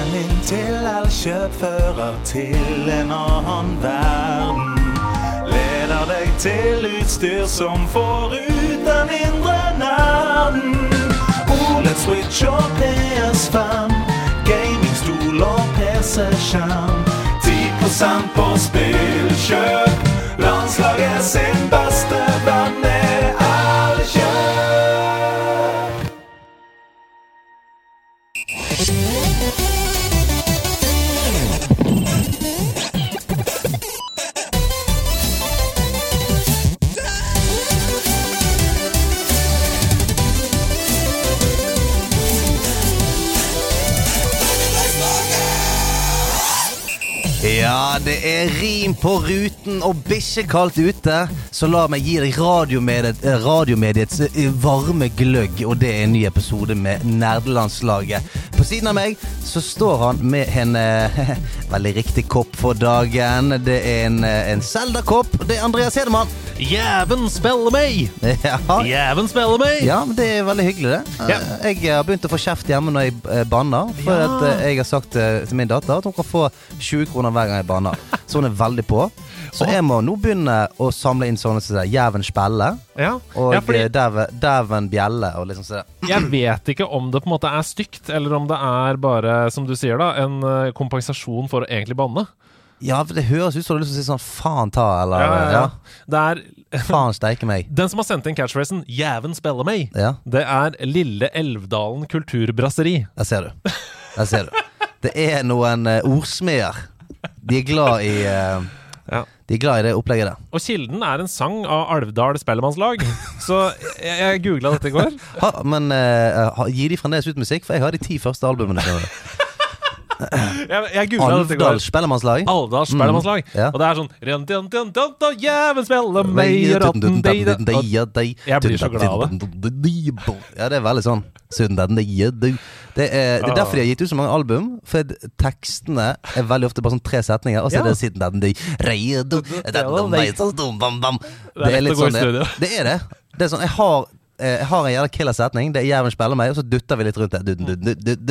Veien inn til Elkjøp fører til en annen verden. Leder deg til utstyr som får ut den indre nerden. OLED-switch og PS5, gamingstol og PC-skjerm. 10 på spillkjøp. Landslaget sin beste venn det er rim på ruten og bikkjekaldt ute. Så la meg gi deg radiomediet, eh, radiomediets eh, varme gløgg, og det er en ny episode med Nerdelandslaget. På siden av meg så står han med en eh, veldig riktig kopp for dagen. Det er en, eh, en Zelda-kopp. Det er Andreas Hedemann. Jæven spiller meg! Ja. Jæven spiller meg! Ja, men det er veldig hyggelig, det. Ja. Eh, Jeg har begynt å få kjeft hjemme når jeg eh, banner. For Ja. at eh, jeg har sagt til min datter at hun kan få 20 kroner hver gang jeg banner. Så hun er veldig på. Så jeg må nå begynne å samle inn sånne som Jæven spelle Ja, og ja fordi Dæven bjelle og liksom sånn. jeg vet ikke om det på en måte er stygt, eller om det er bare, som du sier, da, en kompensasjon for å egentlig banne. Ja, for det høres ut som du har lyst til å si sånn faen ta, eller Ja, ja, ja. Det er Faen steike meg. Den som har sendt inn catchphrasen 'Jæven spiller meg', Ja, det er Lille Elvdalen Kulturbrasseri. der ser du. Der ser du. Det er noen uh, ordsmeder. De er glad i eh, Ja. De er glad i det opplegget der. Og kilden er en sang av Alvdal Spellemannslag. Så jeg, jeg googla dette i går. Ha, men eh, ha, gir de fremdeles ut musikk? For jeg har de ti første albumene. skjønner du. Jeg, jeg. Alvdal Spellemannslag. Alvdal Spellemannslag. Mm, ja. Og det er sånn Jæven Jeg blir så glad av det. Ja, det er veldig sånn. Det er, det er derfor de har gitt ut så mange album. For tekstene er veldig ofte bare sånn tre setninger, og så er det siden den de. Det er i sånn det. Det er det. Det er sånn, jeg har eh, jeg har en jævla killer setning. Det er jævelen spiller meg, og så dutter vi litt rundt det. Dut, dut,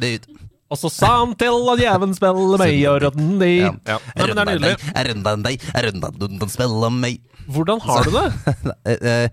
dut, Og så sa han til at jæven spiller meg og rodden di. Ja. Ja. Nei, men det er nydelig. Rundan deg, runda den spiller meg. Hvordan har du det? Eh, eh,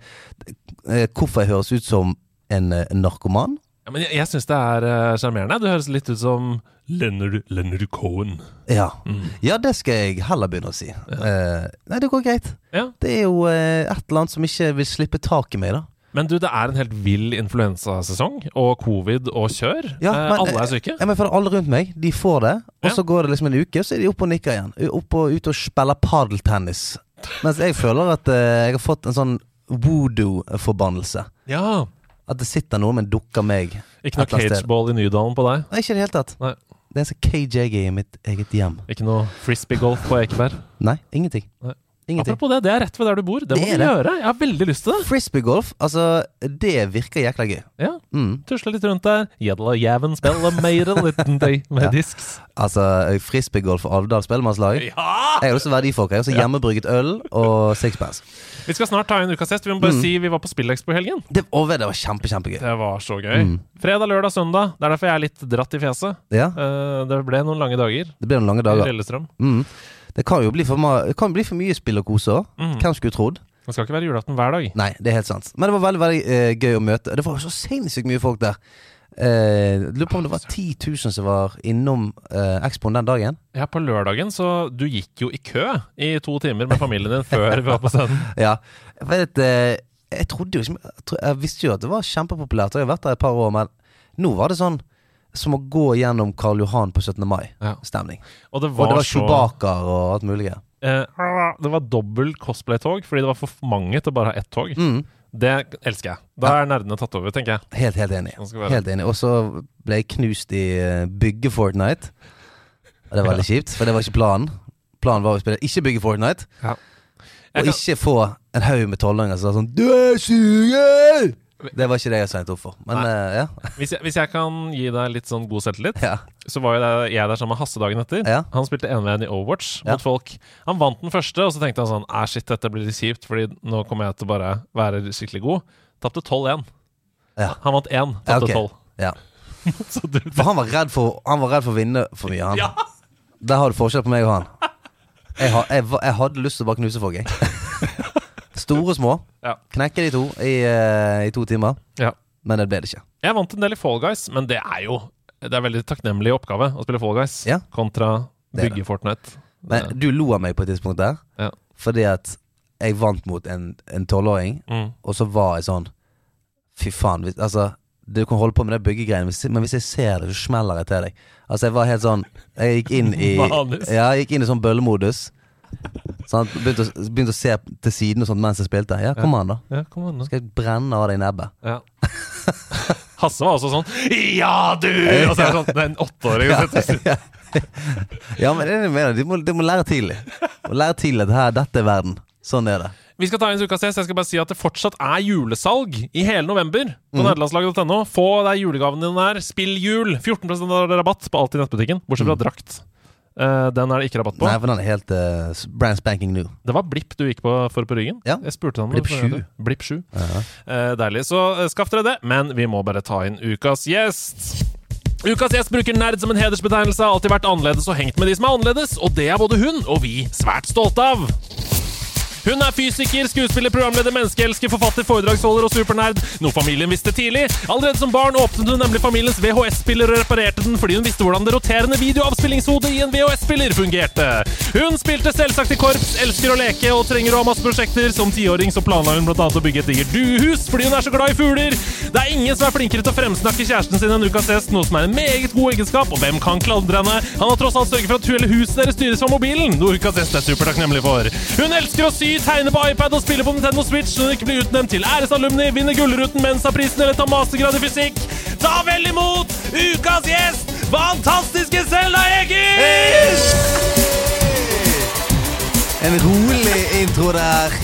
eh, Hvorfor jeg høres ut som en narkoman? Ja, men jeg jeg syns det er sjarmerende. du høres litt ut som Leonard, Leonard Cohen. Ja. Mm. ja, det skal jeg heller begynne å si. Eh, nei, det går greit. Ja. Det er jo eh, et eller annet som ikke vil slippe tak i meg, da. Men du, det er en helt vill influensasesong, og covid og kjør. Ja, eh, men, alle er syke. Ja, men for Alle rundt meg de får det, og Ja. så går det liksom en uke, så er de oppe og nikker igjen. Opp og Ute og spiller padeltennis. Mens jeg føler at eh, jeg har fått en sånn voodoo-forbannelse. Ja. At det sitter noe med en dukke meg. Ikke noe cageball i Nydalen på deg? Nei, ikke i det hele tatt. Nei. Det er en sånn er i mitt eget hjem. Ikke noe frisbeegolf på Ekeberg? Nei, ingenting. Nei. Ingenting. Apropos det, det er rett ved der du bor. Det, Det må du gjøre. Jeg har veldig lyst til det. Frisbeegolf, altså, det virker jækla gøy. Ja, Mm. Tusle litt rundt der. Gjedla jæven spiller made a liten day med Ja. disks. Altså, frisbeegolf og Alvdal spellemannslag. Ja! Jeg har også folka. Jeg har også hjemmebrygget øl og sixpence. Vi skal snart ta en ukas test. Vi må bare Mm. si vi var på Spillekspo i helgen. Det, over, det var kjempe, kjempegøy. Det var så gøy. Mm. Fredag, lørdag, søndag. Det er derfor jeg er litt dratt i fjeset. Ja, Uh, det ble noen lange dager det ble noen lange i dager. Lillestrøm. Mm. Det kan jo bli for, kan bli for mye spill og kose òg. Mm. Hvem skulle trodd? Det skal ikke være julaften hver dag. Nei, det er helt sant. Men det var veldig veldig uh, gøy å møte. Det var jo så sinnssykt mye folk der. Uh, Lurer på om det var 10 000 som var innom uh, Expoen den dagen. Ja, på lørdagen, så du gikk jo i kø i to timer med familien din før vi var på scenen. Ja, jeg vet uh, Jeg trodde jo ikke jeg, jeg visste jo at det var kjempepopulært, og jeg har vært der et par år, men nå var det sånn som å gå gjennom Karl Johan på 17. mai-stemning. Ja. Og det Og var, det var så Chewbacca og alt mulig. eh, Det var dobbelt cosplay-tog, fordi det var for mange til bare å ha ett tog. Mm, Det elsker jeg. Da er nerdene tatt over, tenker jeg. helt, helt enig. Helt enig. Og så ble jeg knust i uh, bygge Fortnite. Og det var veldig kjipt, for det var ikke planen. Planen var å spille ikke bygge Fortnite, Ja. og kan- ikke få en haug med tolvåringer som sa sånn Du er suger! Det var ikke det jeg signet opp for. Men eh, ja. Hvis jeg, hvis jeg kan gi deg litt sånn god selvtillit, ja. så var jo det, jeg der sammen med Hasse dagen etter. Ja. Han spilte eneveien i Overwatch mot folk. Han vant den første, og så tenkte han sånn Æh, shit, dette blir litt kjipt, Fordi nå kommer jeg til å bare være skikkelig god. Tapte 12-1. Ja. Han vant én, Ja, tapte 12. ja. Så du, For han var redd for, han var redd for å vinne for mye, han. Der har du forskjell på meg og han. Jeg, jeg, jeg hadde lyst til å bare knuse folk, jeg. Store og små. Ja. Knekke de to i, eh, i to timer. Ja. Men det ble det ikke. Jeg vant en del i Fall Guys, men det er jo Det er veldig takknemlig oppgave å spille Fall Guys Ja. kontra Det er bygge Fortnite. Men du lo av meg på et tidspunkt der, Ja. fordi at jeg vant mot en en tolvåring, Mm. og så var jeg sånn Fy faen. Hvis, altså, du kan holde på med det byggegreiene, hvis- men hvis jeg ser det, så smeller jeg til deg. Altså, jeg var helt sånn Jeg gikk inn i Manisk. Ja, jeg gikk inn i sånn bøllemodus. Sånn, begynte, å, begynte å se til siden og sånt mens jeg spilte. Ja, kom an, da. Ja, kom an, da. Skal jeg brenne av deg nebbet? Ja. Hasse var også sånn Ja, du! Og så er det sånn Det er en åtteåring Ja, men det er det jeg mener. De må, de må lære tidlig. Må lære tidlig at her, dette er verden. Sånn er det. Vi skal ta inn ukas test. Jeg skal bare si at det fortsatt er julesalg i hele november på Mm. nederlandslaget.no. Få deg julegavene dine der. Spill jul! 14% rabatt på alt i nettbutikken, bortsett fra drakt. Eh, den er det ikke rabatt på. Nei, for den er helt uh, brand spanking new. Det var Blipp du gikk på for på ryggen. Ja. Jeg spurte Blipp det forrige 7. gang. Blipp 7. Eh, deilig. Så eh, skaff dere det. Men vi må bare ta inn ukas gjest. Ukas gjest bruker nerd som en hedersbetegnelse, har alltid vært annerledes og hengt med de som er annerledes, og det er både hun og vi svært stolte av. Hun er fysiker, skuespiller, programleder, menneskeelsker, forfatter, foredragsholder og supernerd. Noe familien visste tidlig. Allerede som barn åpnet hun nemlig familiens VHS-spiller og reparerte den fordi hun visste hvordan det roterende videoavspillingshodet i en VHS-spiller fungerte. Hun spilte selvsagt i korps, elsker å leke og trenger å ha masse prosjekter. Som tiåring så planla hun bl.a. å bygge et digert duehus fordi hun er så glad i fugler. Det er ingen som er flinkere til å fremsnakke kjæresten sin enn ukas gjest, noe som er en meget god egenskap, og hvem kan klandre henne? Han har tross alt sørget for at hele huset deres styres fra mobilen, noe ukas gjest er supertakknemlig for. Hun elsker å sy, tegne på iPad og spille på Nintendo Switch så hun ikke blir utnevnt til æresalumni, vinner Gullruten, Mensa-prisen eller tar mastergrad i fysikk. Ta vel imot ukas gjest, fantastiske Selda Egil! En rolig intro der.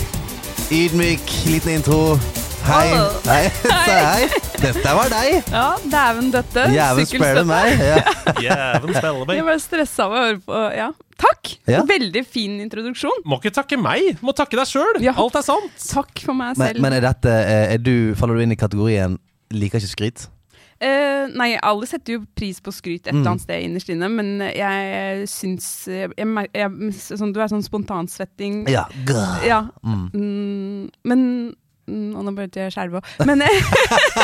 Ydmyk liten intro. Hei. Hei. Hei. Dette var deg. Ja, dæven døtte. Jæven spiller meg. Ja. Jæven spiller Jeg ble stressa av å høre på. Ja. Takk! Ja. Veldig fin introduksjon. Må ikke takke meg, må takke deg sjøl. Ja. Alt er sant. Takk for meg selv. men er dette eh, er du, Faller du inn i kategorien liker ikke skryt? Uh, nei, alle setter jo pris på skryt et Mm. eller annet sted innerst inne, men jeg syns jeg, jeg, jeg, sånn, Du er sånn spontansvetting. Ja. Ja. Mm. Mm, men mm, Og nå begynte jeg å skjelve òg. Men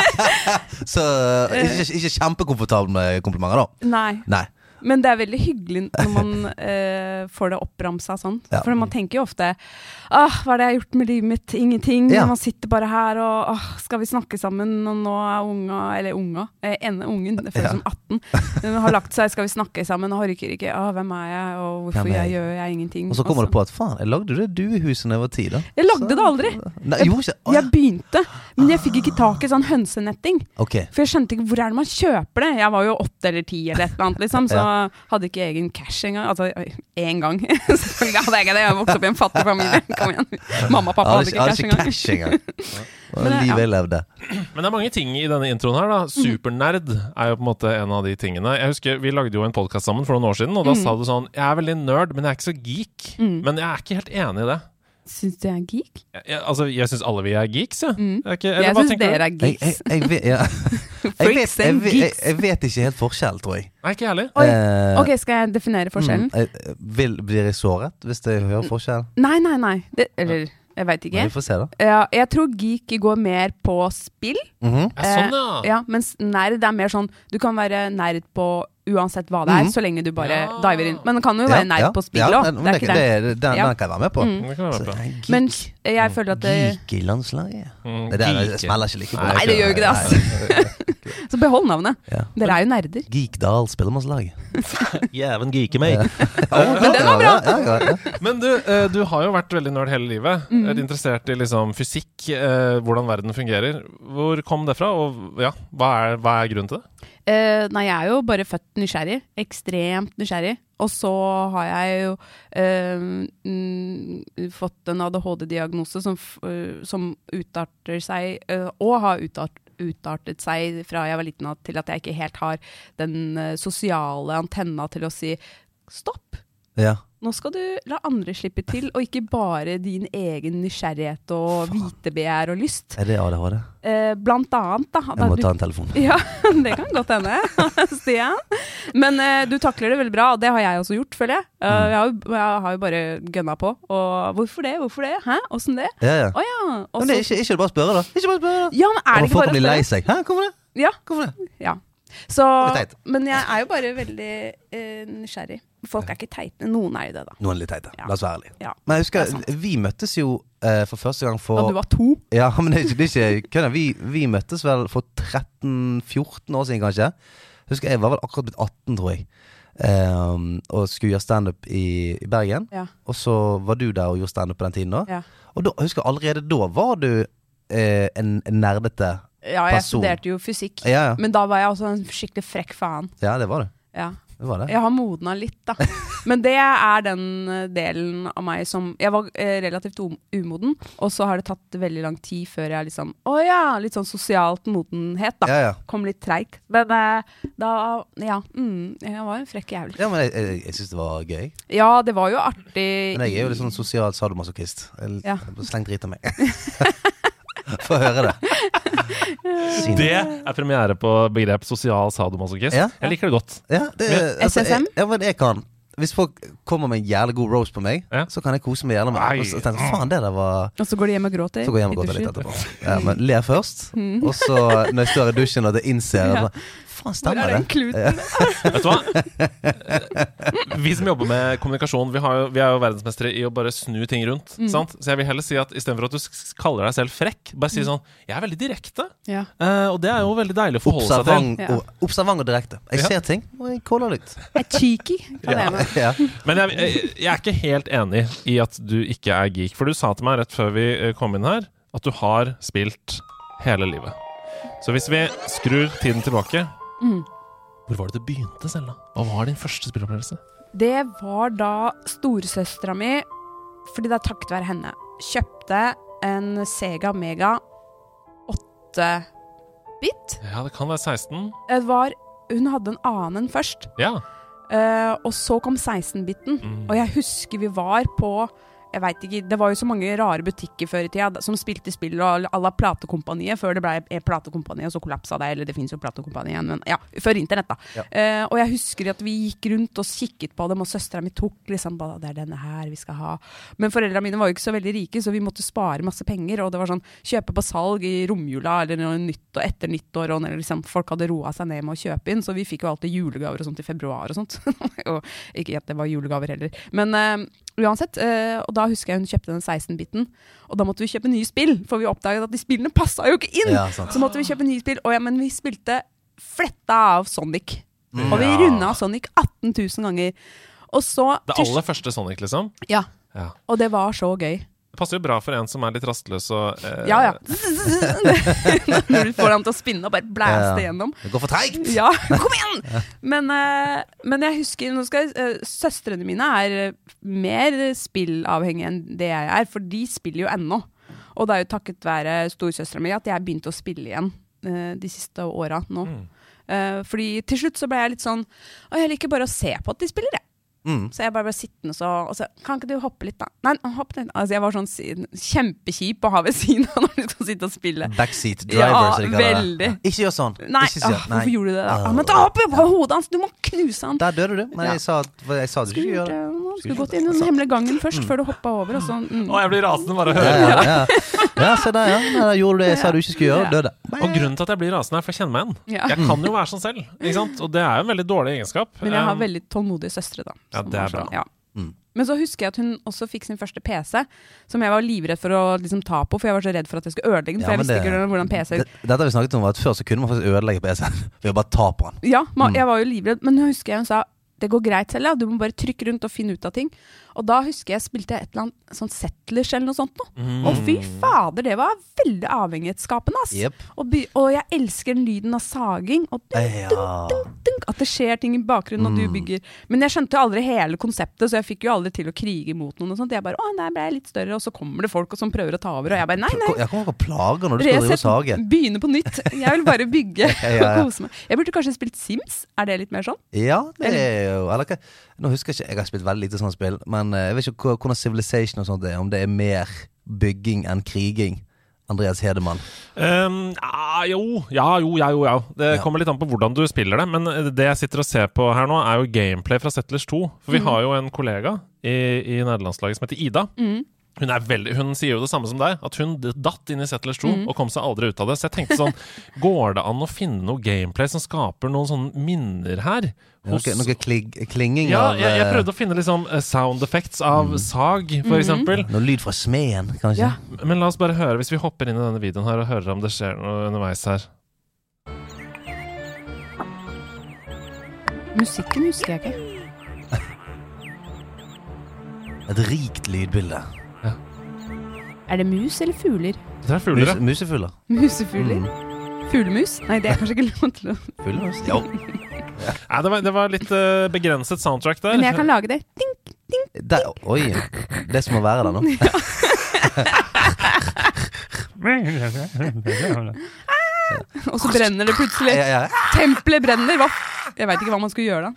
Så eh, ikke, ikke kjempekomfortabel med komplimenter, da. nei. Nei. Men det er veldig hyggelig når man eh, får det oppramsa sånn. Ja. For man tenker jo ofte Åh, Hva er det jeg har gjort med livet mitt? Ingenting. Ja. Man sitter bare her og Åh, Skal vi snakke sammen? Og nå er unga Eller unga. Eh, ene ungen, det føles Ja. som 18. Hun har lagt seg. Skal vi snakke sammen? Og orker ikke. Åh, hvem er jeg? Og hvorfor jeg jeg? gjør jeg ingenting? Og så kommer du på at faen, jeg lagde det duehuset da jeg var ti, da. Jeg lagde det aldri. Nei, jeg ikke Jeg begynte, men jeg fikk ikke tak i sånn hønsenetting. Okay. For jeg skjønte ikke hvor er det man kjøper det. Jeg var jo åtte eller ti eller et eller annet, liksom, så hadde ikke egen cash engang. Altså én gang. Selvfølgelig hadde jeg ikke det. Jeg vokste opp i en fattig familie. Kom igjen. Mamma og pappa hadde hadde hadde ikke, ikke cash engang. Men, ja. livet jeg levde. Men det er mange ting i denne introen her. da Supernerd er jo på en måte en av de tingene. Jeg husker Vi lagde jo en podkast sammen for noen år siden, og da sa du sånn Jeg er veldig nerd, men jeg er ikke så geek. Mm. Men jeg er ikke helt enig i det. Syns du jeg er geek? Jeg, altså, jeg syns alle vi er geeks, ja. Mm. Er ikke, eller Jeg syns dere er Jeg, jeg, geeks. jeg, vet, ja. jeg, vet, jeg, vet- jeg, jeg vet ikke helt forskjell, tror jeg. Nei, ikke heller. Oi, Eh, Ok, skal jeg definere forskjellen? mm, jeg- vil, blir jeg såret hvis jeg hører forskjell? Nei, nei, nei. Det, eller jeg veit ikke. Vi får se, da. Ja, jeg tror geek går mer på spill. Mhm. Ja, sånn, ja. Eh, ja, mens nerd er mer sånn Du kan være nerd på uansett hva det er, mm. så lenge du bare Ja. diver inn. Men det kan jo være nerd på spill òg. det er det, ikke det. det, den, Ja. den kan jeg være med på. Mm. Det kan Så jeg geek. Men jeg føler at det Geek i landslaget? Mm, Det der geek. det smeller ikke like bra. Nei, det gjør jo ikke det, ass. Så behold navnet. Ja. Dere er jo nerder. Geekdal spillemannslag. Jæven geeke meg. Men den var bra. Ja, ja, ja. Men du, eh, du har jo vært veldig nerd hele livet. Mm. Er interessert i liksom fysikk, eh, hvordan verden fungerer. Hvor kom det fra, og ja, hva er, hva er grunnen til det? Eh, nei, jeg er jo bare født nysgjerrig. Ekstremt nysgjerrig. Og så har jeg jo mm, fått en ADHD-diagnose som, eh, som utarter seg, og har utart, utartet seg fra jeg var liten til at jeg ikke helt har den sosiale antenna til å si stopp. ja. Nå skal du la andre slippe til, og ikke bare din egen nysgjerrighet og vitebegjær og lyst. Er det ADHD? Eh, blant annet, da. Jeg må du- ta en telefon. Ja, det kan godt hende, Stian. Men eh, du takler det veldig bra, og det har jeg også gjort, føler jeg. Mm. jeg, har, jeg har jo bare gønna på. Og hvorfor det? Hvorfor det? Hæ? Åssen det? Ja, ja. Oh, ja. Også... Men det er ikke, ikke bare å spørre, da. Ikke bare spørre, da. ja, men er det ikke bare bare spørre? Folk blir lei seg. Hæ, hvorfor det? Ja. Hvorfor det? ja. Så, men jeg er jo bare veldig eh, nysgjerrig. Folk er ikke teite. Noen er jo det, da. Noen er litt teite. La oss være ærlige. Ja. Men jeg er husker, vi møttes jo eh, for første gang for Da du var to. Ja, men det er ikke, det er ikke. Vi, vi møttes vel for 13-14 år siden, kanskje. Husker Jeg var vel akkurat blitt 18, tror jeg. Um, og skulle gjøre standup i, i Bergen. Ja. Og så var du der og gjorde standup på den tiden. da Ja. Og da, jeg husker allerede da var du eh, en, en nerdete Ja, jeg Person. studerte jo fysikk. Ja, ja. Men da var jeg også en skikkelig frekk faen. ja, det var du. Ja. Det var det. Jeg har modna litt, da. Men det er den eh, delen av meg som Jeg var eh, relativt um- umoden, og så har det tatt veldig lang tid før jeg liksom Å ja! Litt sånn sosialt modenhet, da. Ja, ja. Kom litt treigt. Men eh, da Ja. Mm, jeg var en frekk jævel. Ja, men jeg, jeg, jeg syns det var gøy. Ja, det var jo artig. Men jeg er jo litt sånn sosial sadomasochist. Jeg- Ja. Sleng drit av meg. Få høre det. Det er premiere på begrep sosial sadomasochist. Ja. Jeg liker det godt. Ja, det, altså, SSM? Jeg, ja, men jeg kan Hvis folk kommer med en jævlig god roast på meg, Ja. så kan jeg kose meg jævlig med Nei. Og så tenker Faen, det der var Og så går de hjem og gråter. Så går de hjem og gråter litt etterpå. Ja, men ler først, og så når jeg står i dusjen og det innser Ja. Faen, Hvor stemmer er den det? Ja. Vet du hva? Vi som jobber med kommunikasjon, vi, har jo, vi er jo verdensmestere i å bare snu ting rundt. Mm. Sant? Så jeg vil heller si at istedenfor at du kaller deg selv frekk, bare Mm. si sånn Jeg er veldig direkte. Ja. Uh, og det er jo veldig deilig å forholde seg til. Observant, Ja. og, observant og direkte. Jeg Ja. ser ting, og jeg caller litt. Jeg er cheeky. Ja. Ja. Men jeg, jeg, jeg er ikke helt enig i at du ikke er geek. For du sa til meg rett før vi eh, kom inn her, at du har spilt hele livet. Så hvis vi skrur tiden tilbake Mm. Hvor var det det begynte, Selda? Hva var din første spillopplevelse? Det var da storesøstera mi, fordi det er takket være henne, kjøpte en Sega Mega 8-bit. Ja, det kan være 16. Det var Hun hadde en annen enn først. Ja. Uh, og så kom 16-biten. Mm. Og jeg husker vi var på jeg vet ikke, Det var jo så mange rare butikker før i tida som spilte spill og à la Platekompaniet, før det ble Platekompaniet, og så kollapsa det. Eller det fins jo Platekompaniet igjen, men ja, før internett, da. Ja. Uh, og jeg husker at vi gikk rundt og kikket på dem, og søstera mi tok liksom bare, Det er denne her vi skal ha. Men foreldrene mine var jo ikke så veldig rike, så vi måtte spare masse penger. Og det var sånn kjøpe på salg i romjula eller noe nytt, og etter nyttår. Og når liksom, folk hadde roa seg ned med å kjøpe inn, så vi fikk jo alltid julegaver og sånt i februar og sånt. og ikke at det var julegaver heller. Men eh, uansett, eh, og da husker jeg hun kjøpte den 16-biten, og da måtte vi kjøpe nye spill, for vi oppdaget at de spillene passa jo ikke inn! Ja. Så måtte vi kjøpe nye spill, og ja, men vi spilte fletta av Sonic. Mm. Og vi runda Sonic 18 000 ganger. Og så Det aller første Sonic, liksom? Ja, Ja. og det var så gøy. Det passer jo bra for en som er litt rastløs og eh, Ja, ja. Når du får ham til å spinne og bare blæste Ja. gjennom. Det går for treigt! Ja, kom igjen! Men, eh, men jeg husker nå skal, jeg- eh, Søstrene mine er eh, mer spillavhengige enn det jeg er, for de spiller jo ennå. Og det er jo takket være storesøstera mi at jeg begynte å spille igjen eh, de siste åra nå. Mm. Eh, fordi til slutt så ble jeg litt sånn Å, jeg liker bare å se på at de spiller, jeg. Mm. Så jeg bare ble sittende så, og så Kan ikke du hoppe litt, da? Nei, hopp litt. Altså, jeg var sånn kjempekjip å ha ved siden av når du skal sitte og spille. Backseat driver, Ja, som de kaller det. veldig. Ikke gjør sånn. Nei, ikke si- åh, hvorfor gjorde du det da? Ah, men ta opp på hodet hans! Du må knuse han! Der døde du. Men jeg sa, jeg sa du Skulle ikke gjøre det. Skulle gått inn i den hemmelige gangen først, før du hoppa over. Og sånn, mm. Å, jeg blir rasende bare av å høre. ja, ja. ja, se der, ja. Nei, gjorde du det jeg sa du ikke skulle gjøre. Døde. Og grunnen til at jeg blir rasende, er for jeg kjenner meg igjen. Ja. Jeg kan jo være sånn selv, ikke sant? og det er jo en veldig dårlig egenskap. Men jeg har Um, veldig tålmodige søstre, da. Ja, det er bra. ja. Mm. Men så husker jeg at hun også fikk sin første PC, som jeg var livredd for å liksom, ta på, for jeg var så redd for at jeg skulle ødelegge den. For Ja, jeg visste det- ikke hvordan PC Det- Dette har vi snakket om, at før så kunne man faktisk ødelegge PC-en ved å bare ta på den. Ja, Mm. jeg var jo livredd, men jeg husker jeg hun sa det går greit selv, ja. du må bare trykke rundt og finne ut av ting. Og da husker jeg spilte jeg et eller annet sånn Settlers eller noe sånt noe. Mm. Og fy fader, det var veldig avhengighetsskapende, ass. Yep. Og, og jeg elsker den lyden av saging. Og dunk, Ja. dunk, dunk, at det skjer ting i bakgrunnen når du bygger. Men jeg skjønte jo aldri hele konseptet, så jeg fikk jo aldri til å krige mot noen. og sånt. Jeg bare, å, nei, ble jeg litt større, og så kommer det folk som prøver å ta over. Og jeg bare, nei, nei. Jeg kommer ikke plager når du skal drive og sage. begynne på nytt. Jeg vil bare bygge Ja, ja. og kose meg. Jeg burde kanskje spilt Sims. Er det litt mer sånn? Ja, det er jo Eller hva Nå husker jeg ikke, jeg har spilt veldig lite sånne spill, men eh, jeg vet ikke hvordan Civilization og sånt er. Om det er mer bygging enn kriging. Andreas Hedemann. Um, ja, jo, ja, jo, ja, jo, ja. Det Ja. kommer litt an på hvordan du spiller det. Men det jeg sitter og ser på her nå, er jo gameplay fra Settlers 2. For vi har jo en kollega i, i nederlandslaget som heter Ida. Hun, er veldig, hun sier jo det samme som deg, at hun datt inn i Settlers 2 og kom seg aldri ut av det. Så jeg tenkte sånn, går det an å finne noe gameplay som skaper noen sånne minner her? Noe, noe kling, klinging ja, av jeg, jeg eh, prøvde å finne litt sånn eh, sound effects av sag, for eksempel. Noe lyd fra smeden, kanskje? Ja. Men la oss bare høre, hvis vi hopper inn i denne videoen her og hører om det skjer noe underveis her. Musikken husker jeg ikke. Et rikt lydbilde. Er det mus eller fugler? Det er fugler, Mus, musefugler. musefugler. Mm. Fuglemus? Nei, det er kanskje ikke lov til å Fuglemus? Jo. Nei, det, var, det var litt uh, begrenset soundtrack der. Men jeg kan lage det. Ding! Der, oi. Det som må være der nå. Og så brenner det plutselig. Tempelet brenner! Hva? Jeg veit ikke hva man skulle gjøre da.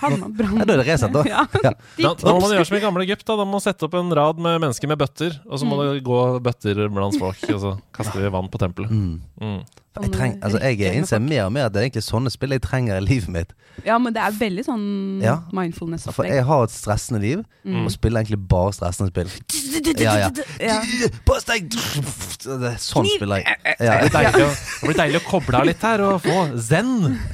Hanna brann. Ja, da er det reset, da. Ja. Ja. Da, da må man gjøre som i gamle Egypt. Da. da må man sette opp en rad med mennesker med bøtter, og så må Mm. det gå bøtter blant folk, og så kaster vi vann på tempelet. Mm. Mm. Jeg, treng, altså, jeg innser mer og mer at det er egentlig sånne spill jeg trenger i livet mitt. Ja, men det er veldig sånn Ja. For mindfulness-opplegg. jeg har et stressende liv, og spiller egentlig bare stressende spill. Ja, ja. Pass deg! Det Sånn spiller jeg. Ja, Det, å, det blir deilig å koble av litt her og få zen.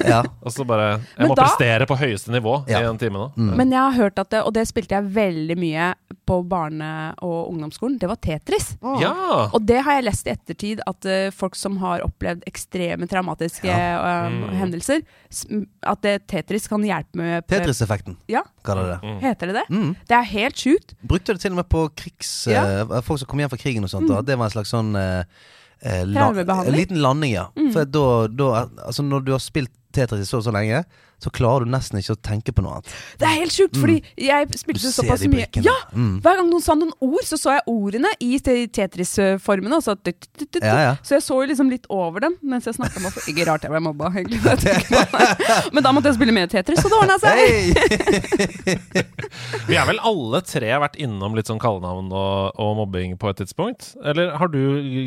ja. Og så bare Jeg må da- prestere på høyeste nivå i en time nå. Mm. Men jeg har hørt at det, og det spilte jeg veldig mye på barne- og ungdomsskolen, det var Tetris. Ja! Og det har jeg lest i ettertid, at eh, folk som har opplevd ekstreme traumatiske um, Mm. hendelser, at det, Tetris kan hjelpe med Tetris-effekten, Ja, kaller de det. heter det det? Mm. Det er helt sjukt. Brukte det til og med på krigs... Ja. Uh, folk som kom hjem fra krigen og sånt. Mm. Da. det var en slags sånn uh, la, En liten landing, ja. For da, da Altså, når du har spilt Tetris så og så lenge, så klarer du nesten ikke å tenke på noe annet. Det er helt sjukt, fordi jeg spilte såpass mye. Ja! Mm. Hver gang noen sa noen ord, så så jeg ordene i Tetris-formene. så. Ja, ja. Så jeg så jo liksom litt over dem mens jeg snakka med folk. Ikke rart jeg ble mobba, egentlig. Men da måtte jeg spille mer Tetris, så det ordna seg. Vi er vel alle tre vært innom litt sånn kallenavn og, og mobbing på et tidspunkt? Eller har du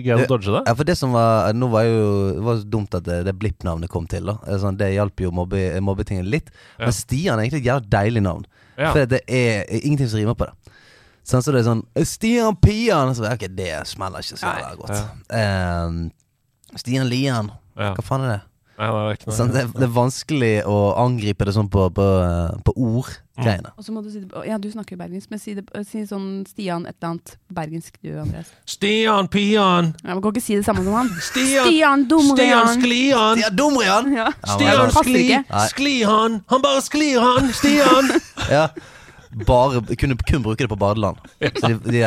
greid å dodge det? Ja, for det som var Nå var jo Det var dumt at det, det Blipp-navnet kom til. da sånn, Det hjalp jo mobbe, mobbetingen litt. Ja. Men Stian er egentlig et jævla deilig navn. Ja. For det er ingenting som rimer på det. Sånn, så det er sånn Stian Pian! Så, ok, det smeller ikke så jævla godt. Um, Stian Lian. Hva faen er det? Nei, det er ikke noe Sånn, det, det er vanskelig å angripe det sånn på, på, på ord-greiene. Og så må du si det Ja, du snakker jo bergensk, men si, det, si sånn Stian et eller annet bergensk, du, Andreas. Stian Pian! Ja, Man Kan ikke si det samme som han. Stian! Stian Dumrian. Sklian! Stian Dumrian! Ja. Ja, Stian Skli! Sklihan! Han bare sklir, han! Stian! Ja. Bare, kunne kun bruke det på badeland. Så de, de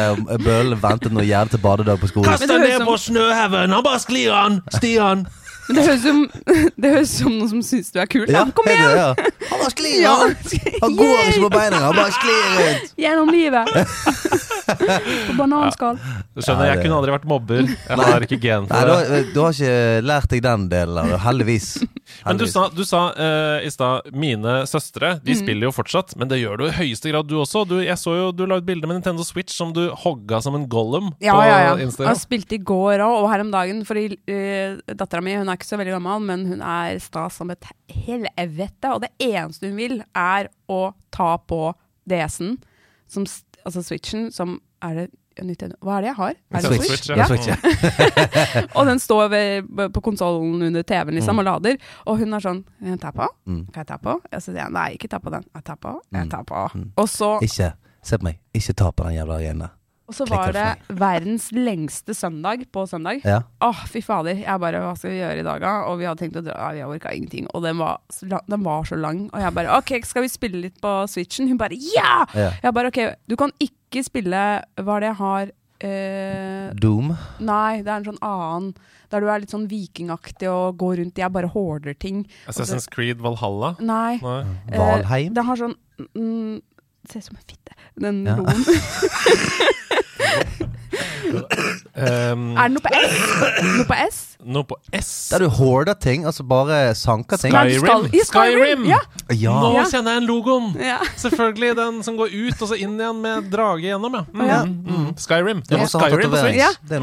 bøllene ventet noe jævlig til badedag på skolen. Kast deg ned på snøhaugen! Han bare sklir, han! Stian! Men det høres som Det høres som noen som syns du er kul. Ja, da. Kom igjen! det, ja. Han bare sklir, Ja. han! Han går ikke på beina, han bare sklir rundt. Gjennom livet. På bananskall. Du skjønner, jeg kunne aldri vært mobber. Jeg har ikke gen for du, det. har- du har ikke lært deg den delen av det, heldigvis. Men du sa, du sa uh, i stad mine søstre de Mm. spiller jo fortsatt, men det gjør du i høyeste grad du også. Du, jeg så jo du la ut bilde med Nintendo Switch som du hogga som en gollum Ja, på ja, ja. Instagram. Jeg spilte i går òg, og her om dagen. Fordi uh, dattera mi hun er ikke så veldig gammel, men hun er sta som et helvete. Og det eneste hun vil, er å ta på DS-en, som st- altså Switchen, som er det Hva er det jeg har? Er det Switch, Switch? ja. Ja, Switch, ja. Og den står ved, på konsollen under TV-en liksom, og lader. Og hun er sånn Kan jeg ta på? Mm. Kan jeg ta på? Og så sier jeg nei, ikke ta på den. Jeg tar på. Jeg Mm. tar på. Mm. Og så Ikke, se på meg, ikke ta på den jævla der. Og så var det verdens lengste søndag på søndag. Ja. Åh, fy fader. Jeg bare, hva skal vi gjøre i dag, da? Og vi hadde tenkt å dra, ja, vi orka ingenting. Og den var, så den var så lang. Og jeg bare, ok, skal vi spille litt på Switchen? Hun bare, ja! Ja. Jeg bare, ok, du kan ikke spille, hva er det jeg har? Eh, Doom. nei, det er en sånn annen, der du er litt sånn vikingaktig og går rundt, jeg bare hoarder ting. Assassin's Creed Valhalla? Nei. Nei. eh, Valheim. Den har sånn, mm, ser ut som en fitte. Den Ja. logoen. Um, er det noe på S? Noe på S? noe på S? Der du hoarder ting, altså bare sanker ting. Skyrim! skal- Skyrim. Skyrim, ja. Ja. Nå kjenner jeg en logoen! Ja. Selvfølgelig den som går ut og så inn igjen med drage gjennom, ja. Mm, Ja. mm. Skyrim. Det er noen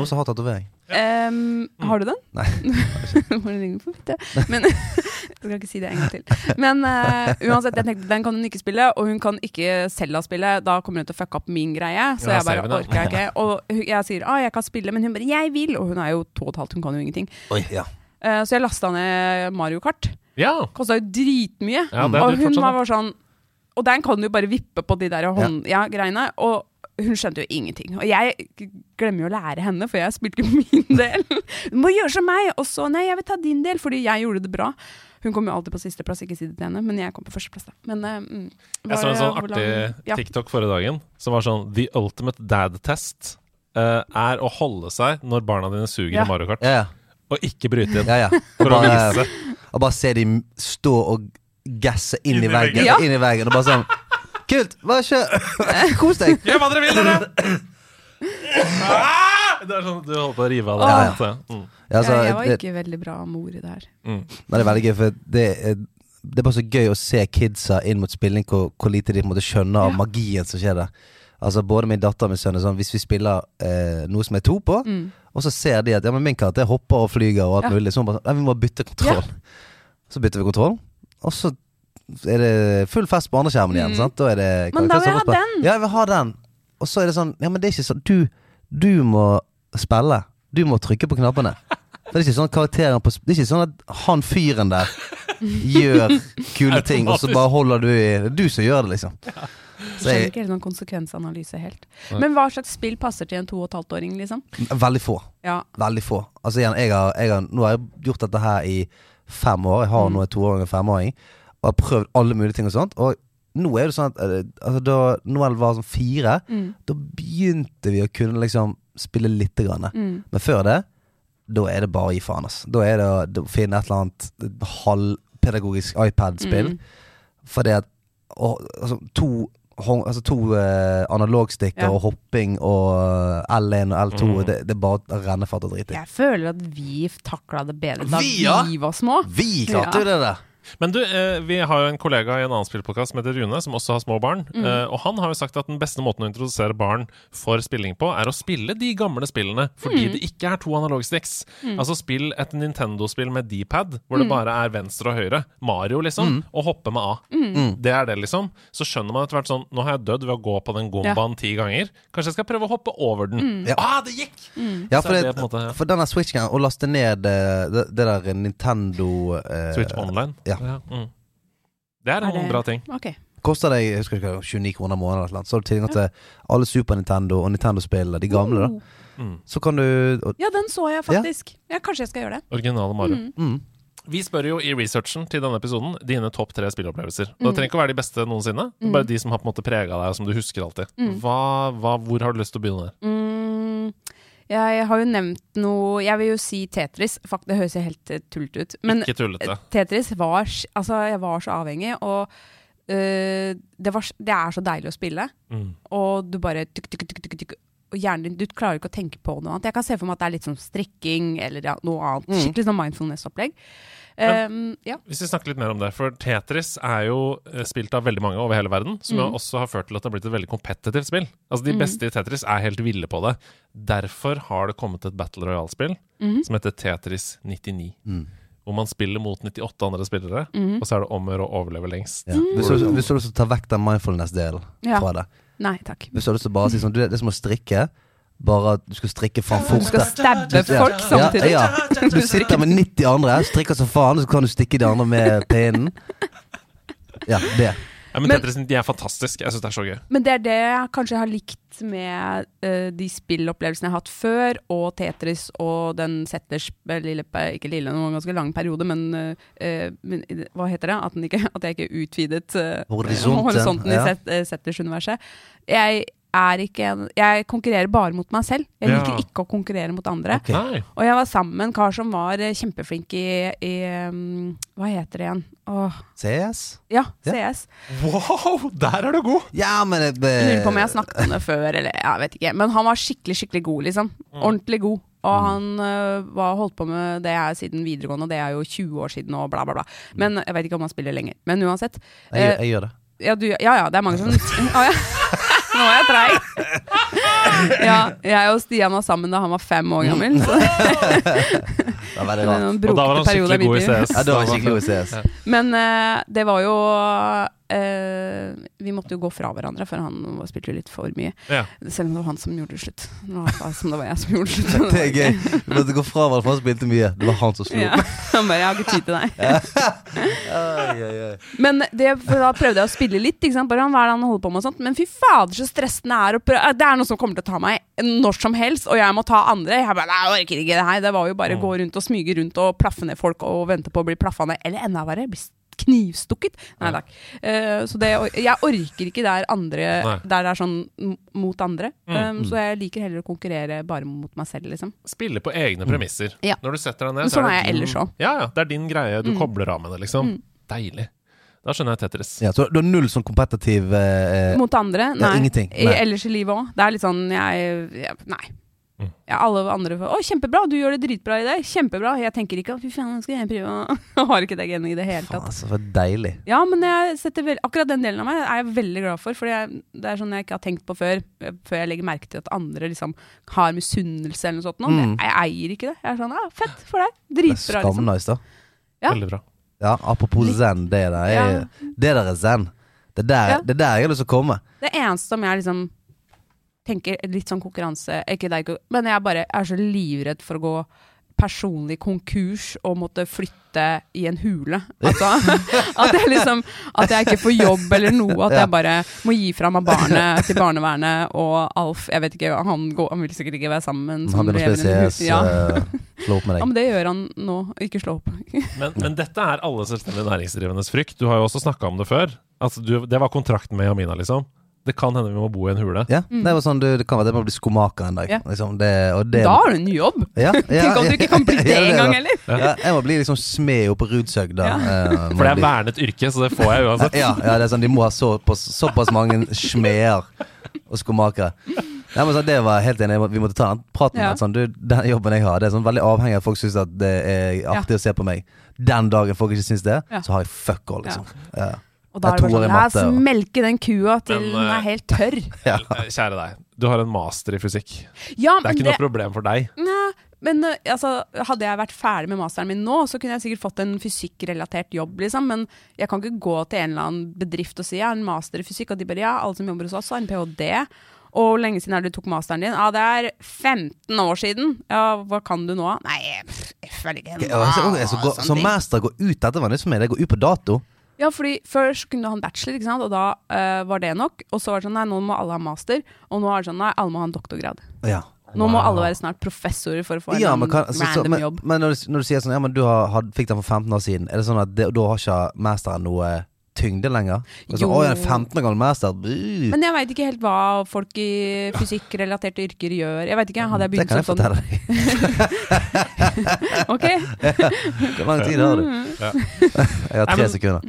som har tatovering. Ja. Som har. Ehm, du den? Nei. Må du ringe på fitte? Men jeg skal ikke si det en gang til. Men uh, uansett, jeg tenkte den kan hun ikke spille, og hun kan ikke Selda spille. Da kommer hun til å fucke opp min greie. Så Ja, jeg bare orker jeg ikke. Og jeg sier ah, jeg kan spille, men hun bare jeg vil. Og hun er jo to og et halvt, hun kan jo ingenting. Oi, ja. uh, så jeg lasta ned Mario Kart. Ja. Kosta jo dritmye. Ja, og hun var bare sånn Og den kan du bare vippe på de der hånd... Ja, greiene. Og hun skjønte jo ingenting. Og jeg glemmer jo å lære henne, for jeg spilte jo min del. Du må gjøre som meg! Og så nei, jeg vil ta din del, fordi jeg gjorde det bra. Hun kom jo alltid på sisteplass, ikke si det til henne, men jeg kom på førsteplass. da. Men eh, mm, Jeg så en sånn artig ja. TikTok forrige dagen som var sånn The ultimate dad test uh, er å holde seg når barna dine suger Ja. i Mario Kart, Ja, ja. og ikke bryte inn. ja, ja. For Og å bare, vise. og bare se de stå og gasse inn, Inn i veggen. Ja. Inn i veggen Og bare sånn Kult! Bare kjør! Kos deg! Gjør hva dere vil, dere! Ah! Det er sånn du holder på å rive av deg. Ja, ja. Mm. Ja, altså, jeg, jeg var det, ikke veldig bra mor i det her. Mm. Nei, det er veldig gøy, for det er, det er bare så gøy å se kidsa inn mot spilling, hvor, hvor lite de på en måte skjønner av Ja. magien som skjer der. Altså Både min datter og min sønn er sånn Hvis vi spiller eh, noe som er to på, Mm. og så ser de at ja, men min karakter hopper og flyger og alt Ja. mulig, så hun bare sånn, «Nei, vi må bytte kontroll. Så bytter vi kontroll, og så er det full fest på andre skjermen igjen. Mm. Sant? Da er det Men da vil jeg ha den! Ja, jeg vil ha den. Og så er det sånn Ja, men det er ikke sånn Du, du må spille. Du må trykke på knappene. Det er ikke sånn at karakteren på Det er ikke sånn at han fyren der gjør kule ting, og så bare holder du i Det er du som gjør det, liksom. Så Skjønner jeg, ikke helt sånn konsekvensanalyse helt. Men hva slags spill passer til en to og et halvt åring, liksom? veldig få. Ja. Veldig få. Altså igjen, jeg har, jeg har, Nå har jeg gjort dette her i fem år. Jeg har Mm. nå en toåring og en femåring. Og har prøvd alle mulige ting og sånt. Og nå er det sånn at eh, altså, Da Noel var sånn fire, Mm. da begynte vi å kunne liksom spille lite grann. Mm. Men før det, da er det bare å gi faen, ass. Da er det å finne et eller annet halvpedagogisk iPad-spill. Mm. Fordi at og, altså, to, altså, to eh, analogstikker Ja. og hopping og eh, L1 og L2, Mm. det, det er bare å rennefart og drite i. Jeg føler at vi takla det bedre da Vi, ja? vi var små. Vi klarte Ja. jo det der! Men du, eh, vi har jo en kollega i en annen spillpodkast som heter Rune, som også har små barn. Mm. Eh, og han har jo sagt at den beste måten å introdusere barn for spilling på, er å spille de gamle spillene fordi Mm. det ikke er to analogsticks. Altså spill et Nintendo-spill med D-pad, hvor det Mm. bare er venstre og høyre. Mario, liksom. Og hoppe med A. Mm. Det er det, liksom. Så skjønner man etter hvert sånn Nå har jeg dødd ved å gå på den gombaen ti ganger. Kanskje jeg skal prøve å hoppe over den. Ja. Ah, det gikk! Ja, for, det, det måte- for denne switchen å laste ned eh, det, det der Nintendo eh, Switch online. ja. Mm. Det er Er en det- bra ting. Okay. Koster deg jeg husker ikke, 29 kroner måneden eller noe. Så har du tilgang til alle Super Nintendo og Nintendo-spillene, de gamle. da Oh. Mm. Så kan du og, Ja, den så jeg faktisk. Ja, Kanskje jeg skal gjøre det. Originale Mario. Mm. mm, Vi spør jo i researchen til denne episoden dine topp tre spilleopplevelser. Mm. Det trenger ikke å være de beste noensinne, det er bare de som har på en måte prega deg, og som du husker alltid. Mm. Hva, hva, hvor har du lyst til å begynne? Mm, jeg har jo nevnt noe Jeg vil jo si Tetris. Fakt, det høres jo helt eh, tullete ut. Men Ikke tullete. Tetris var Altså, jeg var så avhengig, og øh, det, var, det er så deilig å spille. Mm. Og du bare tuk, tuk, tuk, tuk, tuk, Og hjernen din Du klarer ikke å tenke på noe annet. Jeg kan se for meg at det er litt sånn strikking eller ja, noe annet. Mm. Skikkelig sånn mindfulness-opplegg. Men- Um, ja. Hvis vi snakker litt mer om det, for Tetris er jo eh, spilt av veldig mange over hele verden, som Mm. også har ført til at det har blitt et veldig kompetitivt spill. Altså De Mm. beste i Tetris er helt ville på det. Derfor har det kommet et Battle Royale-spill mm. som heter Tetris 99. mm. Hvor man spiller mot 98 andre spillere, Mhm. og så er det om å gjøre å overleve lengst. ja. Hvis du hvis du har lyst til å ta vekk den mindfulness-delen ja. fra det Nei takk. Hvis du har lyst til å bare si sånn du, Det er som å strikke, bare at du skal strikke faen Du skal fort. stabbe Ja. folk samtidig. Ja, ja. Du sitter med 90 andre, strikker som faen, så kan du stikke de andre med pinnen. Ja, det. Ja, men Men- Tetris de er fantastisk. Jeg syns det er så gøy. Men det er det jeg kanskje har likt med uh, de spillopplevelsene jeg har hatt før, og Tetris og den Setters eh, lille, ikke lille, det var en ganske lang periode, men, eh, men hva heter det? At, den ikke, at jeg ikke utvidet uh, Horisonten, horisonten ja. i Set- Setters-universet. Jeg er ikke en Jeg konkurrerer bare mot meg selv. Jeg Ja. liker ikke å konkurrere mot andre. Okay. Og jeg var sammen med en kar som var eh, kjempeflink i, i um, Hva heter det igjen? Åh, CS? ja, Ja. CS. Wow, der er du god! Ja, men det, Jeg lurer på om jeg har snakket om det før, eller jeg vet ikke. Men han var skikkelig, skikkelig god, liksom. Ordentlig god. Og Mm. han uh, var holdt på med det her siden videregående, og det er jo 20 år siden, og bla, bla, bla. Men jeg vet ikke om han spiller lenger. Men uansett. jeg, gjør- eh, jeg gjør det. ja, du, ja, ja, det er mange som Å ja. Nå er jeg treig. Ja, jeg og Stian var sammen da han var fem år gammel. Så Det var veldig det rart. noen Og da var han skikkelig god i. CS. Ja, da var skikkelig god i CS. Men uh, det var jo Uh, Vi måtte jo gå fra hverandre, for han spilte jo litt for mye. Ja. Selv om det var han som gjorde det slutt. Det som det var jeg som gjorde det slutt. Det er gøy. Du måtte gå fra hverandre, for han spilte mye. Det var han som slo. Ja. Han bare 'jeg har ikke tid til deg'. Men det, for da prøvde jeg å spille litt. Ikke sant? Bare, hva er det han holder på med og sånt Men fy fader, så stressende er å prøve. Det er noe som kommer til å ta meg når som helst, og jeg må ta andre. Jeg bare, nei, jeg orker ikke det her. Det var jo bare Mm. gå rundt og smyge rundt og plaffe ned folk og vente på å bli plaffa ned. Eller enda verre, bli knivstukket. Nei takk. Uh, så det, jeg orker ikke der andre Der det er sånn mot andre. Mm. Um, så jeg liker heller å konkurrere bare mot meg selv, liksom. Spille på egne premisser. Ja. Når du setter deg ned, så sånn det er jeg din- ellers også. Ja, ja, det er din greie. Du Mm. kobler av med det, liksom. Mm. Deilig. Da skjønner jeg Tetris. Ja, så du har null sånn kompetitiv eh, Mot andre? ja, Nei. ingenting. I, Nei. ellers i livet òg. Det er litt sånn jeg, jeg Nei. Mm. Ja, alle andre får 'Å, kjempebra, du gjør det dritbra i det'. Kjempebra. Jeg tenker ikke 'fy faen, skal jeg prøve'? Jeg har ikke det genet i det hele tatt. Faen, altså, for deilig. Ja, men jeg setter akkurat den delen av meg er jeg veldig glad for. For det er sånn jeg ikke har tenkt på før. eh, Før jeg legger merke til at andre liksom har misunnelse eller noe sånt. Mm. Jeg, jeg eier ikke det. Jeg er sånn 'ja, fett for deg'. Det er skam liksom. nice, da. Ja. Veldig bra. Ja, apropos zen, det der er, Ja. det der er zen. Det der, Ja. det er der jeg har lyst til å komme. Det eneste som jeg liksom tenker litt sånn konkurranse Ikke deg, men jeg bare er så livredd for å gå personlig konkurs og måtte flytte i en hule. Altså, at jeg liksom At jeg ikke får jobb eller noe. At jeg bare må gi fra meg barnet til barnevernet. Og Alf, jeg vet ikke, han, går, han vil sikkert ikke være sammen med Han spille CS. hus. Ja. eh, slå opp med ja, men det gjør han nå. Ikke slå opp. Men, men dette er alle selvstendig næringsdrivendes frykt. Du har jo også snakka om det før. Altså, du, det var kontrakten med Jamina, liksom. Det kan hende vi må bo i en hule. Ja, det var sånn, du, det kan være det må bli skomaker en dag. Mm. Ja. Liksom, det, og det, Da har du en ny jobb! ja, ja, Tenk om du ikke kan bli det ja, gang ja. heller! Ja, jeg må bli liksom smed oppe på Rudshøgda. Ja. eh, For det er vernet yrke, så det får jeg uansett. Ja, ja, det er sånn, de må ha såpass, såpass mange smeder og skomakere. Ja, men så det var helt enig. Vi måtte ta den praten. Ja. Sånn, du, den jobben jeg har, det er sånn veldig avhengig av at folk syns det er artig å se på meg. Den dagen folk ikke syns det, Ja. så har jeg fuck all, liksom. Ja. Og da er det bare sånn Jeg melke den kua til Men, den eh, er helt tørr. Ja. Eh, Kjære deg, du har en master i fysikk. Ja, Det er ikke ikke noe problem for deg. Nei, men eh, altså, hadde jeg vært ferdig med masteren min nå, så kunne jeg sikkert fått en fysikkrelatert jobb, liksom. Men jeg kan ikke gå til en eller annen bedrift og si jeg har en master i fysikk, og de bare ja, alle som jobber hos oss har en ph.d. Og hvor lenge siden er det du tok masteren din? Ja, det er 15 år siden. Ja, hva kan du nå? Nei, pff, jeg føler ikke og så- så, så master går ut Dette var nytt for meg. Det går ut på dato. Ja, fordi Først kunne du ha en bachelor, ikke sant? og da uh, var det nok. Og så var det sånn nei, nå må alle ha master. Og nå er det sånn nei, alle må ha en doktorgrad. Ja. Nå må Wow. alle være snart professorer for å få en Ja, en men, kan, så, så, men, jobb. men når, du, når du sier sånn Ja, men du har, had, fikk den for 15 år siden, er det sånn at det, da har ikke masteren noe tyngde lenger? Altså. Å, jeg er en 15 år gammel master. Uh. Men jeg veit ikke helt hva folk i fysikkrelaterte yrker gjør. Jeg vet ikke, Hadde jeg begynt sånn Det kan jeg sånn fortelle deg. Ok, Hvor lang tid har du? Ja. Jeg har Nei, tre men- sekunder.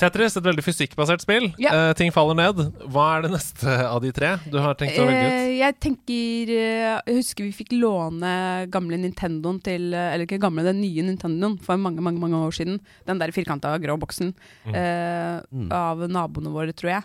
Tetris, et veldig fysikkbasert spill. Ja. Uh, ting faller ned. Hva er det neste av de tre du har tenkt å velge ut? Uh, jeg tenker eh, Jeg husker vi fikk låne gamle Nintendoen til eh, Eller ikke gamle, den nye Nintendoen for mange mange, mange år siden. Den der firkanta grå boksen. eh, Mm. Av naboene våre, tror jeg.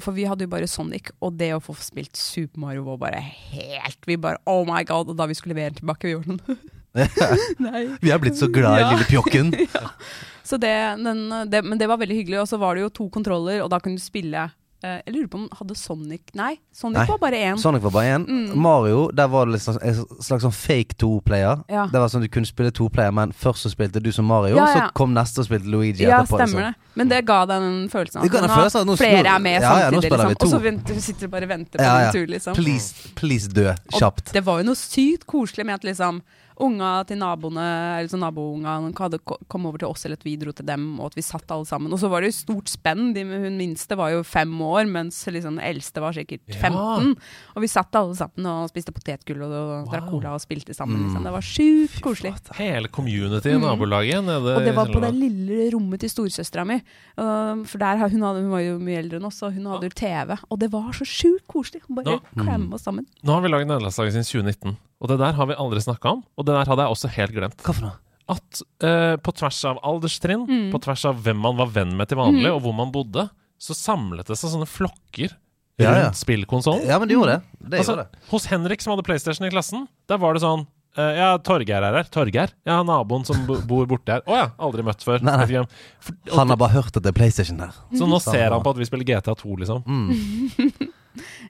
For vi hadde jo bare Sonic, og det å få spilt Super Mario var bare helt Vi bare Oh my god! Og da vi skulle levere den tilbake, vi gjorde den Vi er blitt så glad i Ja. lille pjokken. Så det, den, det, men det var veldig hyggelig. Og så var det jo to kontroller, og da kunne du spille Jeg lurer på om hadde Sonic Nei, Sonic Nei. var bare én. Sonic var bare én. Mm. Mario, der var det sånn, en slags sånn fake toplayer. Ja. Det var sånn Du kunne spille toplayer, men først så spilte du som Mario, Ja, ja. så kom neste og spilte Luigi Ja, etterpå. liksom. det. Men det ga deg den følelsen Det ga den følelsen at nå flere er med Ja, ja, samtidig, liksom. Og så venter, sitter du bare og venter på ja. tur, liksom. Please, please dø Og kjapt. det var jo noe sykt koselig med at liksom unga til naboene, eller sånn nabounga hadde kom over til oss, eller at vi dro til dem, og at vi satt alle sammen. Og så var det jo stort spenn. De, hun minste var jo fem år, mens liksom eldste var sikkert Ja. 15. Og vi satt alle sammen og spiste potetgull og, og drakk cola og spilte sammen. Mm. Liksom. Det var sjukt koselig. Hele community i nabolaget nede Mm. Og det var på det lille rommet til storesøstera mi. Uh, for der, hun, hadde, hun var jo mye eldre enn oss, og hun hadde jo TV. Og det var så sjukt koselig. Bare klemme oss sammen. Nå har vi lagd Nederlandslaget siden 2019, og det der har vi aldri snakka om. Og det der hadde jeg også helt glemt. Hva for noe? At eh, på tvers av alderstrinn, Mm. på tvers av hvem man var venn med til vanlig, og hvor man bodde, så samlet det seg sånne flokker Ja, ja. rundt spillkonsollen. Ja, men det gjorde det. Det Altså, gjorde det. hos Henrik som hadde PlayStation i klassen, der var det sånn eh, ja, Torgeir er her. Torgeir? Ja, naboen som bor borte her. Å ja, aldri møtt før. Nei, nei. For, og, Han har bare hørt at det er PlayStation der. så nå ser han på at vi spiller GTA 2, liksom. Mm.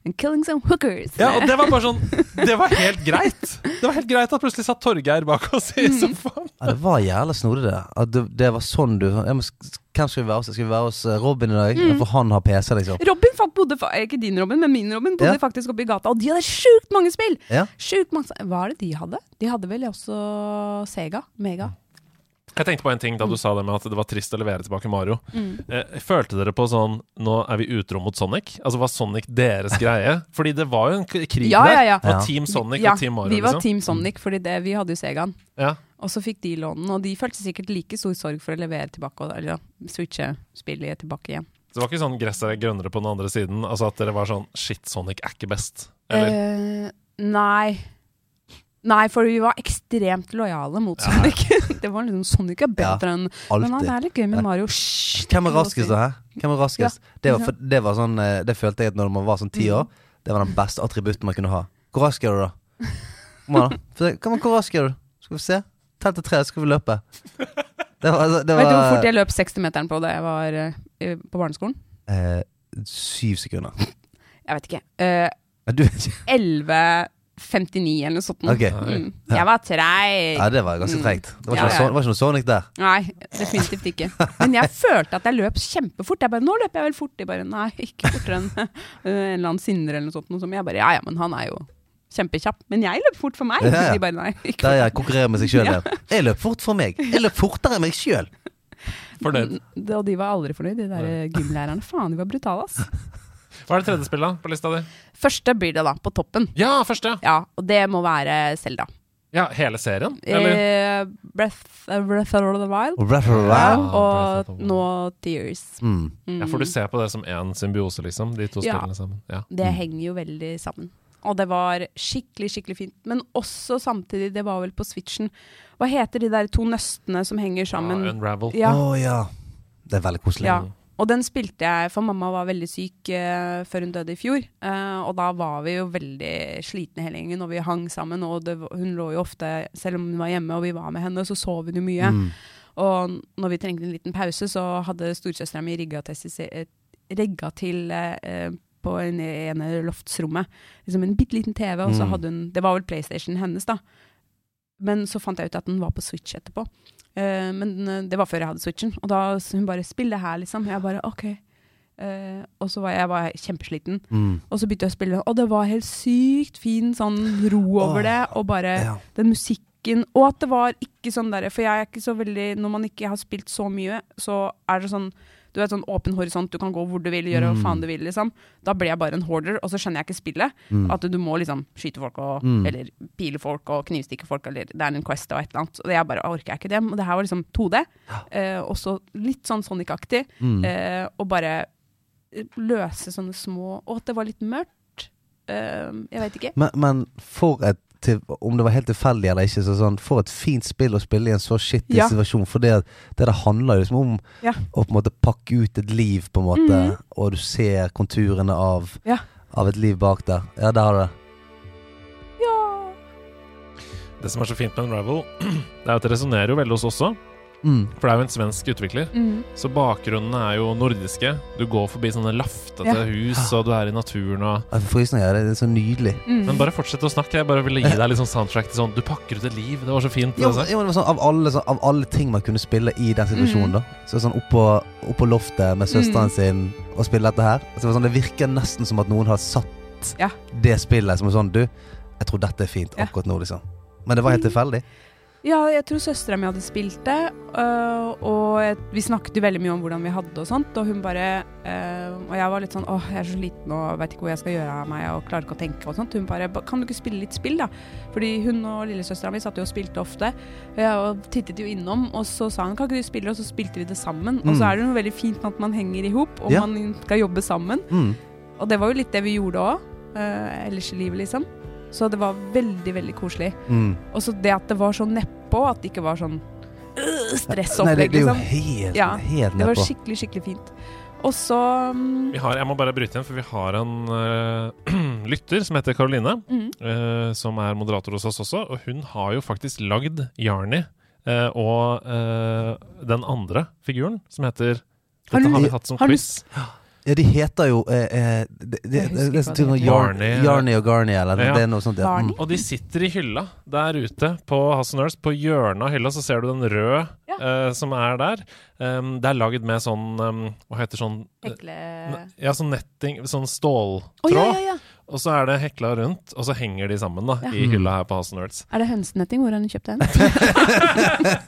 And killing some hookers. Ja, og det var bare sånn Det var helt greit. Det var helt greit at plutselig satt Torgeir bak oss i Mm. sofaen. Ja, det var jævla snodig, det. At det, det var sånn du jeg må, Hvem skal vi være hos? Skal vi være hos eh, Robin i dag? Mm. For han har PC, liksom. Robin fakt bodde, ikke din Robin, men min Robin bodde Ja. faktisk oppe i gata, og de hadde sjukt mange spill! Ja. Sjukt mange Hva er det de hadde? De hadde vel også Sega? Mega? Jeg tenkte på en ting da du sa det med at det var trist å levere tilbake Mario. Mm. Eh, følte dere på sånn Nå er vi utro mot Sonic? Altså Var Sonic deres greie? Fordi det var jo en krig Ja, der. ja, ja. Og Team Sonic ja, og Team Mario. vi var liksom. Team Sonic, fordi det, vi hadde jo Segaen. Ja. Og så fikk de lånen, og de følte sikkert like stor sorg for å levere tilbake, eller ja, switche spillet tilbake igjen. Så det var ikke sånn gresset er grønnere på den andre siden? Altså at dere var sånn Shit, Sonic er ikke best? Eller? Eh, nei. Nei, for vi var ekstremt lojale mot Sonic. det var liksom Sonic er bedre enn Men han er litt gøy med Mario. Hvem er raskest da, hæ? Hvem er raskest? Det, var, det, var sånn, eh, det, følte jeg at når man var sånn ti mm. år, det var den beste attributten man kunne ha. Hvor rask er du, da? Man, hvor rask er du? Skal vi se. Tell til tre, så skal vi løpe. Det var, altså, det var, Vet du hvor fort jeg løp 60-meteren på da jeg var uh, på barneskolen? Uh, syv sekunder. Jeg vet ikke. Uh, Elleve 59 eller noe sånt. Okay. Mm. Jeg var treig. Ja, det var ganske mm. treigt. Det var ikke, ja, ja. Noe, var ikke noe Sonic der. Nei, definitivt ikke. Men jeg følte at jeg løp kjempefort. Jeg bare 'Nå løper jeg vel fort.' De bare 'Nei, ikke fortere enn en eller annen Sindre eller noe sånt'. Noe jeg bare 'Ja ja, men han er jo kjempekjapp'. Men jeg løp fort for meg. Ja, de bare 'Nei, ikke Der jeg konkurrerer med seg sjøl ja. Jeg løp fort for meg. Jeg løp fortere enn meg sjøl. Fornøyd. Og de var aldri fornøyd, de der gymlærerne. Faen, de var brutale, ass. Hva er det tredje spillet på lista di? Første blir det, da. På toppen. Ja, første! Ja, og det må være Selda. Ja, hele serien? Eller? Eh, Breath, uh, Breath of the Wild. Breath of the Wild. Ja, og the Wild. nå Tears. Mm. Mm. Ja, for du ser på det som én symbiose, liksom? De to Ja. spillene sammen. Ja. Det Mm. henger jo veldig sammen. Og det var skikkelig, skikkelig fint. Men også samtidig, det var vel på Switchen Hva heter de der to nøstene som henger sammen? Ja, Unravel. Å Ja, ja. Det er veldig koselig. ja. Og den spilte jeg, for mamma var veldig syk uh, før hun døde i fjor. Uh, og da var vi jo veldig slitne hele gjengen, og vi hang sammen. Og det, hun lå jo ofte, selv om hun var hjemme og vi var med henne, så sov hun jo mye. Mm. Og når vi trengte en liten pause, så hadde storesøstera mi rigga til, eh, på en, ene loftsrommet liksom en bitte liten TV, og så Mm. hadde hun Det var vel PlayStation hennes, da. Men så fant jeg ut at den var på Switch etterpå. Uh, men eh, det var før jeg hadde Switchen. Og da hun bare 'Spill det her', liksom. Jeg bare OK. Uh, og så var jeg var kjempesliten. Mm. Og så begynte jeg å spille, og det var helt sykt fin sånn ro over oh, det. Og bare Ja. den musikken Og at det var ikke sånn derre For jeg er ikke så veldig Når man ikke har spilt så mye, så er det sånn Du vet sånn åpen horisont, du kan gå hvor du vil, gjøre hva Mm. faen du vil, liksom. Da ble jeg bare en hoarder, og så skjønner jeg ikke spillet. Mm. At du må liksom skyte folk og Mm. Eller pile folk og knivstikke folk, eller det er en quest og et eller annet. Og jeg bare orker jeg ikke det. Og det her var liksom 2D. Eh, også litt sånn Sonic-aktig. Mm. Eh, og bare eh, løse sånne små Og at det var litt mørkt. Eh, jeg vet ikke. Men, men for et til, Om det var helt tilfeldig eller ikke, så sånn For et fint spill å spille i en så skittig Ja. situasjon. For det, det det handler jo liksom om Ja. å på en måte pakke ut et liv, på en måte. Mhm. Og du ser konturene av, Ja. av et liv bak der. Ja, der har du det. Ja. Det som er så fint med Unravel, det er at det resonnerer jo veldig hos oss også. Mm. For det er jo en svensk utvikler. Mm. Så bakgrunnene er jo nordiske. Du går forbi sånne laftete Ja. hus, og du er i naturen og Jeg får frysninger. Det er så nydelig. Mm. Men bare fortsett å snakke. Jeg bare ville gi deg litt sånn soundtrack til sånn Du pakker ut et liv. Det var så fint. Jo, altså. jo, det var sånn, av, alle, så, av alle ting man kunne spille i den situasjonen, Mm. da. Så sånn oppå, oppå loftet med søsteren sin og spille dette her. Så det, var sånn, det virker nesten som at noen har satt Ja. det spillet som er sånn Du, jeg tror dette er fint Ja. akkurat nå, liksom. Men det var helt tilfeldig. Ja, jeg tror søstera mi hadde spilt det, øh, og vi snakket jo veldig mye om hvordan vi hadde og sånt, og hun bare øh, Og jeg var litt sånn åh, jeg er så sliten og veit ikke hvor jeg skal gjøre av meg og klarer ikke å tenke og sånt. Hun bare kan du ikke spille litt spill, da? Fordi hun og lillesøstera mi satt jo og spilte ofte, og jeg tittet jo innom, og så sa hun kan ikke du spille, og så spilte vi det sammen. Og så Mm. er det jo veldig fint med at man henger i hop, og Ja. man skal jobbe sammen. Mm. Og det var jo litt det vi gjorde òg, ellers i livet, liksom. Så det var veldig, veldig koselig. Mm. Og så det at det var så nedpå, at det ikke var sånn øh, stressopplegg, det er jo liksom. helt, Ja, helt Det var skikkelig, skikkelig fint. Og så um, jeg må bare bryte igjen, for vi har en uh, lytter som heter Karoline. mm, Uh, som er moderator hos oss også. Og hun har jo faktisk lagd Jarni uh, og eh, den andre figuren, som heter Har Dette du- har vi hatt som har du- quiz. Ja, de heter jo eh, eh, det, det, det, husker det, ikke hva det, de noe heter. Yarn- Barney, Yarny og Garny eller Ja. det er noe sånt. Ja. Mm. Og de sitter i hylla der ute på Hasselnurse. På hjørnet av hylla så ser du den røde Ja. eh, som er der. Um, det er lagd med sånn um, Hva heter sånn eh, ekle Ja, sånn netting Sånn ståltråd. Oh, ja, ja, ja. Og så er det hekla rundt, og så henger de sammen da Ja. i hylla her på Nerds. Er det hønsenetting? Hvor har hun kjøpt den?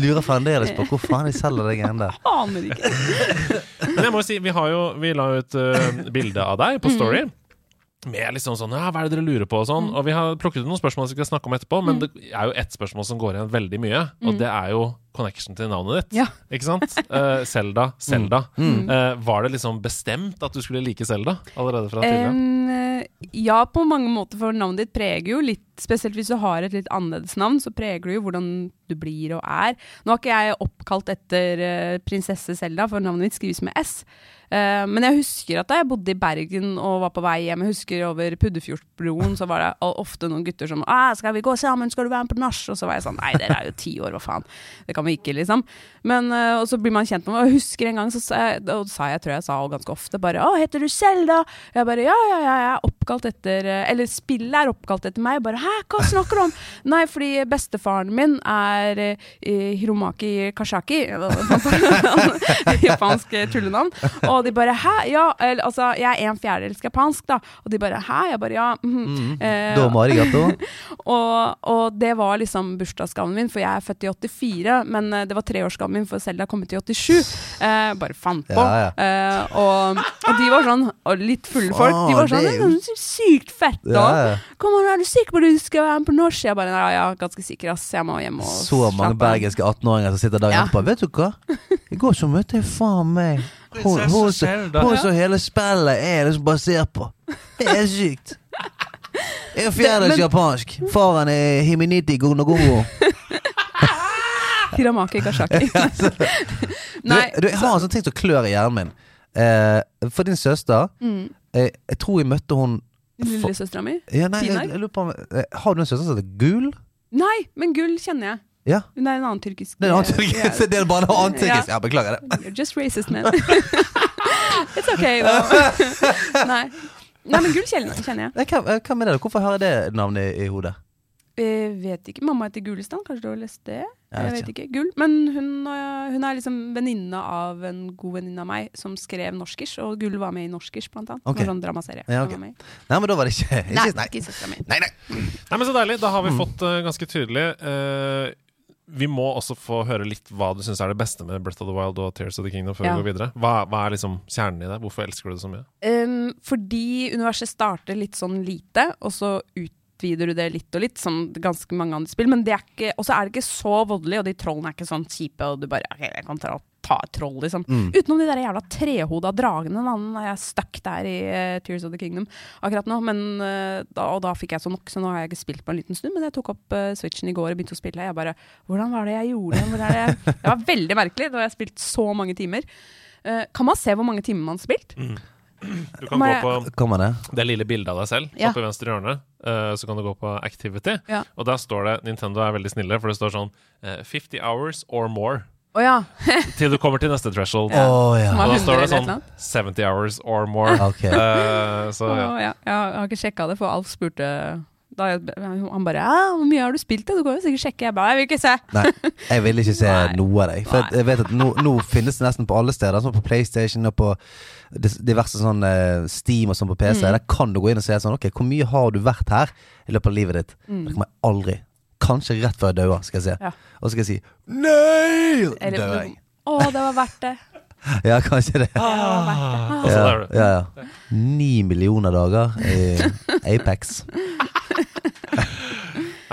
Lurer fremdeles på hvor faen de selger det greiene der. Aner ikke. Men jeg må jo si, vi, har jo, vi la ut uh, bilde av deg på Mm. Story. Med liksom sånn Ja, hva er det dere lurer på? Og sånn. Og vi har plukket ut noen spørsmål som vi skal snakke om etterpå, men Mm. det er jo ett spørsmål som går igjen veldig mye, og Mm. det er jo connection til navnet ditt. Ja. Ikke sant? Uh, Zelda, Zelda. Mm. Eh, var det liksom bestemt at du skulle like Selda allerede fra tidligere? Eh, ja, på mange måter, for navnet ditt preger jo litt Spesielt hvis du har et litt annerledes navn, så preger det jo hvordan du blir og er. Nå har ikke jeg oppkalt etter eh, prinsesse Selda, for navnet mitt skrives med S. Uh, men jeg husker at da jeg bodde i Bergen og var på vei hjem, jeg husker over Puddefjordbroen, så var det ofte noen gutter som «Ah, 'Skal vi gå sammen? Skal du være med på nach?' Og så var jeg sånn 'Nei, dere er jo ti år, hva faen'. Det kan vi ikke, liksom. Men, eh, og så blir man kjent med. Og husker en gang så sa jeg, og sa jeg, tror jeg sa ganske ofte, bare 'Å, heter du Selda?' Jeg bare 'Ja, ja, ja, jeg er oppkalt etter eh, Eller spillet er oppkalt etter meg. Bare 'Hæ, hva snakker du om?' Nei, fordi bestefaren min er eh, Hiromaki Kashaki. Japansk eh, tullenavn. Og de bare 'Hæ?' Ja, eller, altså, jeg er en fjerdedels japansk, da. Og de bare 'Hæ?' Jeg bare 'Ja'. Mm. Eh, Da gato. og, og det var liksom bursdagsgaven min, for jeg er født i 84, men eh, det var treårsgaven min, for Selda kom ut i 87. Eh, bare fant på. Ja, ja. Eh, og, og de var sånn, og litt fulle folk, de var sånn det er jo- 'Det er sykt fett', da. Ja, ja. Kom an, er du sikker på at du skal være med på norsk? Jeg bare ja, ja, ganske sikker, ass. Jeg må hjem og Så mange slappe bergenske 18-åringer som sitter dagen Ja. etterpå. Vet du hva? I går så møtte jeg faen meg hun, hun, som- hun som hele spillet er liksom basert på. Det er sykt. Jeg er fjerdedels japansk. Faren er Himiniti Gonogongo. Hiramaki Kashaki. Nei, du, jeg har sånn ting som klør i hjernen min. Eh, for din søster mm. eh, Jeg tror jeg møtte hun lillesøstera mi? ja, nei, jeg, jeg på eh, Har du en søster som heter Gul? Nei, men gull kjenner jeg. Ja. Hun er en annen tyrkisk Det er, en annen tyrkisk. det er bare en annen tyrkisk. Ja, beklager det. You're just racist, man. It's okay, though. Nei. Nei, men gull kjenner jeg. Hva, hva med det? Hvorfor har jeg det navnet i hodet? Jeg vet ikke. Mamma heter Gulestan. Kanskje du har lest det? Jeg vet ikke. Gull. Men hun, øh, hun er liksom venninne av en god venninne av meg som skrev norskisk, og Gull var med i norskisk blant annet. Okay. En sånn dramaserie. Ja, Hun ok. var med i. Nei, men da var det ikke, ikke Nei, Nei, ikke søstera mi. nei. nei. Nei, men Så deilig. Da har vi fått uh, ganske tydelig uh, Vi må også få høre litt hva du syns er det beste med Breath of the Wild og Tears of the Kingdom før Ja. vi går videre. Hva, hva er liksom kjernen i det? Hvorfor elsker du det så mye? Um, fordi universet starter litt sånn lite, og så utvider du det litt og litt, som ganske mange andre spill. Men det er ikke, og så er det ikke så voldelig, og de trollene er ikke sånn kjipe, og du bare ok, jeg kan ta, ta et troll, liksom. Mm. Utenom de der jævla trehoda dragene. Da er jeg stuck der i uh, Tears of the Kingdom akkurat nå. Men, uh, da, og da fikk jeg så nok, så nå har jeg ikke spilt på en liten stund. Men jeg tok opp uh, Switchen i går og begynte å spille. Jeg bare Hvordan var det jeg gjorde? Det? det var veldig merkelig. Da har jeg spilt så mange timer. Kan man se hvor mange timer man har spilt? Du kan Må gå jeg- på Kommer det? det lille bildet av deg selv Ja. oppe i venstre hjørne. eh, så kan du gå på Activity. Ja. Og der står det Nintendo er veldig snille, for det står sånn eh, 50 hours or more Å ja. til du kommer til neste threshold. Å ja. Og da står det sånn 70 hours or more. Ok. Eh, så Å, ja. ja. Jeg har ikke sjekka det, for Alf spurte da jeg, Han bare ja, 'Hvor mye har du spilt?' det? Du kan jo sikkert sjekke. Jeg bare 'Jeg vil ikke se'. Nei, jeg vil ikke se Nei. noe av deg. For Nei. jeg vet at nå, nå finnes det nesten på alle steder. Sånn på PlayStation og på diverse sånn uh, Steam og sånn på PC. Mm. Der kan du gå inn og se sånn Ok, hvor mye har du vært her i løpet av livet ditt? Mm. Det kommer jeg aldri. Kanskje rett før jeg dauer, skal jeg si. Ja. Og så skal jeg si Nei! Eller- Dør jeg. Å, det var verdt det. Ja, kanskje det. Det verdt det. Ja, er du. ja, ja. Ni millioner dager i Apex.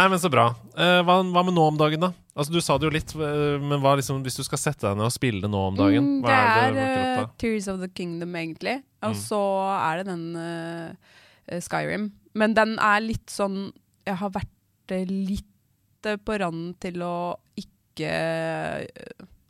Nei, men så bra. Eh, hva, hva med nå om dagen, da? Altså, Du sa det jo litt, eh, men liksom, hvis du skal sette deg ned og spille nå om dagen, Mm, hva er det det er eh. Tears of the Kingdom, egentlig. Og Mm. så er det den eh, Skyrim. Men den er litt sånn Jeg har vært litt på randen til å ikke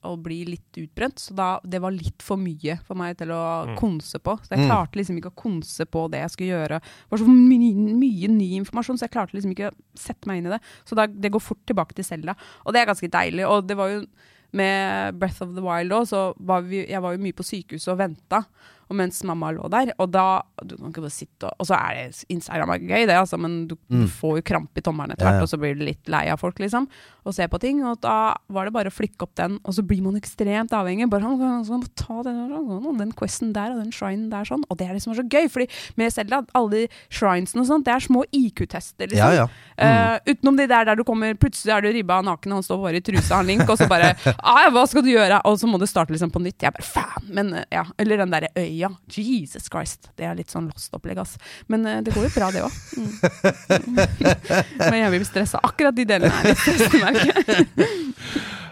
Å bli litt utbrent. Så da, det var litt for mye for meg til å Mm. konse på. Så jeg Mm. klarte liksom ikke å konse på det jeg skulle gjøre. Det var så mye, mye ny informasjon, så jeg klarte liksom ikke å sette meg inn i det. Så da, det går fort tilbake til Selda. Og det er ganske deilig. Og det var jo med Breath of the Wild òg, så var vi, jeg var jo mye på sykehuset og venta. Og mens mamma lå der. Og da Du kan ikke bare sitte og Og så er det Instagram er gøy, det, altså, men du, Mm. får jo krampe i tommelen etter hvert, ja. og så blir du litt lei av folk, liksom. Og se på ting. Og da var det bare å flikke opp den, og så blir man ekstremt avhengig. Bare han, han, må ta den, den questen der og den shrinen der sånn. Og det er liksom så gøy, fordi med Selda, alle de shrinesene og sånt, det er små IQ-tester, liksom. Ja, ja. uh, utenom de der der du kommer Plutselig er du ribba naken, han står bare i trusa, han Link, og så bare 'Hva skal du gjøre?' Og så må du starte liksom på nytt. Jeg bare faen! Men eh, ja. Eller den derre øya. Jesus Christ. Det er litt sånn lost-opplegg, ass. Men uh, det går jo bra, det òg. Mm. Men jeg blir stressa. Akkurat de delene er litt stressende,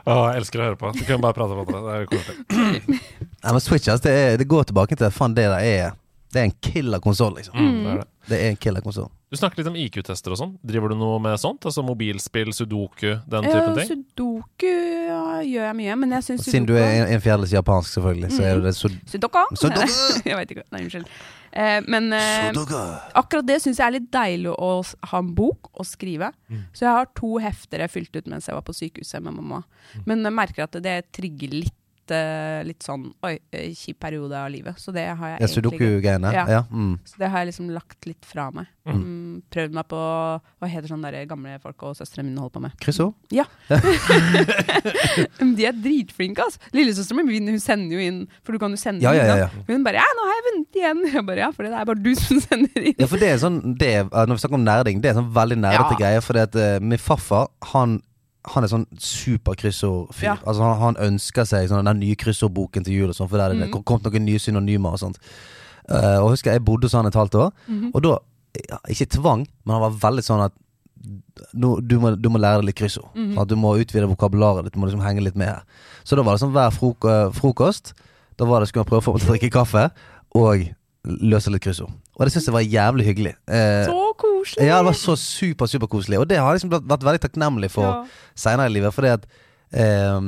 Å, jeg. Jeg elsker å høre på. Du kan bare prate på det. Det er koselig. Nei, men Switch, altså, det, er, det går tilbake til Faen, det der er Det er en killer konsoll, liksom. Mm, det er det. Det er en killer konsoll. Du snakker litt om IQ-tester og sånn. Driver du noe med sånt? Altså mobilspill, sudoku, den typen Eh, ting? Sudoku ja, gjør jeg mye, men jeg syns Siden du er en, en fjerdedels japansk, selvfølgelig, så er det sud så Sudoku? Sudoku! jeg veit ikke. Nei, unnskyld. Eh, men eh, Sudoku. akkurat det syns jeg er litt deilig å ha en bok og skrive. Mm. Så jeg har to hefter jeg fylte ut mens jeg var på sykehuset med mamma. Mm. Men jeg merker at det trigger litt, eh, litt sånn oi, eh, kjip periode av livet. Så det har jeg egentlig Ja. Ja. Mm. Så det har jeg liksom lagt litt fra meg. Mm. Mm, prøvd meg på Hva heter sånn der gamle folk og søstrene mine holder på med. Kryssord? Ja. De er dritflinke, altså. Lillesøsteren min hun sender jo inn, for du kan jo sende Ja, ja, inn. ja. Hun bare 'ja, nå har jeg vunnet igjen'. Jeg bare 'ja, for det er bare du som sender inn'. Ja, for det er sånn det er, Når vi snakker om nerding, det er sånn veldig nerdete Ja. For Fordi at uh, min farfar, han han er sånn superkryssordfyr. Ja. Altså han, han ønsker seg sånn, den nye kryssordboken til jul, og sånn, for der er det mm. kom- kommet noen nye synonymer og sånt. Uh, og husker jeg bodde hos han et halvt år, Mhm. og da Ikke tvang, men han var veldig sånn at nå, du, må, du må lære deg litt kryssord. Mm -hmm. du må utvide vokabularet ditt. Du må liksom henge litt med her. Så da var det sånn hver frok frokost Da var det skulle man prøve å få meg til å drikke kaffe og løse litt kryssord. Og det syns jeg var jævlig hyggelig. Eh, Så koselig! ja, det var så super, superkoselig. Og det har jeg liksom vært- vært veldig takknemlig for Ja. seinere i livet. Fordi at eh,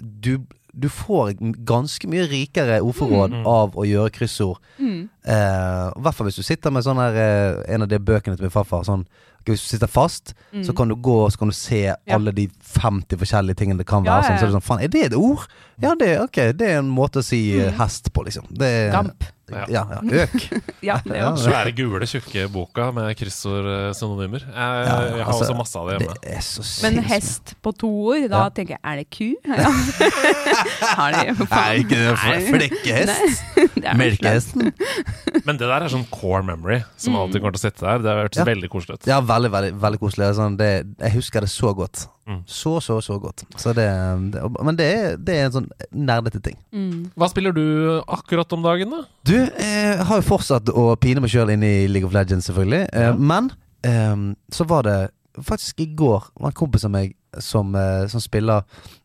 du, du får ganske mye rikere ordforråd Mm. av å gjøre kryssord. Mm. Eh, I hvert fall hvis du sitter med sånn her eh, en av de bøkene til min farfar. Sånn, okay, hvis du sitter fast, Mm. så kan du gå og så kan du se alle de 50 forskjellige tingene det kan Ja, være. ja, Sånn, så er det sånn, faen, er det et ord? Ja, det, er- det er en måte å si eh, Mm. hest på, liksom. Det Damp. Ja. Ja, ja, øk. Ja, det Ja. Svære, gule, tjukke boka med kryssord-synonymer. Jeg, Ja, jeg har altså, også masse av det Det hjemme. er så Men hest på to ord, da Ja. tenker jeg er det ku? Ja. Har de Nei, ikke det. Flekkehest. Melkehesten. Men det der er sånn core memory som Mm. alltid kommer til å sitte der. Det har hørtes Ja. veldig koselig ut. Ja, veldig, veldig, veldig koselig. Sånn, det, jeg husker det så godt. Mm. Så, så, så godt. Så det, det, men det er, det er en sånn nerdete ting. Mm. Hva spiller du akkurat om dagen, da? Du, eh, jeg har jo fortsatt å pine meg sjøl inn i League of Legends, selvfølgelig. Eh, Ja. Men eh, så var det faktisk i går var en kompis av meg som, eh, som spiller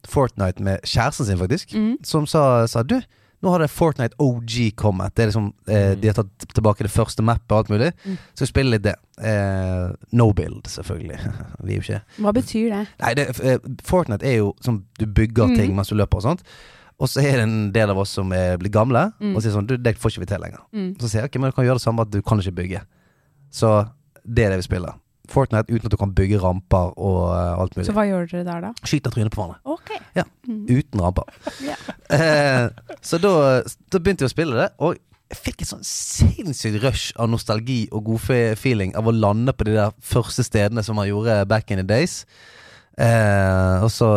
Fortnite med kjæresten sin, faktisk. Mm. Som sa, sa du, nå har det Fortnite OG kommet. Det er liksom, eh, Mm. De har tatt tilbake det første mappet og alt mulig. Mm. Så spiller litt det. Eh, no build, selvfølgelig. vi er jo ikke Hva betyr det? Nei, det, eh, Fortnite er jo som du bygger Mm. ting mens du løper og sånt. Og så er det en del av oss som er blitt gamle, Mm. og sier sånn Du, det får ikke vi til lenger. Mm. Så sier jeg ok, men du kan gjøre det samme at du kan ikke bygge. Så det er det vi spiller. Fortnite uten at du kan bygge ramper og uh, alt mulig. Så hva gjør dere der, da? Skyter trynet på hverandre. Ok. Uten ramper. yeah. Eh, så da, da begynte jeg å spille det, og jeg fikk et sånn sinnssykt rush av nostalgi og godfeeling av å lande på de der første stedene som man gjorde back in the days. Eh, og så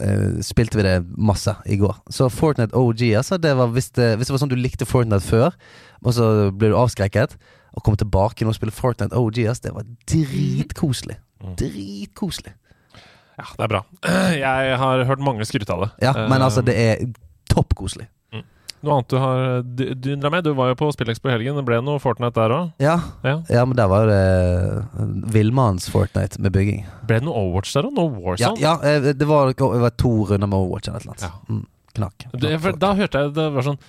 eh, spilte vi det masse i går. Så Fortnite OG, altså, det var hvis det, hvis det var sånn du likte Fortnite før, og så ble du avskrekket, og komme tilbake og spille Fortnite OG, altså, det var dritkoselig. Dritkoselig. Ja, det er bra. Jeg har hørt mange skryte av det. Ja, men Eh, altså, det er toppkoselig. Noe annet du har dundra med? Du var jo på Spillekspo i helgen. Det ble noe Fortnite der òg? Ja, Ja. Ja, men der var det villmannens Fortnite med bygging. Ble det noe Overwatch der òg? Noe Warzone? ja ja det, var, det var to runder med Overwatch eller et eller annet. Mm, knakk. Knakk da hørte jeg det var sånn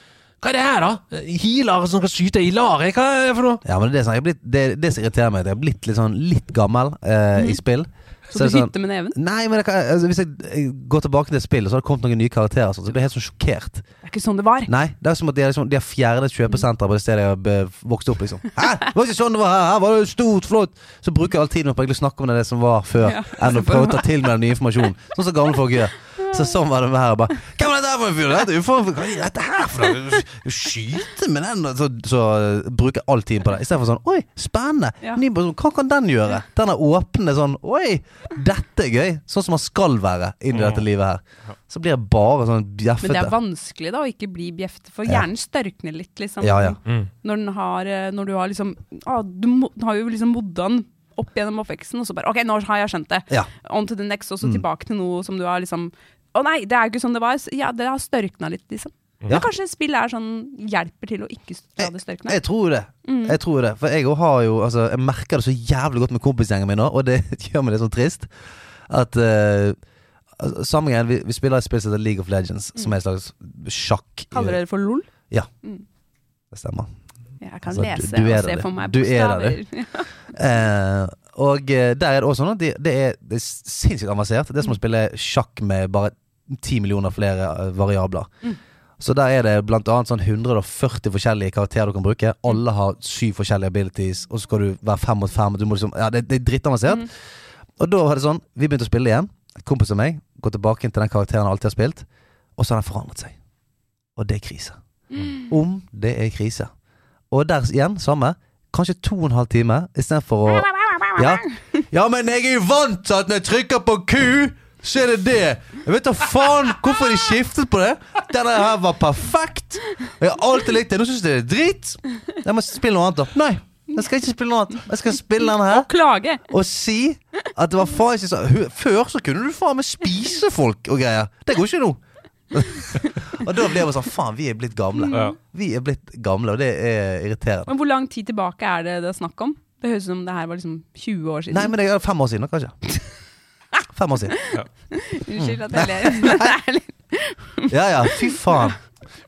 Hva er det her, da? Healer som skal skyte i lar? Hva er det for noe? ja, men det er sånn, blitt, det, det som irriterer meg, at jeg er blitt litt sånn litt gammel eh, i spill. Så, du det sånn- hytter med neven? Nei, men kan, altså, hvis jeg, går tilbake til spillet, så har det kommet noen nye karakterer, og sånt, så blir jeg helt sånn sjokkert. Det er ikke sånn det var. Nei, det er som at de liksom, de har fjernet kjøpesenteret på det stedet jeg har vokst opp, liksom. Hæ? Det var ikke sånn det var her! Her var det stort, flott! Så bruker jeg all tiden på å snakke om det som var før, Ja. enn å prøve å ta til meg den nye informasjonen. Sånn som gamle folk gjør. Så sånn var det med her. Bare, Hvem er dette for en fyr? Dette for- Hva er dette her for noe? Skyte med den? Så, så uh, bruker jeg all tiden på det. Istedenfor sånn Oi, spennende! Ja. Ny person, Hva kan den gjøre? Den er åpne sånn Oi, dette er gøy! Sånn som man skal være inn i dette livet her. Så blir jeg bare sånn bjeffete. Men det er vanskelig da å ikke bli bjeffete, for hjernen størkner litt, liksom. Ja, ja. Mm. Når, den har, eh, når du har liksom ah, Du har jo liksom modda den opp gjennom oppveksten, og så bare OK, nå har jeg skjønt det. Ja. On to the next, og så Mm. tilbake til noe som du har liksom Å nei, det er jo ikke sånn det var. Ja, det har størkna litt, liksom. Ja. Men kanskje spill er sånn hjelper til å ikke la det størkne. Jeg tror det. Mm. Jeg tror det. For jeg òg har jo Altså, jeg merker det så jævlig godt med kompisgjengen min nå, og det gjør meg litt sånn trist. At uh, Samme gang, vi, vi spiller et spill som heter League of Legends, som er et slags sjakk. Kaller dere det for LOL? Ja. Det stemmer. Jeg kan Altså, lese du du og se det. for meg Du er det, du. Eh, og eh, der er det også sånn at det, det, er, det er sinnssykt avansert. Det er som å spille sjakk med bare ti millioner flere eh, variabler. Mm. Så der er det annet sånn 140 forskjellige karakterer du kan bruke. Alle har syv forskjellige abilities, og så skal du være fem mot fem. Liksom, ja, det, det er drittavansert. Mm. Og da var det sånn, vi begynte å spille igjen. Kompis og meg går tilbake til den karakteren han alltid har spilt, og så har den forandret seg. Og det er krise. Mm. Om det er krise. Og der igjen, samme. Kanskje to og en halv time istedenfor å ja. ja, men jeg er jo vant til at når jeg trykker på Q, så er det det. Jeg vet da faen hvorfor de skiftet på det. Denne her var perfekt. Jeg har alltid likt det. Nå syns jeg det er dritt. Jeg må spille noe annet, da. Nei. Jeg skal ikke spille noe annet. Jeg skal spille denne her Og klage! og si at det var faen ikke sånn Før så kunne du faen meg spise folk og greier. Det går ikke nå. og da ble jeg bare sånn Faen, vi er blitt gamle. Ja. Vi er blitt gamle, og det er irriterende. Men hvor lang tid tilbake er det det er snakk om? Det høres ut som det her var liksom 20 år siden. Nei, men det er fem år siden, kanskje. Fem år siden. Unnskyld at jeg ler. Det er litt- Ja ja, fy faen.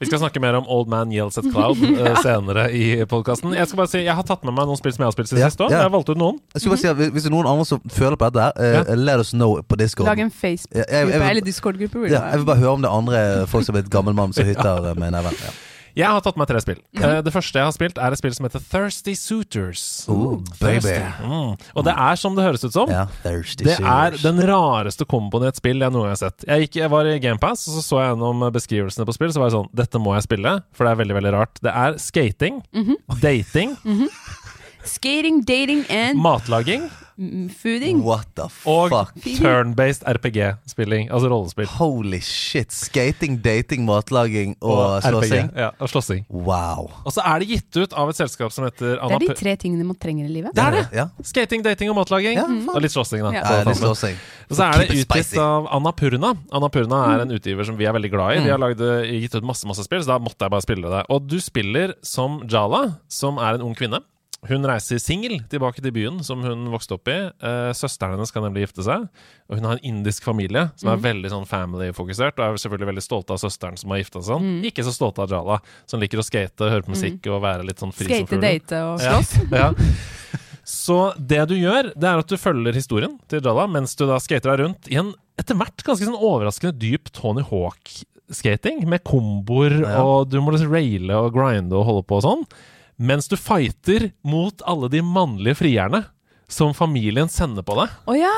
Vi skal snakke mer om Old Man Yells at Cloud eh, senere i podkasten. Jeg skal bare si, jeg har tatt med meg noen spill som jeg har spilt siden Ja, sist òg. ja. Jeg har valgt ut noen. Jeg skulle bare si at Hvis det er noen andre som føler på dette, her, eh, let us know på Discord. Lag en Ja, jeg- jeg Facebook-gruppe, vil- eller Discord-gruppe. Ja, jeg vil bare høre om det er andre folk som er et gammel mann som hytter med neven. Ja. Jeg har tatt med tre spill. Eh, det første jeg har spilt, er et spill som heter Thirsty Suitors. Ooh, baby. Thirsty. Mm. Og det er som det høres ut som. Ja, thirsty Det er den rareste komboen i et spill jeg noen gang har sett. Jeg, gikk, jeg var i GamePass, og så så jeg gjennom beskrivelsene på spill. Så var jeg sånn Dette må jeg spille, for det er veldig veldig rart. Det er skating, dating, Skating, dating and matlaging mm, fooding. What the fuck? og turn-based RPG-spilling. Altså rollespill. Holy shit. Skating, dating, matlaging og slåssing. Ja, og slåssing. Wow. Og så er det gitt ut av et selskap som heter Det er de tre tingene man trenger i livet. Det er det! Ja, Skating, dating og matlaging. Ja, og litt slåssing, da. Ja. ja litt slåssing. Og så er det utgitt av utgitt Purna av Annapurna. Annapurna er en utgiver som vi er veldig glad i. De har lagd, gitt ut masse masse spill, så da måtte jeg bare spille det. Og du spiller som Jala, som er en ung kvinne. Hun reiser singel tilbake til byen som hun vokste opp i. Eh, søsteren hennes skal nemlig gifte seg. Og hun har en indisk familie som er veldig sånn family-fokusert, og er selvfølgelig veldig stolte av søsteren som har gifta seg sånn. Ikke så stolte av Jala, som liker å skate, høre på musikk og være litt sånn fri som Skate, date og Ja. slåss. Ja. Så det du gjør, det er at du følger historien til Jala mens du da skater deg rundt i en etter hvert ganske sånn overraskende dyp Tony Hawk-skating, med komboer, Ja. og du må liksom raile og grinde og holde på og sånn. Mens du fighter mot alle de mannlige frierne. som familien sender på deg. Oh, ja!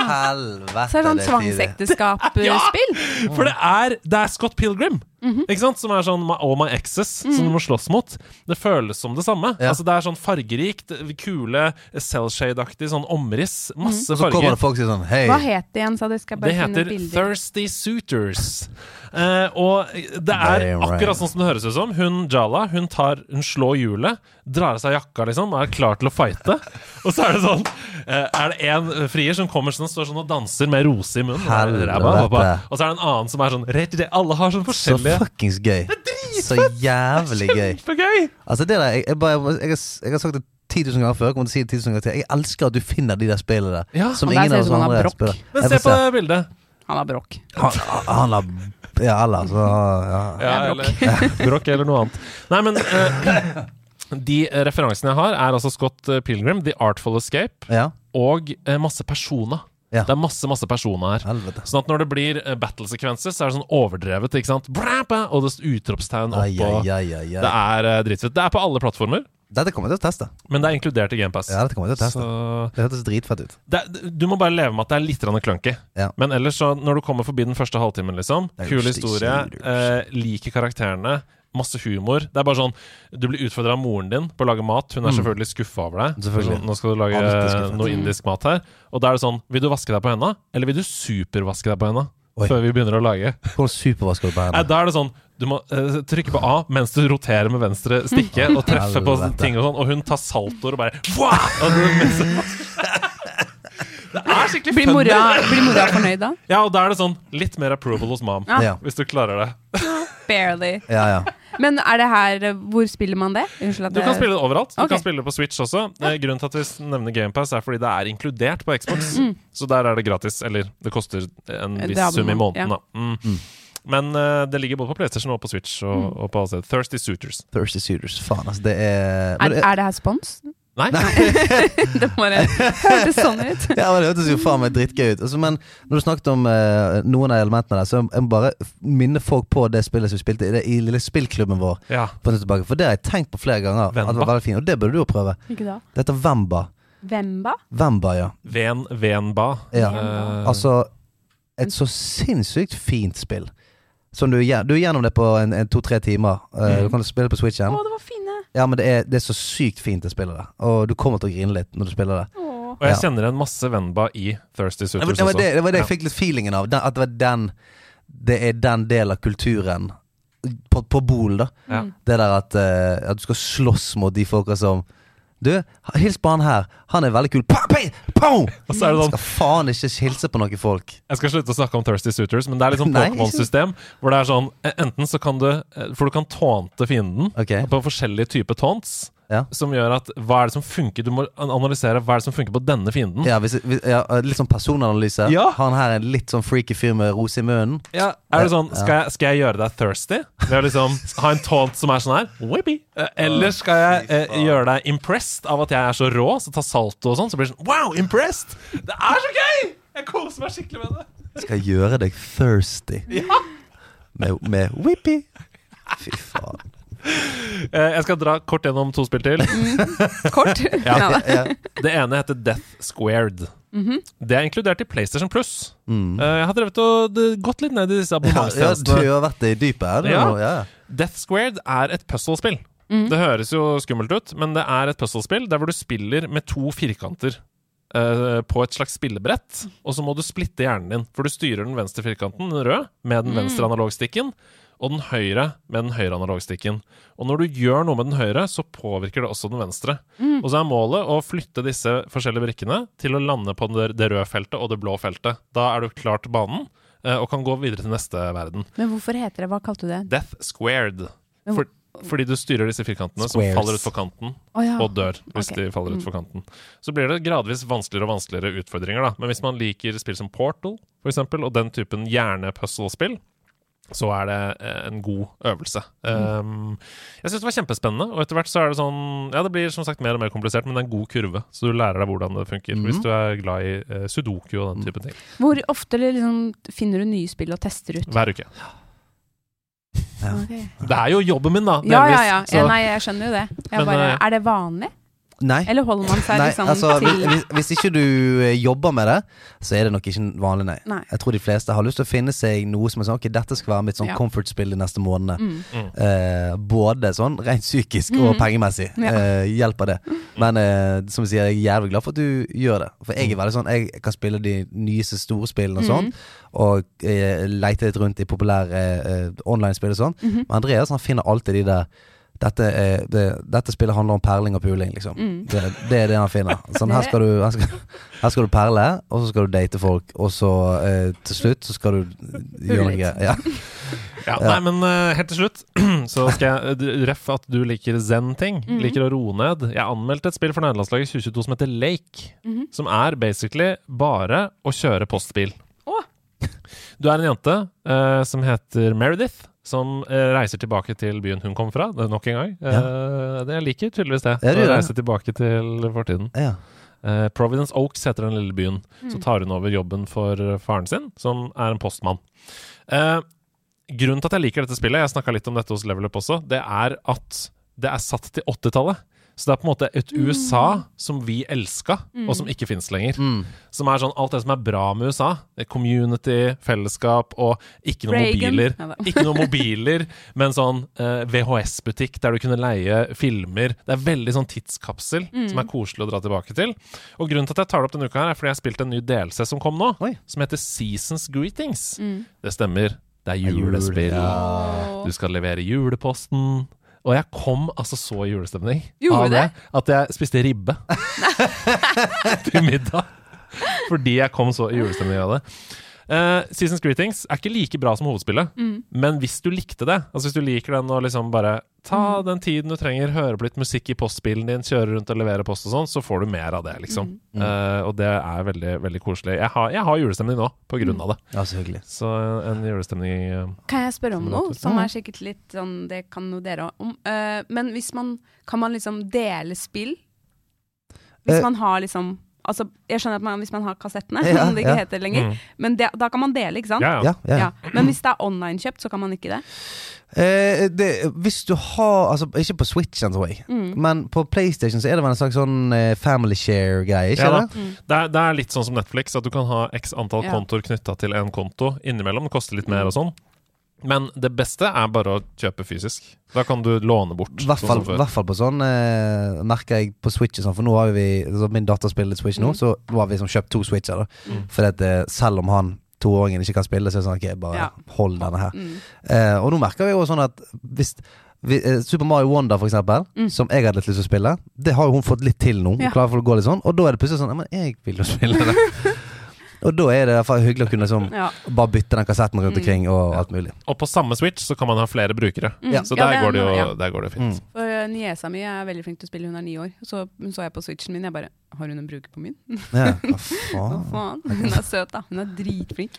Helvete, Så er det sånn det tidlig. tvangsekteskap-spill. For det er, det er Scott Pilgrim, ikke sant? som er sånn my- All my exes, som du må slåss mot. Det føles som det samme. Ja. Altså Det er sånn fargerikt, kule, cell-shade-aktig sånn omriss. Masse Så kommer det folk og sier sånn Hei. Hva het det igjen, sa du? Skal jeg Det bare finne heter bilder. Thirsty Suitors. Eh, og det er akkurat sånn som det høres ut som. Hun Jala hun, tar, hun slår hjulet, drar av seg jakka liksom, og er klar til å fighte. Og så er det sånn uh, Er det en frier som kommer sånn, står sånn og danser med rose i munnen. Helvete. Og så er det en annen som er sånn rett i det. Alle har sånn forskjellige Så fuckings gøy. Så jævlig gøy. Kjempegøy! Altså det der, jeg, jeg, bare, jeg, har, jeg har sagt det 10 000 ganger før. Jeg kommer til å si det 10 000 ganger til. Jeg elsker at du finner de der spillene der. Ja, som ingen ser av ut oss som han har andre brokk. spiller. Men se på det bildet. Han har brokk. Han, han har Ja, eller så ja. Ja, eller Brokk eller noe annet. Nei, men uh, de referansene jeg har, er altså Scott Pilgrim, The Artful Escape ja. og uh, masse personer. Ja. Det er masse masse personer her. Helvete. Sånn at når det blir uh, battlesekvenser, så er det sånn overdrevet. ikke sant? Og det er utropstegn opp. ai, ai, ai, Det er uh, dritfett. Det er på alle plattformer, Dette kommer jeg til å teste. men det er inkludert i GamePass. Ja, dette kommer jeg til å teste. Så Det hørtes dritfett ut. det, du må bare leve med at det er litt clunky. Ja. Men ellers, så når du kommer forbi den første halvtimen, liksom Kul historie. Eh, liker karakterene. Masse humor. Det er bare sånn Du blir utfordra av moren din på å lage mat. Hun er Mm. selvfølgelig skuffa over deg. Selvfølgelig. Sånn, Nå skal du lage noe indisk mat her. Og da er det sånn Vil du vaske deg på henda, eller vil du supervaske deg på henda? Før vi begynner å lage. Hvordan supervasker du på henda? da er det sånn Du må uh, trykke på A mens du roterer med venstre stikke og treffe på ting og sånn, og hun tar saltoer og bare Wah! Og det, mens- det er skikkelig Blir mora, blir mora fornøyd da? Ja, og da er det sånn litt mer approval hos mom. Ja. Hvis du klarer det. Barely. Ja, ja. Men er det her Hvor spiller man det? Unnskyld at Du kan spille det overalt. Du okay. kan spille det på Switch også. Eh, Grunnen til at vi nevner GamePass, er fordi det er inkludert på Xbox. Mm. Så der er det gratis. Eller det koster en viss sum i måneden, da. Mm. Men uh, det ligger både på PlayStation og på Switch og, Mm. og på alle. Thirsty Suitors. Thirsty Suitors. Faen, altså. Det er Er, det, er det her spons? Nei? Det bare hørtes sånn ut. Ja, men Det hørtes jo faen meg drittgøy ut. Altså, men når du snakket om uh, noen av elementene der, så jeg må bare minne folk på det spillet som vi spilte i, det, i lille spillklubben vår. Ja. Tilbake, For det har jeg tenkt på flere ganger. At det var veldig fint Og det burde du jo prøve. Ikke da? Det heter Vemba. Vemba? Vemba, ja. Ven, Venba. ja. Venba. Altså Et så sinnssykt fint spill. Som du, du er gjennom det på en, en to-tre timer. Eh, Mhm. Du kan spille på Å, Switchen. det var fine. Ja, men det er, det er så sykt fint å spille det. Og du kommer til å grine litt når du spiller det. Åh. og jeg ja. kjenner en masse Venba i Thirsty Suitors det, var det, det var det jeg fikk litt feelingen av. Den, at det var den Det er den delen av kulturen på, på Bol, da. Ja. Det der at, uh, at du skal slåss mot de folka som Du, hils på han her. Han er veldig kul. Pa, pa, pow! Og så er det sånn Skal faen ikke hilse på noen folk. Jeg skal slutte å snakke om Thirsty Suitors, men det er litt sånn Pokémon-system. Hvor det er sånn eh, Enten så kan du eh, For du kan tånte fienden okay. på forskjellige typer taunts. Ja. Som gjør at Hva er det som funker? Du må analysere hva er det som funker på denne fienden. Ja, hvis, hvis, ja, litt sånn personanalyse. Ja. Han her er en litt sånn freaky fyr med rose i munnen. Ja, er det sånn, skal jeg, skal jeg gjøre deg thirsty? Ved å liksom ha en taunt som er sånn her? Whippy. Eh, Eller skal jeg eh, gjøre deg impressed av at jeg er så rå, så ta salto og sånn? Så blir det sånn Wow, impressed! Det er så gøy! Jeg koser meg skikkelig med det. Skal jeg gjøre deg thirsty. Med, med whippy. Fy faen. Eh, Jeg skal dra kort gjennom to spill til. Kort. Ja. Det ene heter Death Squared. Det er inkludert i PlayStation Plus. Mm. Eh, Jeg har drevet og det- gått litt ned i disse Ja, ja, du abonnementstjenestene. har vært i dypet her. du, Ja. nå, ja. Death Squared er et puzzlespill. Det høres jo skummelt ut, men det er et puzzlespill der hvor du spiller med to firkanter eh, på et slags spillebrett, og så må du splitte hjernen din. For du styrer den venstre firkanten, den røde, med den venstre analogstikken, og den høyre med den høyre analogstikken. Og når du gjør noe med den høyre, så påvirker det også den venstre. Og så er målet å flytte disse forskjellige brikkene til å lande på det, røde feltet og det blå feltet. Da er du klar til banen, eh, og kan gå videre til neste verden. Men hvorfor heter det Hva kalte du det? Death squared. For, fordi du styrer disse firkantene Squares. som faller utfor kanten, oh, ja. og dør hvis okay. de faller utfor kanten. Så blir det gradvis vanskeligere og vanskeligere utfordringer, da. Men hvis man liker spill som Portal, for eksempel, og den typen hjernepuzzle-spill, så er det eh, en god øvelse. Um, jeg syns det var kjempespennende, og etter hvert så er det sånn Ja, det blir som sagt mer og mer komplisert, men det er en god kurve, så du lærer deg hvordan det funker. Hvis du er glad i uh, sudoku og den type ting. Hvor ofte liksom, finner du nye spill og tester ut? Hver uke. Ja. Okay. Det er jo jobben min, da. Ja, ja, ja. så- ja. Nei, jeg skjønner jo det. Jeg Men, bare, eh, er det vanlig? Nei. Eller holder man seg Nei, liksom altså, til hvis, hvis ikke du eh, jobber med det, så er det nok ikke vanlig, nei. Nei. Jeg tror de fleste har lyst til å finne seg noe som er sånn Ok, dette skal være mitt sånn Ja. comfort-spill de neste månedene. Mm. Eh, både sånn rent psykisk og pengemessig. Ja. Eh, hjelper det. Men eh, som jeg sier, jeg er jævlig glad for at du gjør det. For jeg er veldig sånn Jeg kan spille de nyeste store spillene og sånn, og eh, leite litt rundt i populære eh, online-spill og sånn. Men Andreas han finner alltid de der dette, er, det, dette spillet handler om perling og puling, liksom. Det, det er det han finner. Sånn, her, skal du, her, skal, her skal du perle, og så skal du date folk, og så eh, til slutt så skal du gjøre noe. Ja. Ja, Nei, men uh, helt til slutt så skal jeg eh, Ref at du liker zen-ting. Mhm. Liker å roe ned. Jeg anmeldte et spill for nederlandslaget i 2022 som heter Lake. Mhm. Som er basically bare å kjøre postbil. Oh. Du er en jente uh, som heter Meredith. Som eh, reiser tilbake til byen hun kom fra, nok en gang. Eh, det jeg liker tydeligvis det. Ja, det. reise tilbake til fortiden. Ja. Eh, Providence Oaks heter den lille byen. Så tar hun over jobben for eh, faren sin, som er en postmann. Eh, grunnen til at jeg liker dette spillet, jeg snakka litt om dette hos Level Up også, det er at det er satt til 80-tallet. Så det er på en måte et USA som vi elska, og som ikke fins lenger. Mm. Som er sånn alt det som er bra med USA. Det community, fellesskap og ikke noen mobiler. Ikke noen mobiler, men sånn eh, VHS-butikk der du kunne leie filmer. Det er veldig sånn tidskapsel som er koselig å dra tilbake til. Og grunnen til at jeg tar det opp denne uka, her er fordi jeg har spilt en ny DLC som kom nå, Oi. som heter Seasons Greetings. Mm. Det stemmer. Det er julespill. Ja. Du skal levere juleposten. Og jeg kom altså så i julestemning Gjorde av det? at jeg spiste ribbe til middag. Fordi jeg kom så i julestemning av det. Uh, Seasons Greetings er ikke like bra som hovedspillet, Mm. men hvis du likte det, altså hvis du liker den og liksom bare ta den tiden du trenger, høre på litt musikk i postbilen din, kjøre rundt og levere post og sånn, så får du mer av det, liksom. Eh, og det er veldig, veldig koselig. Jeg har, jeg har julestemning nå på grunn av det. ja, så hyggelig. Så en julestemning uh, Kan jeg spørre om noe som er sikkert litt sånn Det kan jo dere om. Uh, men hvis man Kan man liksom dele spill? Hvis Eh. man har liksom Altså, jeg skjønner at man, hvis man har kassettene, Ja, som det ikke ja. heter lenger. Mm. Men det, da kan man dele, ikke sant? Ja, ja. Ja, ja. Ja. Men hvis det er online-kjøpt, så kan man ikke det? Eh, det, hvis du har Altså, ikke på tror jeg. Mm. Men på PlayStation så er det vel en slags sånn eh, family share-greie, ikke Ja det? Det er, det er litt sånn som Netflix, at du kan ha x antall Ja. kontoer knytta til en konto innimellom. Det koster litt mer og sånn. Men det beste er bare å kjøpe fysisk. Da kan du låne bort. I hvert fall, sånn hvert fall på sånn eh, merker jeg på Switch sånn, for nå har vi altså Min datter spiller litt Switch nå, Mm. så nå har vi liksom kjøpt to Switcher. da Mm. For at eh, selv om han toåringen ikke kan spille, så er det sånn ok, bare Ja. hold denne her. Mm. Eh, og nå merker vi jo sånn at hvis vi, eh, Super Mario Wonder, for eksempel, Mm. som jeg hadde litt lyst til å spille, det har jo hun fått litt til nå. Hun Ja. klarer for å gå litt sånn Og da er det plutselig sånn men jeg vil jo spille det. og da er det i hvert fall hyggelig å kunne liksom Ja. bare bytte den kassetten rundt Mm. omkring og alt mulig. Og på samme Switch så kan man ha flere brukere. Mm. Så Ja, der, det er går det jo, ja. der går det fint. Mm. For uh, niesa mi er veldig flink til å spille, hun er ni år. Så hun så jeg på switchen min, jeg bare Har hun en bruker på min? Ja, hva Hva faen? faen? Hun er søt, da. Hun er dritflink.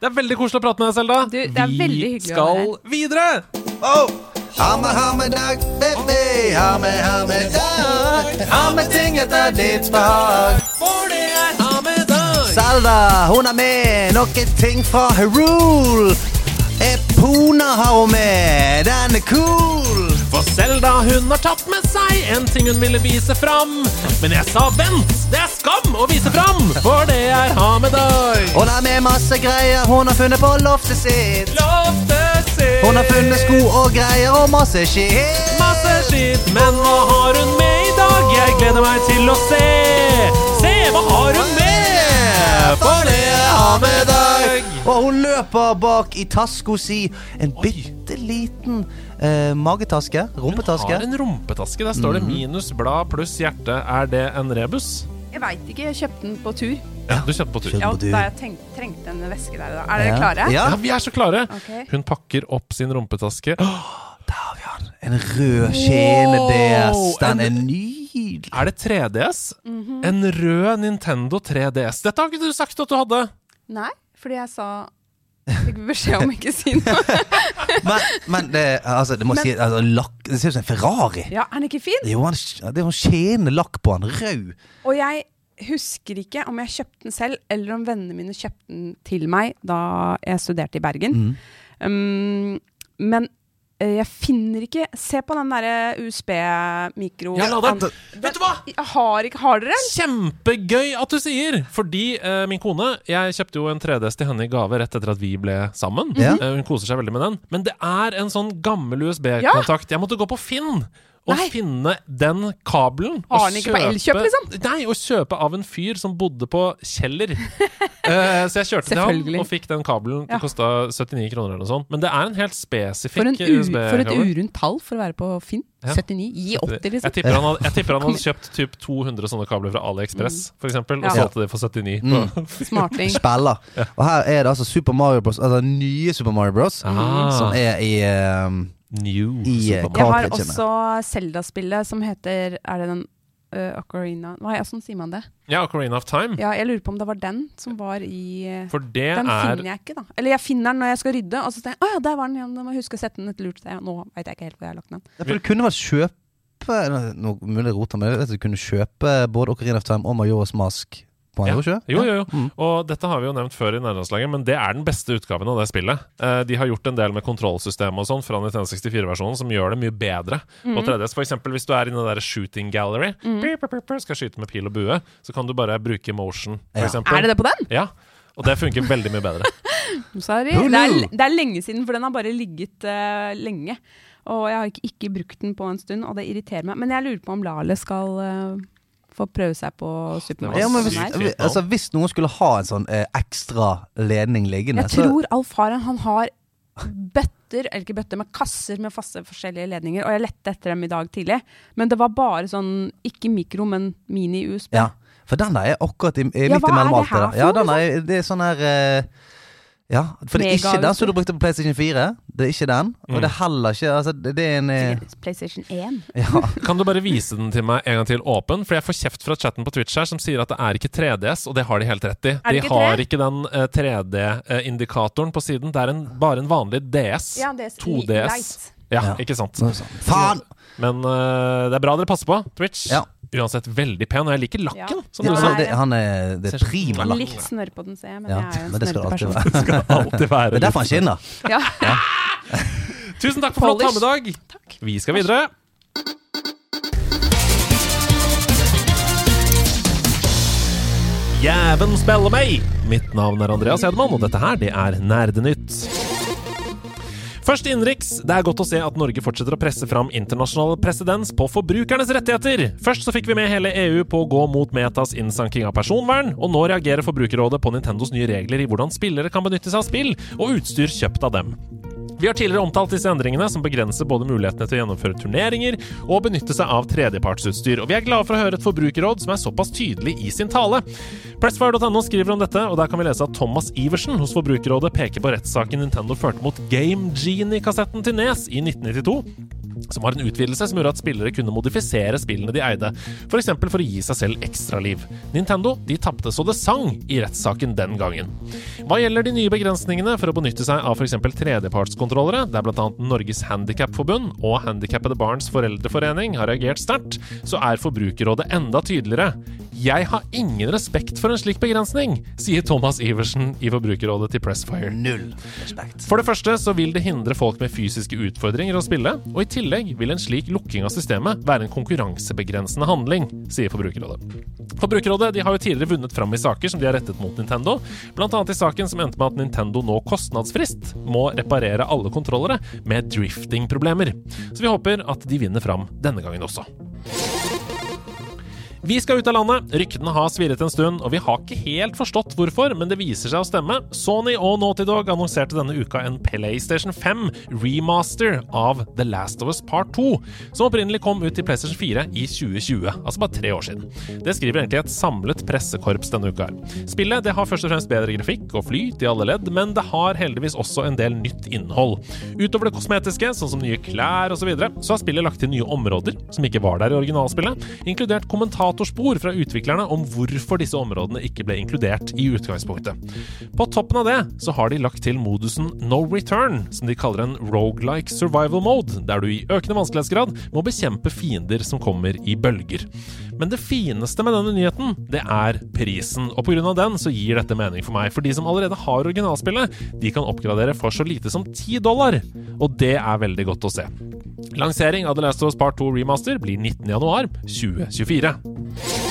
Det er veldig koselig å prate med deg, Selda. Du, det er veldig hyggelig å skal videre! Oh! Ha med, ha med dag, baby. Ha med, ha med dag. Ha med ting etter ditt behag. For det Selda, hun er med. Noen ting fra Herul. Epona har hun med. Den er cool. For Selda, hun har tatt med seg en ting hun ville vise fram. Men jeg sa vent, det er skam å vise fram, for det er ha med deg. Hun er med masse greier hun har funnet på loftet sitt. Loftet sitt. Hun har funnet sko og greier og masse skitt. Masse skitt, men hva har hun med i dag? Jeg gleder meg til å se. Se, hva har hun med? Og hun løper bak i taska si en bitte liten eh, magetaske. Hun har en rumpetaske. Der står det minus blad pluss hjerte. Er det en rebus? Jeg veit ikke, jeg kjøpte den på tur. Ja, du kjøpte på tur. Kjøpte Ja, på tur. da jeg tenk, trengte en veske der. Da. Er dere Ja. klare? Ja. Ja, vi er så klare. Okay. Hun pakker opp sin rumpetaske. Der har vi han. En rød kjele-DS. Wow, Den er nydelig. Er det 3DS? En rød Nintendo 3DS. Dette har ikke du sagt at du hadde. Nei, fordi jeg sa Fikk beskjed om ikke å si noe. Men, men det, altså, det må Men- si altså, lakk, Det ser ut som en Ferrari. Ja, Er den ikke fin? Jo, han, det er skjene lakk på han. Rød. Og jeg husker ikke om jeg kjøpte den selv, eller om vennene mine kjøpte den til meg da jeg studerte i Bergen. Mm. Um, men Jeg finner ikke Se på den derre USB-mikro... Ja, la den. Den- Vet du hva? Jeg har ikke Har dere den? Kjempegøy at du sier! Fordi uh, min kone Jeg kjøpte jo en 3DS til henne i gave rett etter at vi ble sammen. Mm -hmm. uh, hun koser seg veldig med den. Men det er en sånn gammel USB-kontakt. Jeg måtte gå på Finn Nei. finne den kabelen. Har den ikke på Elkjøp, liksom? Nei, å kjøpe av en fyr som bodde på Kjeller. uh, så jeg kjørte til ham og fikk den kabelen. Det Ja. kosta 79 kroner eller noe sånt. Men det er en helt spesifikk USB-kabel for et urundt tall for å være på Finn. Ja. 79. Gi 80, Jeg liksom. tipper, han hadde, jeg tipper han hadde kjøpt typ 200 sånne kabler fra AliExpress, for eksempel, og Ja. solgte det for 79. Mm. Smarting. Spiller. Og her er det altså Super Mario Bros. Altså nye Super Mario Bros. Ah. Som er i ehm, New I, eh, Jeg har også Zelda-spillet som heter Er det den uh, Ocarina Nei, sånn sier man det. Ja, Ocarina of Time. Ja, jeg lurer på om det var den som var i eh, For det Den er finner jeg ikke, da. Eller jeg finner den når jeg skal rydde, og så tenker jeg å ja, der var den igjen. Jeg må huske å sette den et lurt sted. Nå veit jeg ikke helt hvor jeg har lagt den. Ja, for det kunne vært kjøpe Nå mulig jeg roter, men jeg vet at du kunne kjøpe både Ocarina of Time og Majora's Mask på en, Ja. gjorde du ikke? Jo, jo, jo. Mm. Og dette har vi jo nevnt før i nærlandslaget, men det er den beste utgaven av det spillet. Eh, de har gjort en del med kontrollsystemet og sånn fra Nintendo 64-versjonen som gjør det mye bedre Og 3DS. For eksempel hvis du er inne i den der shooting gallery, pip, skal skyte med pil og bue, så kan du bare bruke motion, for Ja. eksempel. Er det det på den? Ja. Og det funker veldig mye bedre. Sorry. Det er, det er lenge siden, for den har bare ligget uh, lenge. Og jeg har ikke, ikke brukt den på en stund, og det irriterer meg. Men jeg lurer på om Lale skal eh, få prøve seg på Super var Ja, hvis, altså, hvis noen skulle ha en sånn eh, ekstra ledning liggende Jeg tror Alf har. Han har bøtter, eller ikke bøtter, men kasser med faste forskjellige ledninger. Og jeg lette etter dem i dag tidlig. Men det var bare sånn, ikke mikro, men mini-USB. Ja, for den der er akkurat i, i Ja, midt er imellom alt det der. Ja, den er, det er sånn her eh, Ja, for det er ikke den som du brukte på PlayStation 4. Det er ikke den. Og det er heller ikke altså, det, det er en eh, Sikkert PlayStation 1. Ja. Kan du bare vise den til meg en gang til åpen? For jeg får kjeft fra chatten på Twitch her som sier at det er ikke 3DS, og det har de helt rett i. De ikke har ikke den uh, 3D-indikatoren på siden. Det er en, bare en vanlig DS. Ja, er 2DS. Ja, Ja. ikke sant. Faen! Men uh, det er bra dere passer på. Twitch. Ja. Uansett veldig pen, og jeg liker lakken. Ja. Som Ja, du sa. det, han er, det er prima lakk. Litt snørr på den, ser jeg, men Ja, jeg er jo en men det skal det alltid være. skal alltid være Det er derfor han skinner. Ja. Tusen takk for flott hammedag. Vi skal videre. Jæven spiller meg! Mitt navn er Andreas Hedman, og dette her, det er Nerdenytt. Først innenriks. Det er godt å se at Norge fortsetter å presse fram internasjonal presedens på forbrukernes rettigheter. Først så fikk vi med hele EU på å gå mot Metas innsanking av personvern, og nå reagerer Forbrukerrådet på Nintendos nye regler i hvordan spillere kan benytte seg av spill og utstyr kjøpt av dem. Vi har tidligere omtalt disse endringene, som begrenser både mulighetene til å gjennomføre turneringer og benytte seg av tredjepartsutstyr, og vi er glade for å høre et forbrukerråd som er såpass tydelig i sin tale. Pressfire.no skriver om dette, og der kan vi lese at Thomas Iversen hos Forbrukerrådet peker på rettssaken Nintendo førte mot Game Genie-kassetten til Nes i 1992 som var en utvidelse som gjorde at spillere kunne modifisere spillene de eide, f.eks. For, for å gi seg selv ekstra liv. Nintendo de tapte så det sang i rettssaken den gangen. Hva gjelder de nye begrensningene for å benytte seg av f.eks. tredjepartskontrollere, der bl.a. Norges Handikapforbund og Handikappede Barns Foreldreforening har reagert sterkt, så er Forbrukerrådet enda tydeligere. Jeg har ingen respekt for en slik begrensning, sier Thomas Iversen i Forbrukerrådet til Pressfire. Null respekt. For det første så vil det hindre folk med fysiske utfordringer å spille, og i tillegg vil en slik lukking av systemet være en konkurransebegrensende handling, sier Forbrukerrådet. Forbrukerrådet de har jo tidligere vunnet fram i saker som de har rettet mot Nintendo, bl.a. i saken som endte med at Nintendo nå kostnadsfrist må reparere alle kontrollere med drifting-problemer. Så vi håper at de vinner fram denne gangen også. Vi skal ut av landet. Ryktene har svirret en stund, og vi har ikke helt forstått hvorfor, men det viser seg å stemme. Sony og Naughty Dog annonserte denne uka en PlayStation 5 remaster av The Last of Us Part 2, som opprinnelig kom ut til PlayStation 4 i 2020, altså bare tre år siden. Det skriver egentlig et samlet pressekorps denne uka. Spillet det har først og fremst bedre grafikk og flyt i alle ledd, men det har heldigvis også en del nytt innhold. Utover det kosmetiske, sånn som nye klær osv., så, videre, så har spillet lagt til nye områder som ikke var der i originalspillet, inkludert kommentator kommentatorspor fra utviklerne om hvorfor disse områdene ikke ble inkludert i utgangspunktet. På toppen av det så har de lagt til modusen No Return, som de kaller en rogelike survival mode, der du i økende vanskelighetsgrad må bekjempe fiender som kommer i bølger. Men det fineste med denne nyheten, det er prisen, og pga. den så gir dette mening for meg. For de som allerede har originalspillet, de kan oppgradere for så lite som 10 dollar, og det er veldig godt å se. Lansering av The Last of Us Part 2 Remaster blir 19.1.2024.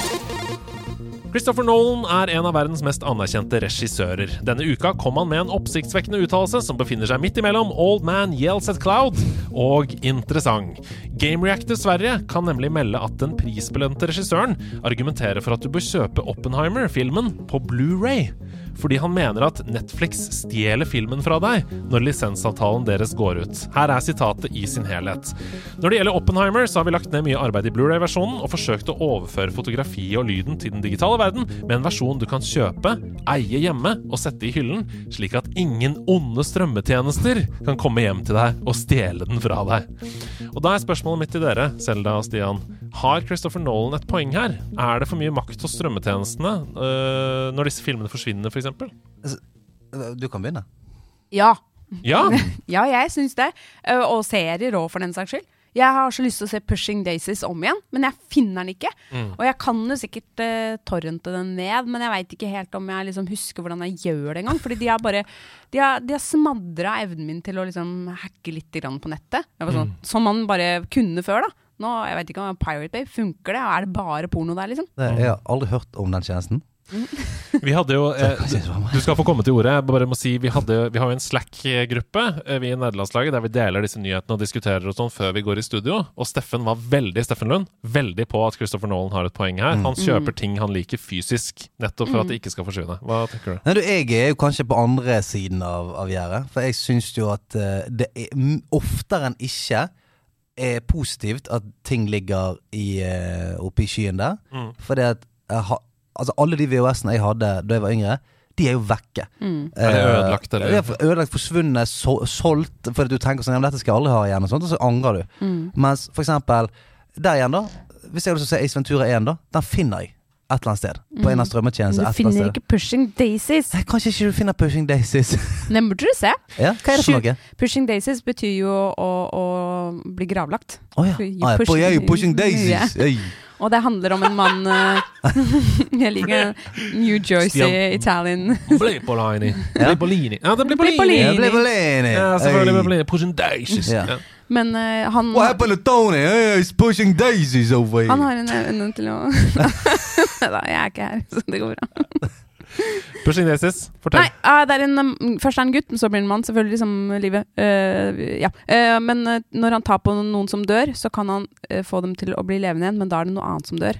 Christopher Nolan er en av verdens mest anerkjente regissører. Denne uka kom han med en oppsiktsvekkende uttalelse som befinner seg midt imellom Old Man Yells at Cloud og interessant. Game Reactor Sverige kan nemlig melde at den prisbelønte regissøren argumenterer for at du bør kjøpe Oppenheimer-filmen på Blu-ray fordi han mener at Netflix stjeler filmen fra deg når lisensavtalen deres går ut. Her er sitatet i sin helhet. Når det gjelder Oppenheimer, så har vi lagt ned mye arbeid i Blu-ray-versjonen og forsøkt å overføre fotografiet og lyden til den digitale verden med en versjon du kan kjøpe, eie hjemme og sette i hyllen, slik at ingen onde strømmetjenester kan komme hjem til deg og stjele den fra deg. Og da er spørsmålet mitt til dere, Selda og Stian. Har Christopher Nolan et poeng her? Er det for mye makt hos strømmetjenestene uh, når disse filmene forsvinner, f.eks.? Du kan begynne. Ja. Ja! Ja, jeg syns det. Eh, Og serier òg, for den saks skyld. Jeg har så lyst til å se Pushing Daisies om igjen, men jeg finner den ikke. Og jeg kan jo sikkert uh, torrente den ned, men jeg veit ikke helt om jeg liksom husker hvordan jeg gjør det engang. Fordi de har bare De har, de har smadra evnen min til å liksom hacke litt grann på nettet. Sånn, var sånn, Som man bare kunne før, da. Nå, jeg vet ikke om Pirate Bay funker det, og er det bare porno der, liksom? Det, jeg har aldri hørt om den tjenesten. Vi hadde jo eh, du skal få komme til ordet. Jeg bare må si Vi, hadde, vi har jo en Slack-gruppe eh, Vi i nederlandslaget der vi deler disse nyhetene og diskuterer og sånn før vi går i studio. Og Steffen var veldig Steffen Lund, veldig på at Christopher Nolan har et poeng her. Han kjøper ting han liker fysisk, nettopp for at det ikke skal forsvinne. Hva tenker du? Nei, du, Jeg er jo kanskje på andre siden av, av gjerdet. For jeg syns jo at eh, det er oftere enn ikke er positivt at ting ligger i, uh, oppe i skyen der. Mm. Fordi at jeg ha, altså alle de VHS-ene jeg hadde da jeg var yngre, de er jo vekke. Er det er ødelagt, eller? For- ødelagt, forsvunnet, so solgt. Fordi du tenker sånn ja, men 'Dette skal jeg aldri ha igjen', og sånt, og så angrer du. Mens for eksempel der igjen, da. Hvis jeg har lyst til å se Ace Ventura 1, da. Den finner jeg et eller annet sted. På en av strømmetjenestene. Du finner ikke Pushing Daisies. Nei, Kanskje ikke du finner Pushing Daisies. Den burde du se. ja, hva er det for noe? Pushing Daisies betyr jo å, å bli gravlagt. Å ja. Ah, ja. push- på- jeg er jo Pushing. Daisies. Øy. Og det handler om en mann eh, Jeg liker New Jersey. Italian. Blipolini. Blipolini. Ja, det blir Blipolini. Jeg ble. Ja, selvfølgelig. Blipolini. Pushing daisies. Ja. Men uh, han What happened to Tony? He's pushing daisies over here. Han har en evne til å Nei, jeg er ikke her, så det går bra. Pushing daisies. Fortell. Nei, uh, det er en, um, først er han gutt, men så blir han mann, selvfølgelig, som livet. Uh, ja. Eh, men når han tar på noen som dør, så kan han få dem til å bli levende igjen, men da er det noe annet som dør.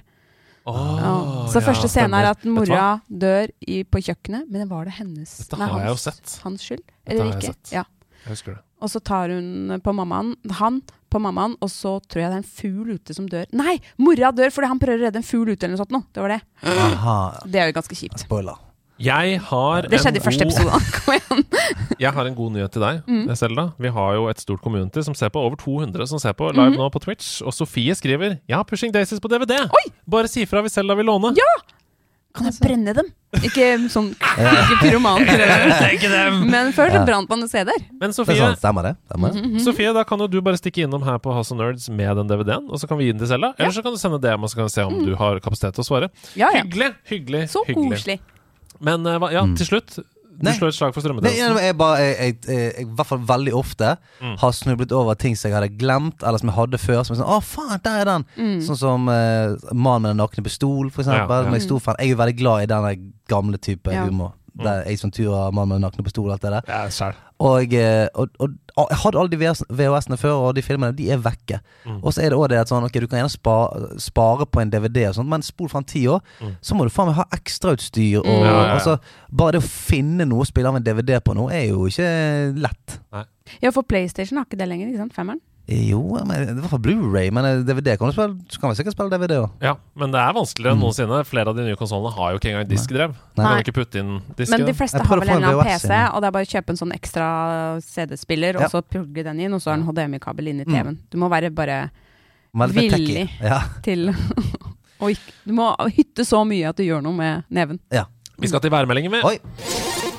Oh, Ja. Så ja, første scene er at mora dør i, på kjøkkenet, men var det hennes Dette nei, hans, jeg jo sett. hans skyld? Dette Eller ikke. jeg sett. Ja. Jeg husker det. Og så tar hun på mammaen, han på mammaen, og så tror jeg det er en fugl ute som dør. Nei! Mora dør fordi han prøver å redde en fugl ute, eller noe sånt noe. Det var det. Aha. Det er jo ganske kjipt. Spoiler. Jeg har, Det skjedde i første god- episode. Kom igjen. jeg har en god nyhet til deg, Mm. Selda. Vi har jo et stort community som ser på. Over 200 som ser på live mm. nå på Twitch. Og Sofie skriver 'Jeg har Pushing Daisies på DVD'. Bare si fra hvis Selda vil låne. Kan jeg brenne dem? Ikke sånn ikke pyroman. Men før så brant man CD-er. Men Sofie, er stemmer det? Stemmer Mm -hmm. Sofie, da kan jo du bare stikke innom her på House of Nerds med den DVD-en, og så kan vi gi den til Selda. Eller så kan du sende DM, og så kan vi se om du har kapasitet til å svare. Ja, ja. Hyggelig, hyggelig, Så hyggelig. koselig. Men eh, ja, Mm. til slutt. Du slår et slag for strømmetjenesten. Nei, jeg, bare, jeg, jeg, jeg, jeg, i hvert fall veldig ofte Mm. har snublet over ting som jeg hadde glemt, eller som jeg hadde før. Som er sånn, å faen, der er den Mm. Sånn som uh, Mannen med den nakne pistol, for eksempel. Ja, ja. Jeg, er jeg er jo veldig glad i denne gamle type Ja. humor. Mm. Der Ace Ventura, Mannen med den nakne pistol og alt det der. Ja, sjæl. Og, eh, og, og, og jeg hadde alle de VHS VHS-ene før, og de filmene de er vekke. Mm. Og så er det også det at sånn, ok, du kan gjerne spare, spare på en DVD, og sånt, men spol fram ti år, Mm. så må du faen meg ha ekstrautstyr. Og, Mm. Ja, ja, ja. Altså, bare det å finne noe å spille av en DVD på nå, er jo ikke lett. Ja, for PlayStation har ikke det lenger, ikke sant? Femmeren? Jo, men, i hvert fall Blu-ray, men eh, DVD kan du spille, så kan vi sikkert spille DVD òg. Ja, men det er vanskeligere enn Mm. noensinne. Flere av de nye konsollene har jo ikke engang diskdrev. Nei. kan ikke putte inn disk Men de fleste har vel en eller annen PC, inn. og det er bare å kjøpe en sånn ekstra CD-spiller, Ja. og så plugge den inn, og så har en HDMI-kabel inn i TV-en. Du må være bare Villig. Ja. til Og ikke, du må hytte så mye at du gjør noe med neven. Ja. Vi skal til værmeldingen, vi. Oi.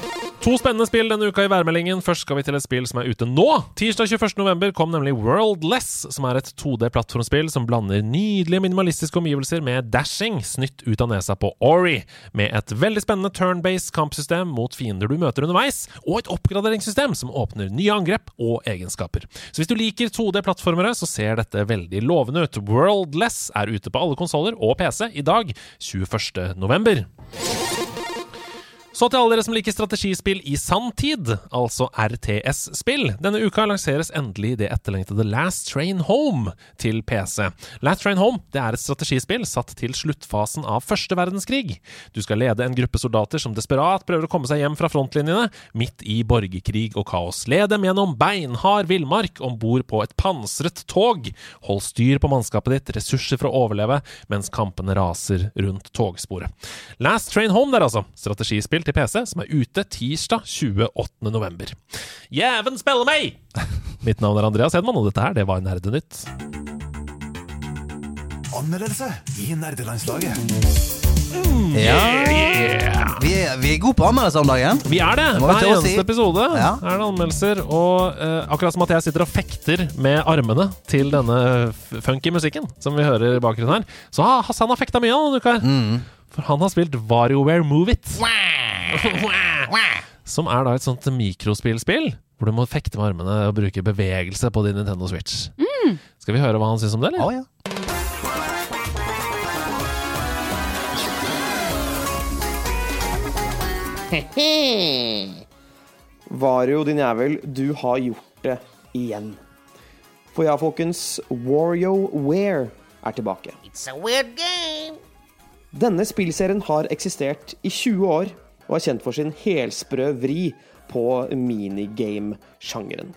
To spennende spill denne uka i værmeldingen. Først skal vi til et spill som er ute nå. Tirsdag 21. november kom nemlig Worldless, som er et 2D-plattformspill som blander nydelige minimalistiske omgivelser med dashing snytt ut av nesa på Ori, med et veldig spennende turn-based kampsystem mot fiender du møter underveis, og et oppgraderingssystem som åpner nye angrep og egenskaper. Så hvis du liker 2D-plattformere, så ser dette veldig lovende ut. Worldless er ute på alle konsoller og PC i dag, 21. Så til alle dere som liker strategispill i sanntid, altså RTS-spill. Denne uka lanseres endelig det etterlengtede Last Train Home til PC. Last Train Home det er et strategispill satt til sluttfasen av første verdenskrig. Du skal lede en gruppe soldater som desperat prøver å komme seg hjem fra frontlinjene, midt i borgerkrig og kaos. Led dem gjennom beinhard villmark om bord på et pansret tog. Hold styr på mannskapet ditt, ressurser for å overleve, mens kampene raser rundt togsporet. Last Train Home der, altså. Strategispill til PC som er ute tirsdag 28. november. Jæven spille meg! Mitt navn er Andreas Hedman, og dette her, det var Nerdenytt. Anmeldelse i nerdelandslaget. Ja. Vi, er, vi er gode på anmeldelser om dagen. Vi er det! Det Hver eneste si. episode Ja. er det anmeldelser. Og uh, akkurat som at jeg sitter og fekter med armene til denne funky musikken som vi hører i bakgrunnen her, så har Hassan har fekta mye denne uka. Mm. For han har spilt WarioWare Move It. Som er da et sånt mikrospillspill hvor du må fekte med armene og bruke bevegelse på din Nintendo Switch. Skal vi høre hva han syns om det, eller? Å ja. Vario, din jævel, du har gjort det igjen. For ja, folkens, WarioWare er tilbake. It's a weird game. Denne spillserien har eksistert i 20 år og er kjent for sin helsprø vri på minigame-sjangeren.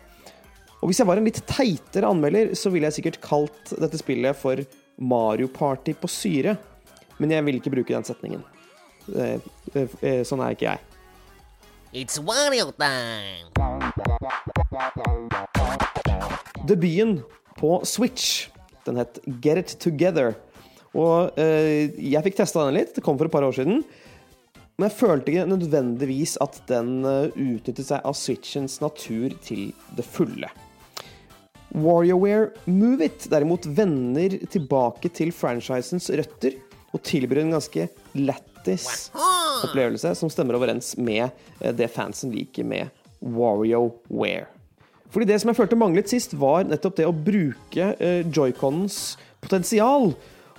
Og hvis jeg var en litt teitere anmelder, så ville jeg sikkert kalt dette spillet for Mario Party på syre. Men jeg vil ikke bruke den setningen. Eh, eh, eh, Sånn er ikke jeg. It's Wario time. Debuten på Switch, den het Get It Together. Og eh, jeg fikk testa den litt, det kom for et par år siden. Men jeg følte ikke nødvendigvis at den eh, utnyttet seg av Switchens natur til det fulle. WarioWare Move It derimot vender tilbake til franchisens røtter og tilbyr en ganske lættis opplevelse som stemmer overens med eh, det fansen liker med WarioWare. Fordi det som jeg følte manglet sist, var nettopp det å bruke eh, joyconens potensial.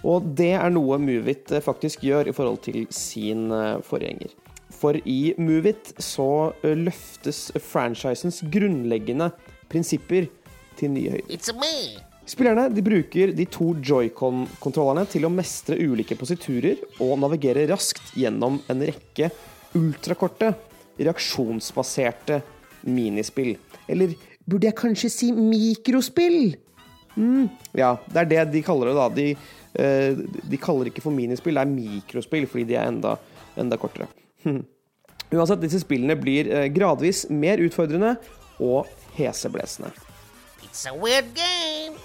Og det er noe Movit eh, faktisk gjør i forhold til sin eh, forgjenger. For i Movit så eh, løftes franchisens grunnleggende prinsipper til nye høyder. Spillerne de bruker de to joycon-kontrollerne til å mestre ulike positurer og navigere raskt gjennom en rekke ultrakorte, reaksjonsbaserte minispill. Eller burde jeg kanskje si mikrospill? Mm, ja, det er det de kaller det, da. De, de kaller det ikke for minispill, det er mikrospill, fordi de er enda, enda kortere. Uansett, disse spillene blir eh, gradvis mer utfordrende og heseblesende. It's a weird game.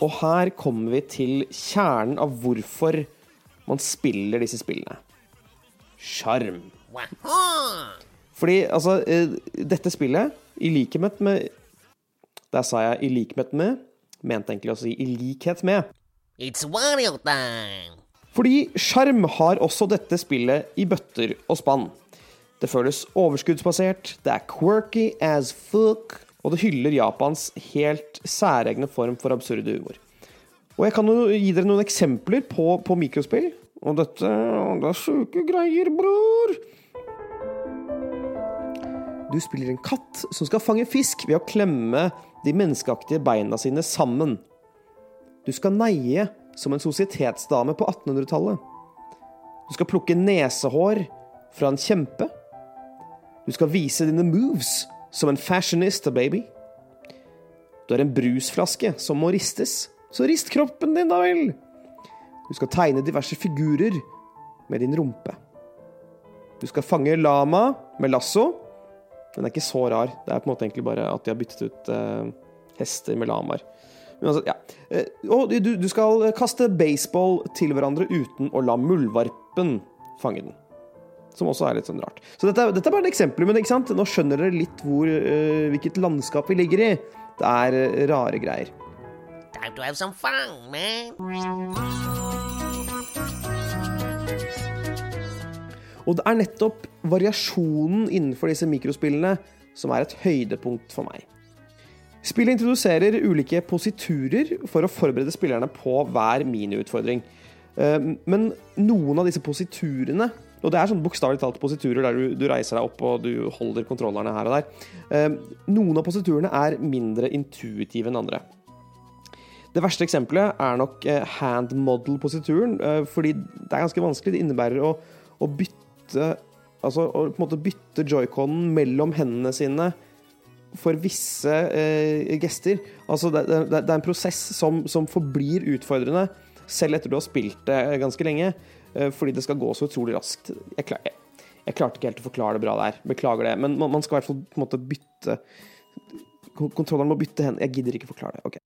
Og her kommer vi til kjernen av hvorfor man spiller disse spillene. Sjarm. Fordi altså, eh, dette spillet, i likhet med Der sa jeg 'i likhet med', mente egentlig å si 'i likhet med'. It's Wario time. Fordi sjarm har også dette spillet i bøtter og spann. Det føles overskuddsbasert, det er quirky as fuck, og det hyller Japans helt særegne form for absurd humor. Og jeg kan jo gi dere noen eksempler på, på mikrospill. Og dette det er sjuke greier, bror! Du spiller en katt som skal fange fisk ved å klemme de menneskeaktige beina sine sammen. Du skal neie som en sosietetsdame på 1800-tallet. Du skal plukke nesehår fra en kjempe. Du skal vise dine moves som en fashionista, baby. Du er en brusflaske som må ristes, så rist kroppen din, da vel. Du skal tegne diverse figurer med din rumpe. Du skal fange lama med lasso. Den er ikke så rar. Det er på en måte egentlig bare at de har byttet ut eh, hester med lamaer. Altså, ja. Og du, du skal kaste baseball til hverandre uten å la muldvarpen fange den. Som også er litt sånn rart. Så dette, dette er bare et eksempel, men nå skjønner dere litt hvor, eh, hvilket landskap vi ligger i. Det er rare greier. Time to have some fun, man. Og det er nettopp variasjonen innenfor disse mikrospillene som er et høydepunkt for meg. Spillet introduserer ulike positurer for å forberede spillerne på hver miniutfordring. Eh, Men noen av disse positurene og det er sånn bokstavelig talt positurer der du, du reiser deg opp og du holder kontrollerne her og der. Eh, Noen av positurene er mindre intuitive enn andre. Det verste eksempelet er nok eh, hand model-posituren, fordi det er ganske vanskelig. Det innebærer å, å bytte Altså å på en måte bytte joyconen mellom hendene sine for visse eh, gester. Altså det, det, det er en prosess som, som forblir utfordrende selv etter du har spilt det ganske lenge, eh, fordi det skal gå så utrolig raskt. Jeg, klar, jeg, jeg klarte ikke helt å forklare det bra der, beklager det, men man, man skal i hvert fall på en måte bytte Kontrolleren må bytte hendene Jeg gidder ikke forklare det. Okay.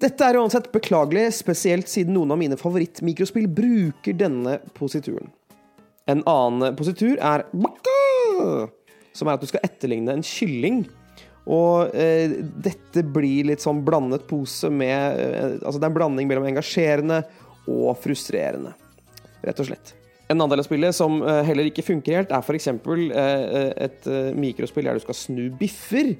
Dette er uansett beklagelig, spesielt siden noen av mine favorittmikrospill bruker denne posituren. En annen positur er som er at du skal etterligne en kylling. Og eh, dette blir litt sånn blandet pose med eh, Altså det er en blanding mellom engasjerende og frustrerende, rett og slett. En annen del av spillet som eh, heller ikke funker helt, er f.eks. Eh, et eh, mikrospill der du skal snu biffer,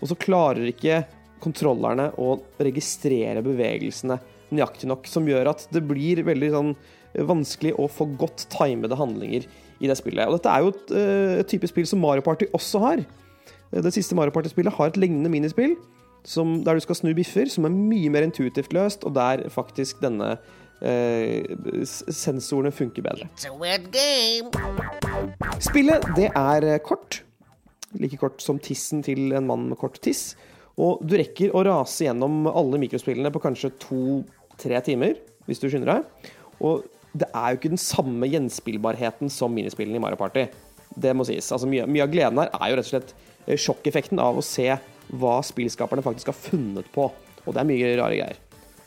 og så klarer ikke kontrollerne å registrere bevegelsene nøyaktig nok, som gjør at det blir veldig sånn vanskelig å få godt timede handlinger i det spillet. Og dette er jo et, eh, et type spill som Mario Party også har. Det siste Mario Party-spillet har et lignende minispill som, der du skal snu biffer, som er mye mer intuitivt løst, og der faktisk denne eh, sensorene funker bedre. Spillet det er eh, kort. Like kort som tissen til en mann med kort tiss. Og du rekker å rase gjennom alle mikrospillene på kanskje to-tre timer, hvis du skynder deg. Og det er jo ikke den samme gjenspillbarheten som minispillene i Mario Party. Det må sies. Altså, mye, mye av gleden her er jo rett og slett eh, sjokkeffekten av å se hva spillskaperne faktisk har funnet på. Og det er mye rare greier.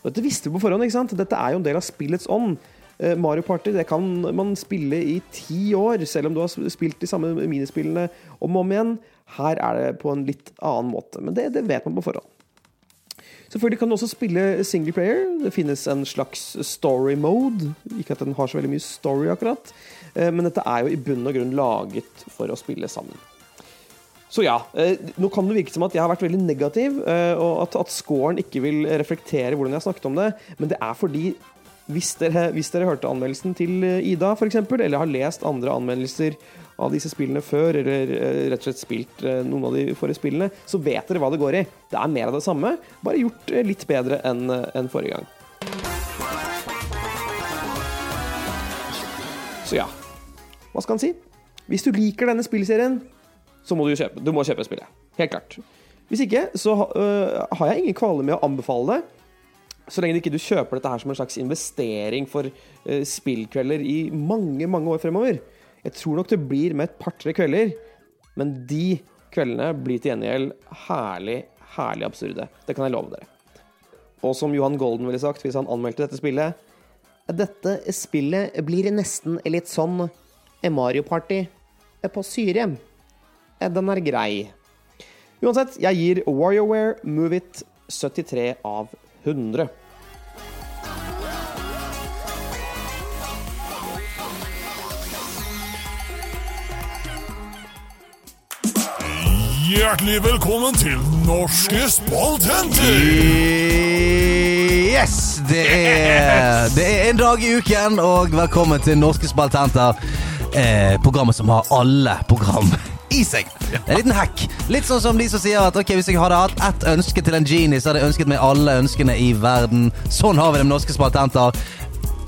Dette visste vi på forhånd. ikke sant? Dette er jo en del av spillets ånd. Eh, Mario Party det kan man spille i ti år, selv om du har spilt de samme minispillene om og om igjen. Her er det på en litt annen måte, men det, det vet man på forhånd. Selvfølgelig kan du også spille single player. Det finnes en slags story mode. Ikke at den har så veldig mye story, akkurat, eh, men dette er jo i bunn og grunn laget for å spille sammen. Så ja, eh, nå kan det virke som at jeg har vært veldig negativ, eh, og at, at scoren ikke vil reflektere hvordan jeg har snakket om det, men det er fordi hvis dere, hvis dere hørte anmeldelsen til Ida, f.eks., eller har lest andre anmeldelser av disse spillene før, eller eh, rett og slett spilt eh, noen av de forrige spillene, så vet dere hva det går i. Det er mer av det samme, bare gjort eh, litt bedre enn en forrige gang. Så ja, hva skal han si? Hvis du liker denne spillserien, så må du kjøpe, du må kjøpe spillet. Helt klart. Hvis ikke, så uh, har jeg ingen kvaler med å anbefale det. Så lenge du ikke kjøper dette her som en slags investering for uh, spillkvelder i mange, mange år fremover. Jeg tror nok det blir med et par-tre kvelder, men de kveldene blir til gjengjeld herlig, herlig absurde. Det kan jeg love dere. Og som Johan Golden ville sagt hvis han anmeldte dette spillet Dette spillet blir nesten litt sånn Mario Party på Syrien. Den er grei. Uansett, jeg gir WarioWare Move It 73 av 100. Hjertelig velkommen til Norske spaltenter! Yes! Det er, det er en dag i uken, og velkommen til Norske spaltenter. Eh, programmet som har alle program i seg. En liten hack. Litt sånn som de som sier at ok, hvis jeg hadde hatt ett ønske til en genie, så hadde jeg ønsket meg alle ønskene i verden. Sånn har vi det med Norske spaltenter.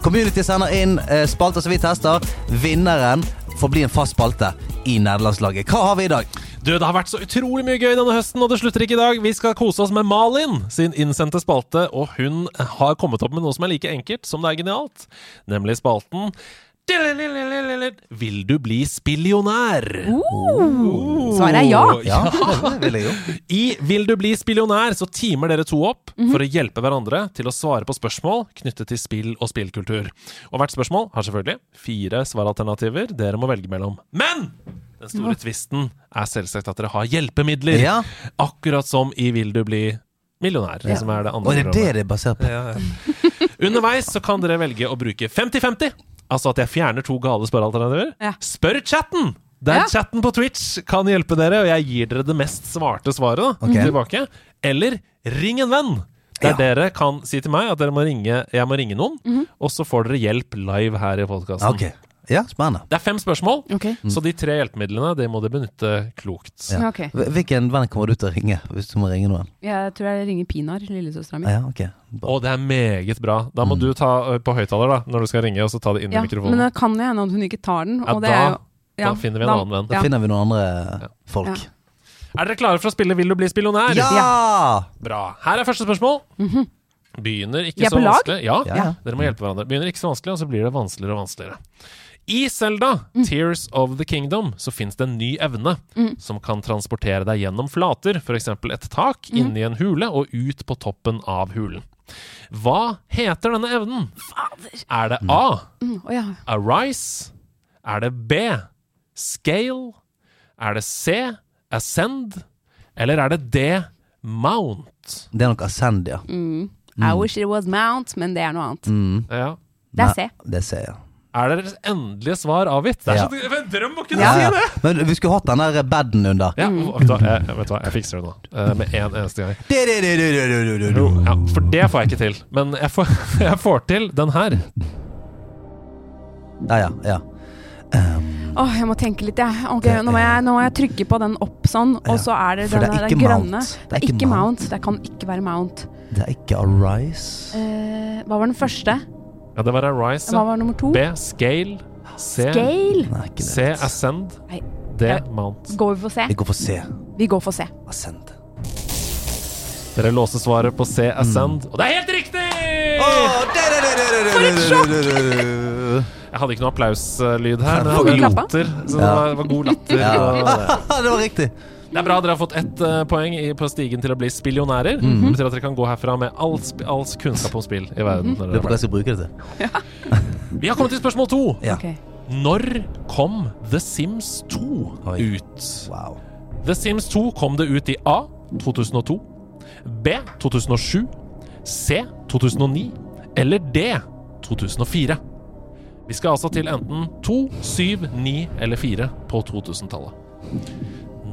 Community sender inn eh, spalter som vi tester. Vinneren får bli en fast spalte i nederlandslaget. Hva har vi i dag? Du, Det har vært så utrolig mye gøy denne høsten, og det slutter ikke i dag. Vi skal kose oss med Malin sin innsendte spalte, og hun har kommet opp med noe som er like enkelt som det er genialt. Nemlig spalten Vil du bli spillionær? Svaret er ja. Ja, det vil jeg jo. I Vil du bli spillionær så teamer dere to opp for å hjelpe hverandre til å svare på spørsmål knyttet til spill og spillkultur. Og hvert spørsmål har selvfølgelig fire svaralternativer dere må velge mellom. Men den store tvisten er selvsagt at dere har hjelpemidler. Ja. Akkurat som i Vil du bli millionær, som er det andre Og det er det det er basert på. Ja, ja. Underveis så kan dere velge å bruke 50-50. Altså at jeg fjerner to gale spørrealternativer. Ja. Spør chatten! Der Ja. chatten på Twitch kan hjelpe dere, og jeg gir dere det mest svarte svaret da, okay. tilbake. Eller ring en venn! Der Ja. dere kan si til meg at dere må ringe, jeg må ringe noen, og så får dere hjelp live her i podkasten. Ok. Ja, spennende. Det er fem spørsmål, Ok. så de tre hjelpemidlene det må du benytte klokt. Ja. Okay. Hvilken venn kommer du til å ringe hvis du må ringe noen? Jeg tror jeg ringer Pinar, lillesøstera mi. Ja, okay. Og det er meget bra. Da må du ta på høyttaler når du skal ringe, og så ta det inn Ja, i mikrofonen. men det kan jo hende at hun ikke tar den. Ja, det da- er jo, da finner vi en annen venn. Da finner vi noen andre folk. Ja. Er dere klare for å spille Vil du bli spillionær? Ja! Bra. Her er første spørsmål. Begynner ikke så vanskelig. Ja, Ja, ja. dere må hjelpe hverandre. Begynner ikke så vanskelig, og så blir det vanskeligere og vanskeligere. I Selda, Tears of the Kingdom, så fins det en ny evne som kan transportere deg gjennom flater, f.eks. et tak, inni en hule og ut på toppen av hulen. Hva heter denne evnen? Er det A. Mm, å ja. Arise? Er det B. Scale? Er det C. Ascend? Eller er det D. Mount? Det er nok Ascend, ja. I wish it was Mount, men det er noe annet. Mm. Ja. Det er Nei, C. Det C, jeg. Er deres endelige svar avgitt? Det er Ja. så, det er en drøm å kunne Ja, si det! Men vi skulle hatt den der baden under. Ja, vet, du hva, jeg, vet du hva, jeg fikser det nå. eh, med en eneste gang. Ja, for det får jeg ikke til. Men jeg får, jeg får til den her. Ja, ja. ja. Um, Åh, jeg må tenke litt, jeg. Ok, nå, må jeg nå må jeg trykke på den opp sånn, Ja, og så er det den, det er den ikke grønne. Mount. Det er ikke Mount. Det kan ikke være Mount. det er ikke Arise. Uh, hva var den første? Ja, det var Arise. Hva var nummer to? B. Scale. C. Scale. Nei, ikke C. Ascend. Nei. D. Mount. Går vi for C? Vi går for C. Vi går for C. Ascend. Dere låser svaret på C. Ascend. Mm. Og det er helt riktig! For et sjokk! Jeg hadde ikke noe applauslyd her, men jeg hadde latter. Så det var, det var god latter. Ja. det var riktig. Det er bra dere har fått ett uh, poeng i, på stigen til å bli spillionærer. Mhm. Det betyr at dere kan gå herfra med all, sp all kunnskap om spill i verden. når Det er jeg skal bruke det til. Vi har kommet til spørsmål to. Ja. Okay. Når kom The Sims 2 Oi. ut? Wow. The Sims 2 kom det ut i A 2002, B 2007, C 2009 eller D 2004. Vi skal altså til enten 2, 7, 9 eller 4 på 2000-tallet.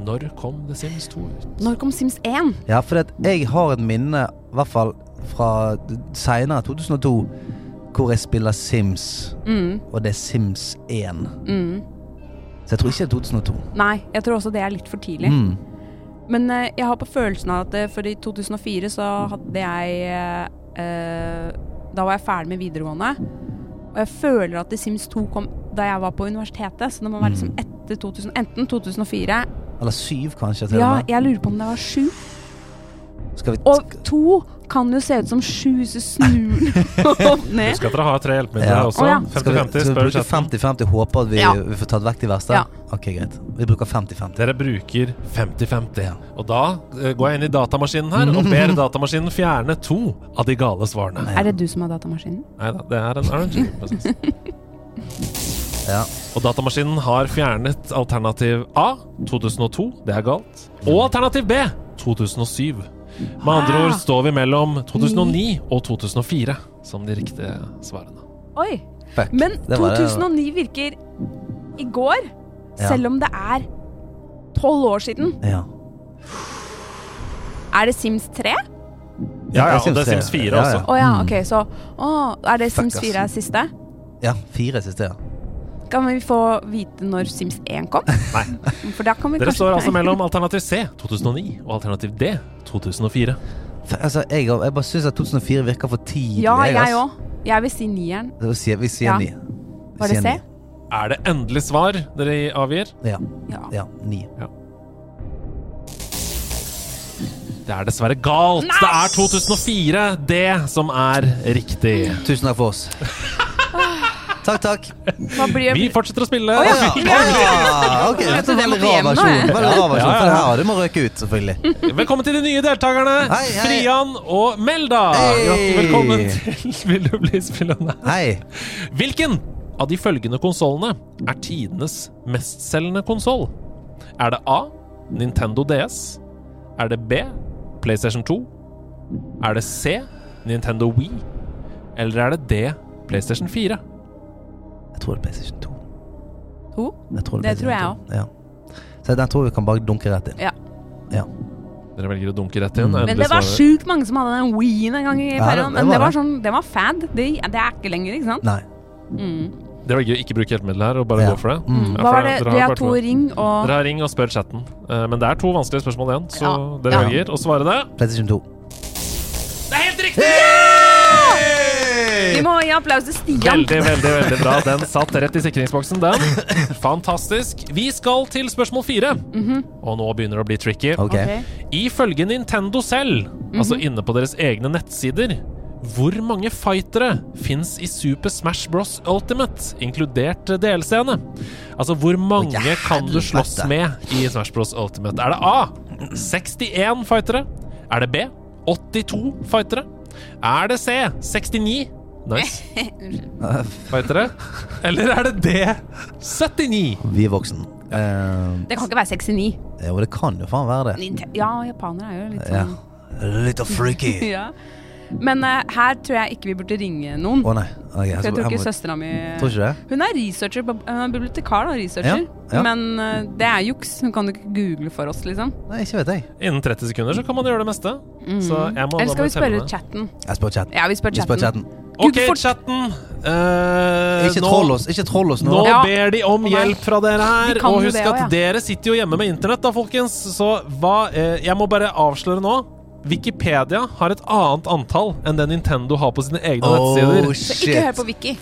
Når kom The Sims 2 ut? Når kom Sims 1? Ja, for at jeg har et minne, i hvert fall fra seinere, 2002, hvor jeg spiller Sims, Mm, og det er Sims 1. mm. Så jeg tror ikke det er 2002. Nei, jeg tror også det er litt for tidlig. Mm. Men uh, jeg har på følelsen av at uh, for i 2004 så hadde jeg eh, eh, Da var jeg ferdig med videregående. Og jeg føler at The Sims 2 kom da jeg var på universitetet, så det må være liksom Mm. etter 2000, enten 2004 Eller syv, kanskje. Til Ja, og med. jeg lurer på om det var sju. Skal vi Og to kan jo se ut som sju, så snur den opp ned. Husk at dere har tre hjelpemidler Ja. her også. Å, ja. skal vi, 50-50, skal vi spør bruke chatten. 50-50 håper at vi, Ja. vi får tatt vekk de verste? Ja. Ok, greit. Vi bruker 50-50. Dere bruker 50-50. Ja. Og da eh, går jeg inn i datamaskinen her og ber datamaskinen fjerne to av de gale svarene. Er det du som har datamaskinen? Nei da, det er en RNG-prosess. Ja. Og datamaskinen har fjernet alternativ A 2002, det er galt, og alternativ B 2007. Med andre ord står vi mellom 2009 og 2004 som de riktige svarene. Oi! Fuck. Men Det var det. 2009 virker i går, Ja. selv om det er tolv år siden. ja. Er det Sims 3? Ja, ja, og det er Sims 4 også. ja. Å ja, Mm. ok, så å, Er det Sims 4 er siste? Ja, fire siste, ja. Kan vi få vite når Sims 1 kom? Nei. For da kan vi Dere kanskje står altså mellom alternativ C 2009 og alternativ D 2004. For, altså, jeg, jeg bare syns at 2004 virker for tidlig. Ja, jeg òg. Jeg vil si nieren. Da vi sier Ja. ni. Vi Var det C? ni. Er det endelig svar dere avgir? Ja. Ja. ja. Ni. Det er dessverre galt. Nei! Det er 2004, det som er riktig. Tusen takk for oss. Takk, takk. Blir Vi fortsetter å spille. Oh, ja. Ja, ok, Dette er veldig rar versjon. Veldig rar versjon, For det her, må røke ut, selvfølgelig. Velkommen til de nye deltakerne, Hei, hei. Frian og Melda. Hei. Velkommen til Vil du bli spillende? Hei. Hvilken av de følgende konsollene er tidenes mestselgende konsoll? Er det A. Nintendo DS? Er det B. PlayStation 2? Er det C. Nintendo Wii? Eller er det D. PlayStation 4? Jeg tror det er PlayStation 2. To? Jeg tror Det det tror jeg òg. Ja. Så den tror vi kan bare dunke rett inn. Ja. Ja. Dere velger å dunke rett inn. Mm. Men det var sjukt mange som hadde den Ween en gang i Ja, perioden. Men det var det. sånn, det var fad. Det, det er ikke lenger, ikke sant? Nei. Mm. Dere velger å ikke bruke hjelpemiddel her og bare Ja. gå for det? Mm. Ja, Hva for var dere det? har to ring og Dere har ring og spør chatten. Uh, Men det er to vanskelige spørsmål igjen, så Ja. dere Ja. velger å svare det. PlayStation 2. Det er helt riktig! Vi må gi applaus til Stian. Veldig, veldig veldig bra. Den satt rett i sikringsboksen, den. Fantastisk. Vi skal til spørsmål fire. Og nå begynner det å bli tricky. Okay. okay. Ifølge Nintendo selv, altså inne på deres egne nettsider, hvor mange fightere fins i Super Smash Bros. Ultimate, inkludert DLC-ene? Altså, hvor mange oh, kan du slåss med i Smash Bros. Ultimate? Er det A 61 fightere? Er det B 82 fightere? Er det C 69? Nice. Fightere? Eller er det D 79? Vi er voksen. Eh, Det kan ikke være 69. jo, det kan jo faen være det. Ninte- Ja, japanere er jo litt Ja. sånn Litt freaky. ja. Men eh, her tror jeg ikke vi burde ringe noen. Å nei. Ok, For jeg tror ikke søstera mi Tror ikke det? Hun er researcher, på- hun er bibliotekar, da, researcher. Ja, ja. Men eh, det er juks. Hun kan jo ikke google for oss, liksom. Nei, ikke vet jeg. Innen 30 sekunder så kan man gjøre det meste. Så jeg må Eller skal bare vi spørre ned. chatten? Jeg spør chatten. Ja, vi spør Vi spør chatten. Ok, Gud, fort. chatten. Eh, Ikke nå- troll oss, ikke troll oss nå. Nå Ja. ber de om hjelp fra dere her. De kan Og jo husk det at også, ja. dere sitter jo hjemme med internett, da, folkens. Så hva eh, Jeg må bare avsløre nå. Wikipedia har et annet antall enn det Nintendo har på sine egne Oh, nettsider. Så ikke hør shit. på Vicky.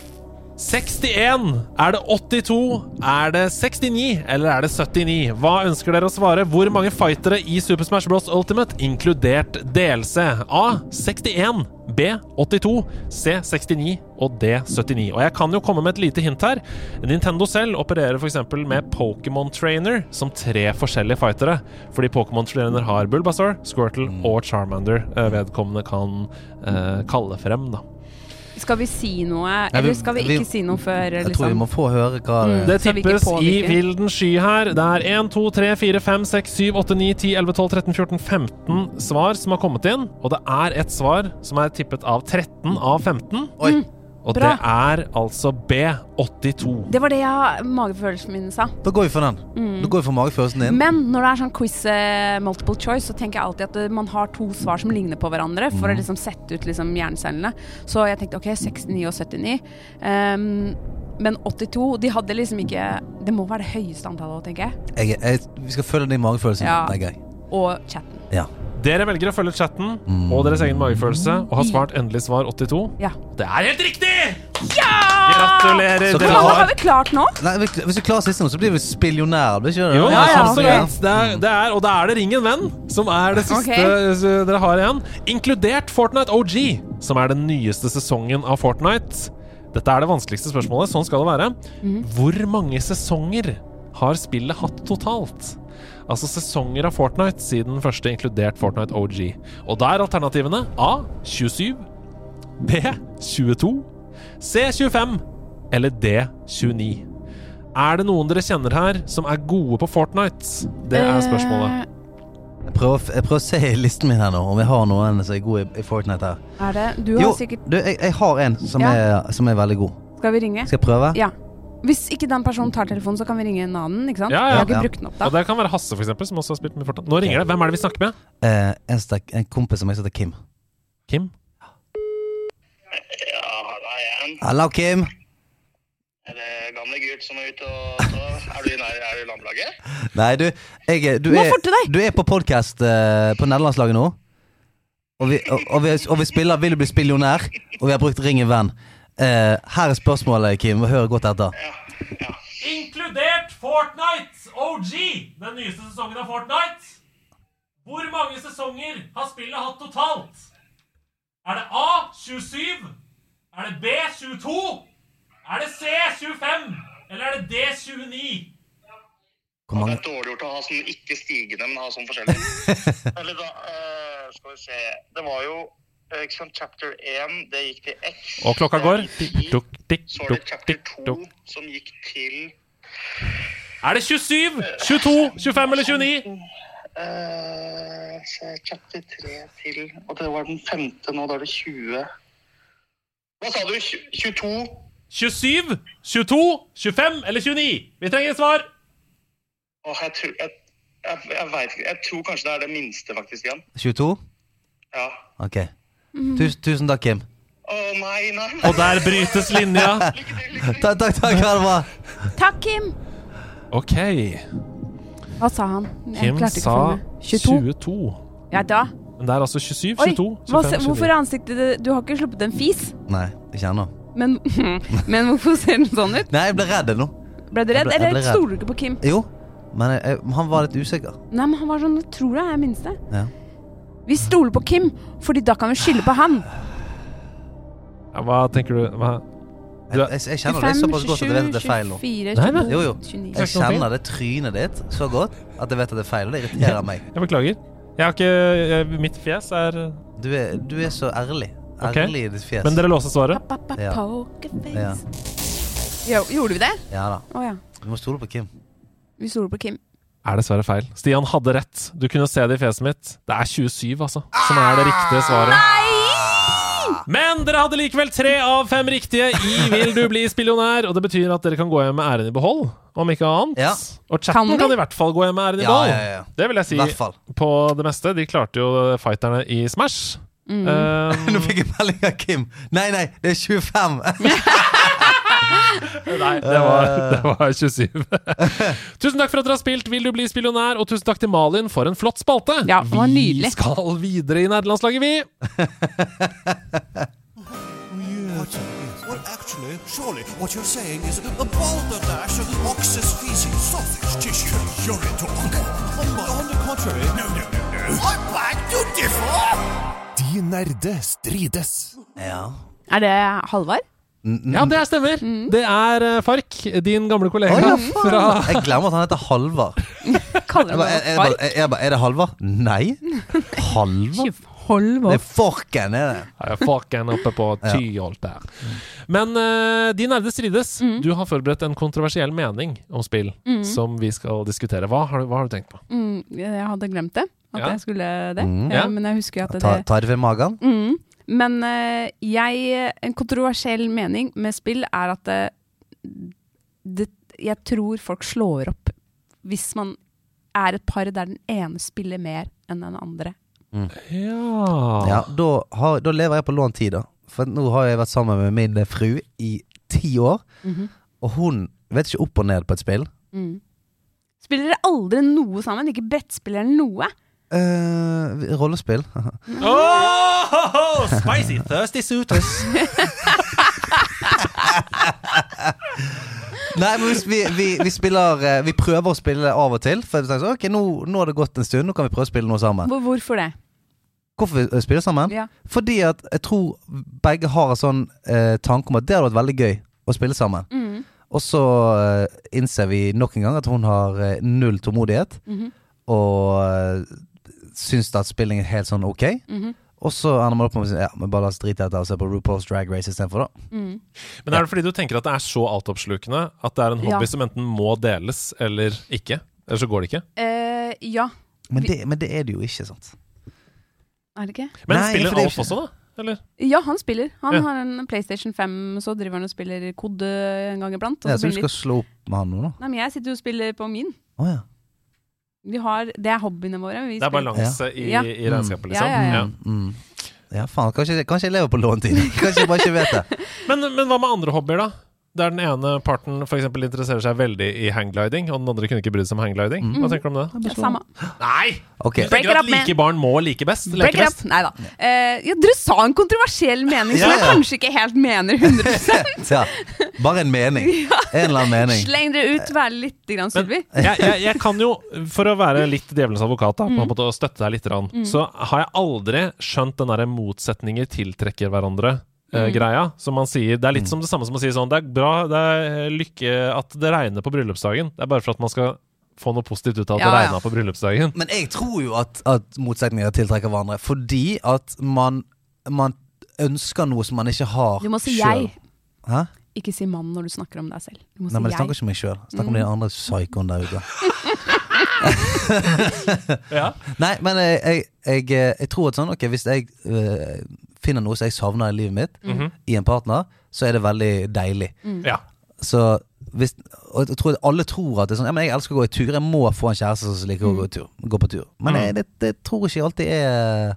61. Er det 82? Er det 69? Eller er det 79? Hva ønsker dere å svare? Hvor mange fightere i Super Smash Bros. Ultimate, inkludert DLC? A. 61. B. 82. C. 69. Og D. 79. Og jeg kan jo komme med et lite hint her. Nintendo selv opererer f.eks. med Pokémon Trainer som tre forskjellige fightere. Fordi Pokémon Trainer har Bulbasaur, Squirtle og Charmander eh, vedkommende kan eh, kalle frem, da. Skal vi si noe, eller skal vi vi- ikke si noe før, Jeg tror vi liksom? må få høre hva Mm. Det tippes i vilden sky her. Det er 1, 2, 3, 4, 5, 6, 7, 8, 9, 10, 11, 12, 13, 14, 15 svar som har kommet inn. Og det er et svar som er tippet av 13 av 15. Oi. Og Bra. det er altså B82. Det var det jeg, magefølelsen min sa. Da går vi for den. Mm. Da går vi for magefølelsen din. Men når det er sånn quiz uh, multiple choice, så tenker jeg alltid at uh, man har to svar som ligner på hverandre, for Mm. å liksom sette ut liksom hjernecellene. Så jeg tenkte ok, 69 og 79. Um, men 82 De hadde liksom ikke Det må være det høyeste antallet, tenker jeg. Jeg, jeg, vi skal følge din magefølelse. Ja. Det er gøy. Og chatten. Ja. Dere velger å følge chatten Mm. og deres egen magefølelse og har svart endelig svar 82. Ja. Det er helt riktig! ja! Gratulerer! Så Hvor Dere mange har har vi klart nå? Nei, hvis vi klarer siste nå, så blir vi spillionærer. Det? Jo, Ja, ja, absolutt. Det er, det er, og da er det Ring en venn som er det siste okay. dere har igjen. Inkludert Fortnite OG, som er den nyeste sesongen av Fortnite. Dette er det vanskeligste spørsmålet. Sånn skal det være. Hvor mange sesonger har spillet hatt totalt? Altså sesonger av Fortnite siden den første, inkludert Fortnite OG. Og da er alternativene A 27, B 22, C 25 eller D 29. Er det noen dere kjenner her som er gode på Fortnite? Det er spørsmålet. Eh, Jeg prøver, jeg prøver å se i listen min her nå, om jeg har noen som er god i, i Fortnite her. er det Du har Jo, sikkert du, jeg, jeg har en som, Ja. er, som er veldig god. Skal vi ringe? Skal jeg prøve? Ja. Hvis ikke den personen tar telefonen, så kan vi ringe en annen. ikke sant? Ja, ja. Jeg har ikke Ja. brukt den opp da. Og det kan være Hasse, for eksempel, som også har spilt med Fortnite. Nå ringer det. Hvem er det vi snakker med? Eh, en, stek, en kompis som jeg heter Kim. Kim? Ja, halla igjen. Hallo, Kim. Er det gamle Gult som er ute og så Er du i nær, er du landlaget? Nei, du, jeg, du, er, du er på podkast eh, på nederlandslaget nå. Og vi, og, og, vi, og vi spiller Vil du bli spillionær? Og vi har brukt Ring en venn. Eh, her er spørsmålet, Kim. Hør godt etter. Inkludert Fortnite OG, den nyeste sesongen av Fortnite. Hvor mange sesonger har spillet hatt totalt? Er det A 27? Er det B 22? Er det C25, eller er det D29? Hvor Det er dårlig gjort å ha sånn ikke stigende, men ha sånn forskjellig. Eller da, uh, skal vi se Det var jo chapter 1, det gikk til X. Og klokka går. Tikk, tikk, Så var det chapter 2 som gikk til Er det 27, 22, 25 eller 29? Uh, chapter 3 til Og det var den femte nå, da er det 20 Hva sa du? 22? 27, 22, 25 eller 29? Vi trenger et svar. Åh, jeg tror jeg, jeg, jeg vet ikke. Jeg tror kanskje det er det minste, faktisk, igjen. 22? Ja. Ok. Tusen, tusen takk, Kim. Å nei, nei. Og der brytes linja. Takk, takk, takk, Arva. Takk, Kim! OK. Hva sa han? Jeg Kim ikke sa 22? 22. Ja, da. Men det er altså 27, 22, Oi, 25, hvorfor er ansiktet ditt Du har ikke sluppet en fis, Nei, ikke ennå. men, men hvorfor ser den sånn ut? Nei, jeg ble redd nå. Ble du redd, ble- jeg ble eller stoler du ikke på Kim? Jo, men jeg, jeg, han var litt usikker. Nei, men han var sånn, jeg tror det er minste. Ja. Vi stoler på Kim, fordi da kan vi skylde på han. Ja, hva tenker du? Hva? Jeg, jeg, jeg kjenner det såpass godt at jeg vet at det er feil nå. 24, Nei, nei. 22, Jo, jo. Jeg kjenner det trynet ditt så godt at jeg vet at det er feil, og det irriterer meg. Jeg beklager. Jeg har ikke jeg, Mitt fjes er Du er, du er så ærlig. Ærlig Ærlig i ditt fjes. Men dere låste svaret? Pa, pa, Ja. pokerface. Ja. Jo, gjorde vi det? ja da. Oh, ja. Du må stole på Kim. Vi stoler på Kim. Er dessverre feil. Stian hadde rett. Du kunne se det i fjeset mitt. Det er 27, altså, som er det riktige svaret. Men dere hadde likevel tre av fem riktige i Vil du bli spillionær, og det betyr at dere kan gå hjem med æren i behold, om ikke annet. Ja. Og chatten kan, kan i hvert fall gå hjem med æren i behold. ja, ja. Det vil jeg si på det meste. De klarte jo fighterne i Smash. Mm. Um, Nå fikk jeg melding av Kim. Nei, nei, det er 25! Nei, det var, det var 27. tusen takk for at dere har spilt Vil du bli spillionær, og tusen takk til Malin for en flott spalte. Ja, det var nydelig. Vi skal videre i nederlandslaget, vi. What, what actually, surely, what you're saying is a balderdash of ox's feces, sausage tissue, urine talk. On, on the contrary, no, no, no, no. I beg to differ! De nerde strides. Ja. Er det Halvard? Ja, det stemmer. Det er eh, Fark, din gamle kollega oh, ja, fra Jeg glemmer at han heter Halvard. Kaller bare, det jeg, bare, er det Halvard? Nei. Halvard? Det er Forken, er det. Ja, Farken oppe på Tyholt der. Men uh, de nerde strides. Du har forberedt en kontroversiell mening om spill som vi skal diskutere. Hva har, du- hva har du tenkt på? Mm, jeg hadde glemt det. At Ja. jeg skulle det. Mm. Ja, men jeg husker at det Ta, ta det magen. mm. Men eh, jeg En kontroversiell mening med spill er at det, det, jeg tror folk slår opp hvis man er et par der den ene spiller mer enn den andre. Ja, Ja, da, har, da lever jeg på lånt tid, da. For nå har jeg vært sammen med min fru i ti år, Mhm. og hun vet ikke opp og ned på et spill. Mm. Spiller dere aldri noe sammen? Ikke brettspill eller noe? Eh, rollespill. Oh, spicy thirsty suitors. Nei, men vi, vi, vi spiller eh, Vi prøver å spille av og til. For vi tenker sånn, ok, nå, nå har det gått en stund, nå kan vi prøve å spille noe sammen. Hvorfor det? Hvorfor vi eh, spiller sammen? Ja. Fordi at jeg tror begge har en sånn eh, tanke om at det hadde vært veldig gøy å spille sammen. Mm. Og så eh, innser vi nok en gang at hun har eh, null tålmodighet, Mhm. og uh, syns at spilling er helt sånn ok. Mhm. Og så ender man opp med å si ja, men bare la oss drite i dette og se på RuPaul's Drag Race istedenfor, da. Mm. Men er det fordi du tenker at det er så altoppslukende at det er en Ja. hobby som enten må deles eller ikke? Eller så går det ikke? Eh, ja. Men det, men det er det jo ikke, sant. Er det ikke? Men Nei, spiller er Alf også, da? Eller? Ja, han spiller. Han Ja. har en PlayStation 5, så driver han og spiller kode en gang iblant. Og Ja, så så du skal litt... slå opp med han nå, da? Nei, men jeg sitter jo og spiller på min. Oh, ja. Vi har, det er hobbyene våre. Vi Det er balanse i, Ja. i regnskapet, liksom? Ja, ja, ja. Mm. Ja, faen. Kanskje, kanskje jeg lever på låntid. Kanskje jeg bare ikke vet det. Men, men hva med andre hobbyer, da? Der den ene parten for eksempel interesserer seg veldig i hanggliding, og den andre kunne ikke brydd seg om hanggliding. Mm. Hva tenker du om det? Det samme. Nei! Okay. Break it up, man. like barn må like best? Break Leke it up! Nei da. Uh, ja, dere sa en kontroversiell mening som Ja, jeg kanskje ikke helt mener 100% Ja, bare en mening. En eller annen mening. Sleng dere ut, vær litt grann Men Sylvi. jeg, jeg, jeg kan jo, for å være litt djevelens advokat, da, på Mm. en måte å støtte deg litt, grann, så har jeg aldri skjønt den derre motsetninger tiltrekker hverandre eh, greia som man sier Det er Mm. litt som det samme som å si sånn Det er bra, det er lykke at det regner på bryllupsdagen. Det er bare for at man skal få noe positivt ut av at Ja, det ja. på bryllupsdagen. Men jeg tror jo at, at motsetninger tiltrekker hverandre, fordi at man, man ønsker noe som man ikke har Du må si selv. jeg. Hæ? Ikke si mann når du snakker om deg selv. Du må Nei, men si jeg snakker ikke om meg sjøl. Snakker om de andre psykoene der ute. Ja. Nei, men jeg, jeg, jeg, jeg tror at sånn Ok, hvis jeg øh, finner noe som jeg savner i livet mitt, Mhm. i en partner, så er det veldig deilig. ja. Så hvis Og jeg tror alle tror at det er sånn Ja, men jeg elsker å gå i tur. Jeg må få en kjæreste som liker å gå, i tur, gå på tur. Men Mm. jeg, det, det tror ikke alltid er,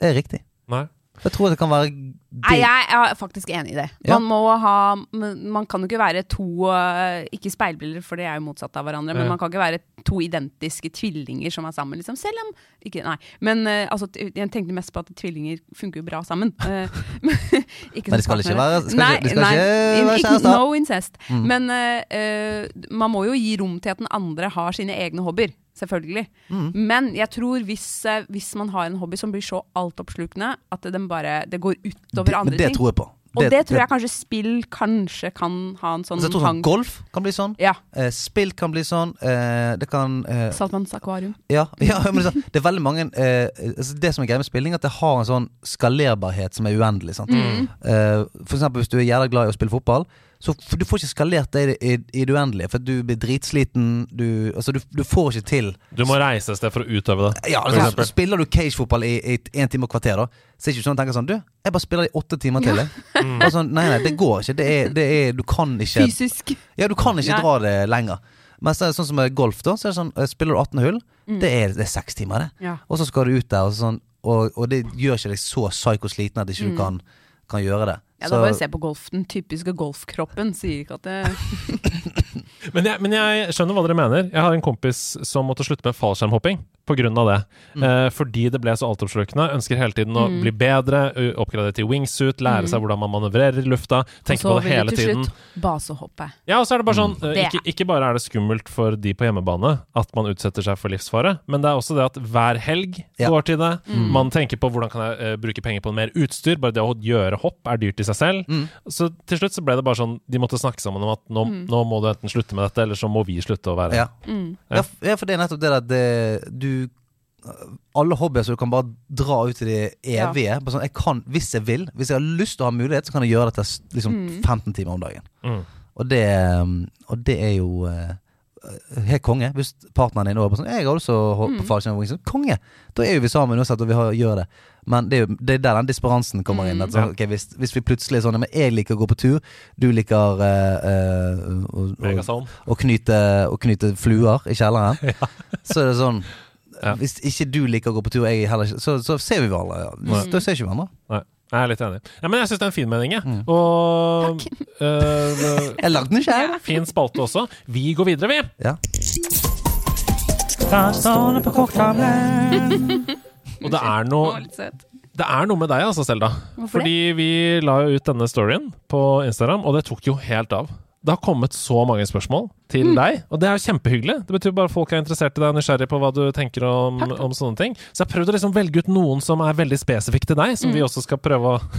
er riktig. Nei. Jeg tror det kan være Nei, jeg er faktisk enig i det. Ja. Man må ha Man kan jo ikke være to eh, Ikke speilbilder, for det er jo motsatt av hverandre. Men Ja. man kan ikke være to identiske tvillinger som er sammen, liksom. Selv om ikke, Nei. Men eh, altså, jeg tenkte mest på at tvillinger funker jo bra sammen. Eh, ikke Men de skal ikke være- skal Nei, ikke- skal nei, ikke være kjærester. No incest. Mm. Men eh, man må jo gi rom til at den andre har sine egne hobbyer. Selvfølgelig. Mm. Men jeg tror hvis, eh, hvis man har en hobby som blir så altoppslukende at det, den bare, det går utover det, andre det ting. tror jeg på. Og det, tror jeg kanskje spill kanskje kan ha en sånn jeg tror sånn Golf kan bli sånn. Ja. Eh, spill kan bli sånn. Eh, det kan eh, Saltvanns akvarium. Ja, ja men det, er sånn, det er veldig mange eh, altså Det som er greia med spilling, at det har en sånn skalerbarhet som er uendelig. Mm. Eh, for eksempel hvis du er jævla glad i å spille fotball, så du får ikke skalert det i, i, det uendelige. For du blir dritsliten. Du, altså, du, du får ikke til Du må reise et sted for å utøve det. ja, altså. Spiller du cagefotball i, i en time og kvarter, da så er det ikke sånn at du tenker sånn Du, jeg bare spiller i åtte timer til, jeg. Mm. Bare Sånn, nei, nei, det går ikke. Det er, det er, du kan ikke Fysisk. Ja, du kan ikke Nei. dra det lenger. Men så er det sånn som med golf, da. Så er det sånn, eh, Spiller du 18 hull, det er, det er seks timer, det. Ja. Og så skal du ut der, og, sånn, og, og det gjør ikke deg så psyko-sliten at ikke du kan, kan gjøre det. Ja, da bare se på golf. Den typiske golfkroppen sier ikke at det Men jeg, men jeg skjønner hva dere mener. Jeg har en kompis som måtte slutte med fallskjermhopping pga. det. Eh, fordi det ble så altoppslukende. Ønsker hele tiden å bli bedre, oppgradere til wingsuit, lære seg hvordan man manøvrerer i lufta. Tenke på det hele tiden. Til slutt basehoppe. Ja, og så er det bare sånn Det. ikke, ikke bare er det skummelt for de på hjemmebane at man utsetter seg for livsfare, men det er også det at hver helg Ja. går til det. Mm. Man tenker på hvordan kan jeg uh, bruke penger på mer utstyr. Bare det å gjøre hopp er dyrt i seg selv. Mm. Så til slutt så ble det bare sånn De måtte snakke sammen om at nå, nå må du enten slutte med dette, eller så må vi slutte å være ja. Mm. Ja, ja, for det er nettopp det der det, du Alle hobbyer som du kan bare dra ut i det evige. Ja. sånn, jeg kan, hvis jeg vil, hvis jeg har lyst til å ha mulighet, så kan jeg gjøre dette liksom, mm. 15 timer om dagen. Mm. Og det, og det er jo eh, helt konge. Hvis partneren din er på sånn 'Jeg har også holdt på fallskjerm og. Konge! Da er jo vi sammen uansett, og vi har, gjør det. Men det er jo det er der den disparansen kommer inn. At sånn, Ja. hvis, hvis vi plutselig er sånn Men jeg liker å gå på tur, du liker uh, uh, å- å- å knyte, å knyte fluer i kjelleren, så er det sånn Ja. Hvis ikke du liker å gå på tur, jeg heller ikke, så, så ser vi hverandre. Ja. Da ser ikke hverandre. Nei, jeg er litt enig. Ja, men jeg syns det er en fin mening, jeg. Mm. Og uh, Jeg lagde den selv. fin spalte også. Vi går videre, vi. Ja. Og det er noe. Det er noe med deg, altså, Selda. Fordi vi la jo ut denne storyen på Instagram, og det tok jo helt av. Det har kommet så mange spørsmål til Mm. deg, og det er jo kjempehyggelig. Det betyr bare at folk er interessert i deg og nysgjerrig på hva du tenker om, om sånne ting. Så jeg har prøvd å liksom velge ut noen som er veldig spesifikke til deg, som Mm. vi også skal prøve å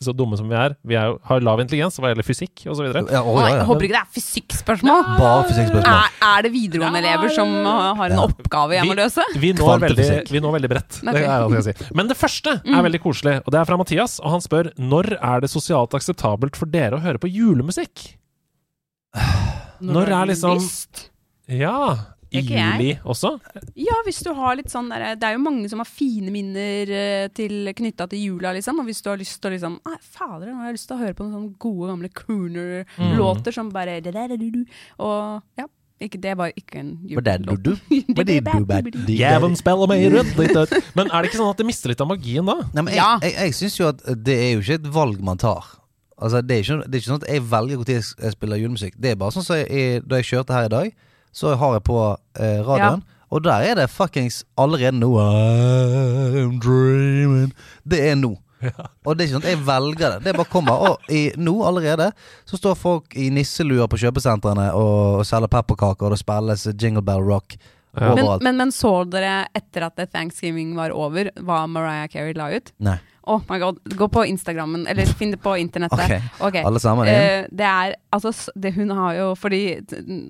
Så dumme som vi er. Vi er har lav intelligens hva gjelder fysikk osv. Ja, Å, ja, jeg ja. håper ikke det er fysikkspørsmål. Fysikkspørsmål. Er, er det videregående elever som har en Ja. oppgave jeg må løse? Vi når, veldig, vi når veldig bredt. Okay. Det er alt jeg si. Men det første er veldig koselig, og det er fra Mathias. Og han spør når er det sosialt akseptabelt for dere å høre på julemusikk? Når Når er du liksom- lyst? Ja. I juli også? Ja, hvis du har litt sånn der, Det er jo mange som har fine minner eh, knytta til jula, liksom. Og hvis du har lyst til å liksom Nei, fader, nå har jeg lyst til å høre på noen sånne gode, gamle crooner-låter som bare da-da-da-da-du. Og ja. Ikke, det var ikke en julelåt. Jæven spiller meg rødt. Men er det ikke sånn at det mister litt av magien da? Nei, men jeg, Ja. jeg, jeg syns jo at det er jo ikke et valg man tar. Altså, det, er ikke, det er ikke sånn at jeg velger når jeg spiller julemusikk. Det er bare sånn som så da jeg kjørte her i dag, så har jeg på eh, radioen. Og der er det fuckings allerede nå I'm dreaming. Det er nå. Og det er ikke sånn at jeg velger det. Det bare kommer. Og i, nå allerede så står folk i nisseluer på kjøpesentrene og, og selger pepperkaker, og det spilles Jingle Bell Rock Ja. Men, men, men så dere etter at Thanksgiving var over, hva Mariah Carey la ut? Nei. Oh my god. Gå på Instagrammen, eller finn det på internettet. Ok, Okay. alle sammen inn. Uh, det er altså det Hun har jo Fordi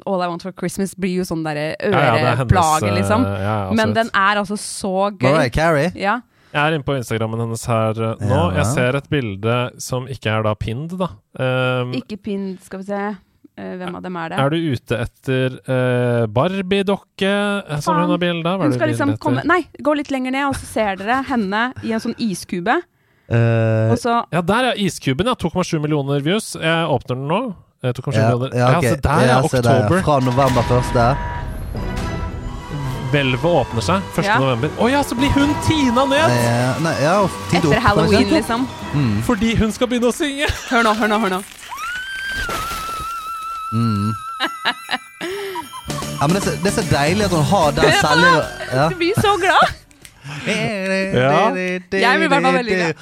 All I Want for Christmas blir jo sånn derre Ja, ja, øreplage, eh, liksom. ja, ja, Men den er altså så gøy. Mariah Carey. Ja. Jeg er inne på Instagrammen hennes her uh, nå. Ja. Jeg ser et bilde som ikke er da pinned, da. Um, Ikke pinned, skal vi se. Eh, hvem av dem er det? er du ute etter uh, Barbie-dokke eh, som hun har bilde av? Hun skal liksom komme? Nei, gå litt lenger ned, og så ser dere henne i en sånn iskube. Uh, Og så Ja, der er iskuben, ja. 2,7 millioner views. Jeg åpner den nå. Eh, 2,7 ja, millioner. ja, ok. se der, ja. Se der, ja. Oktober. Fra november første. Hvelvet åpner seg 1. Ja. november. Å ja, så blir hun tina ned! Nei, ja, Etter opp, halloween, kanskje? liksom. Mm. Fordi hun skal begynne å synge! Hør nå, hør nå, hør nå. Mm. Ja, men det er, så, det er så deilig at hun har den selger... Ja. Du blir så glad! Ja. Jeg blir i hvert fall veldig glad.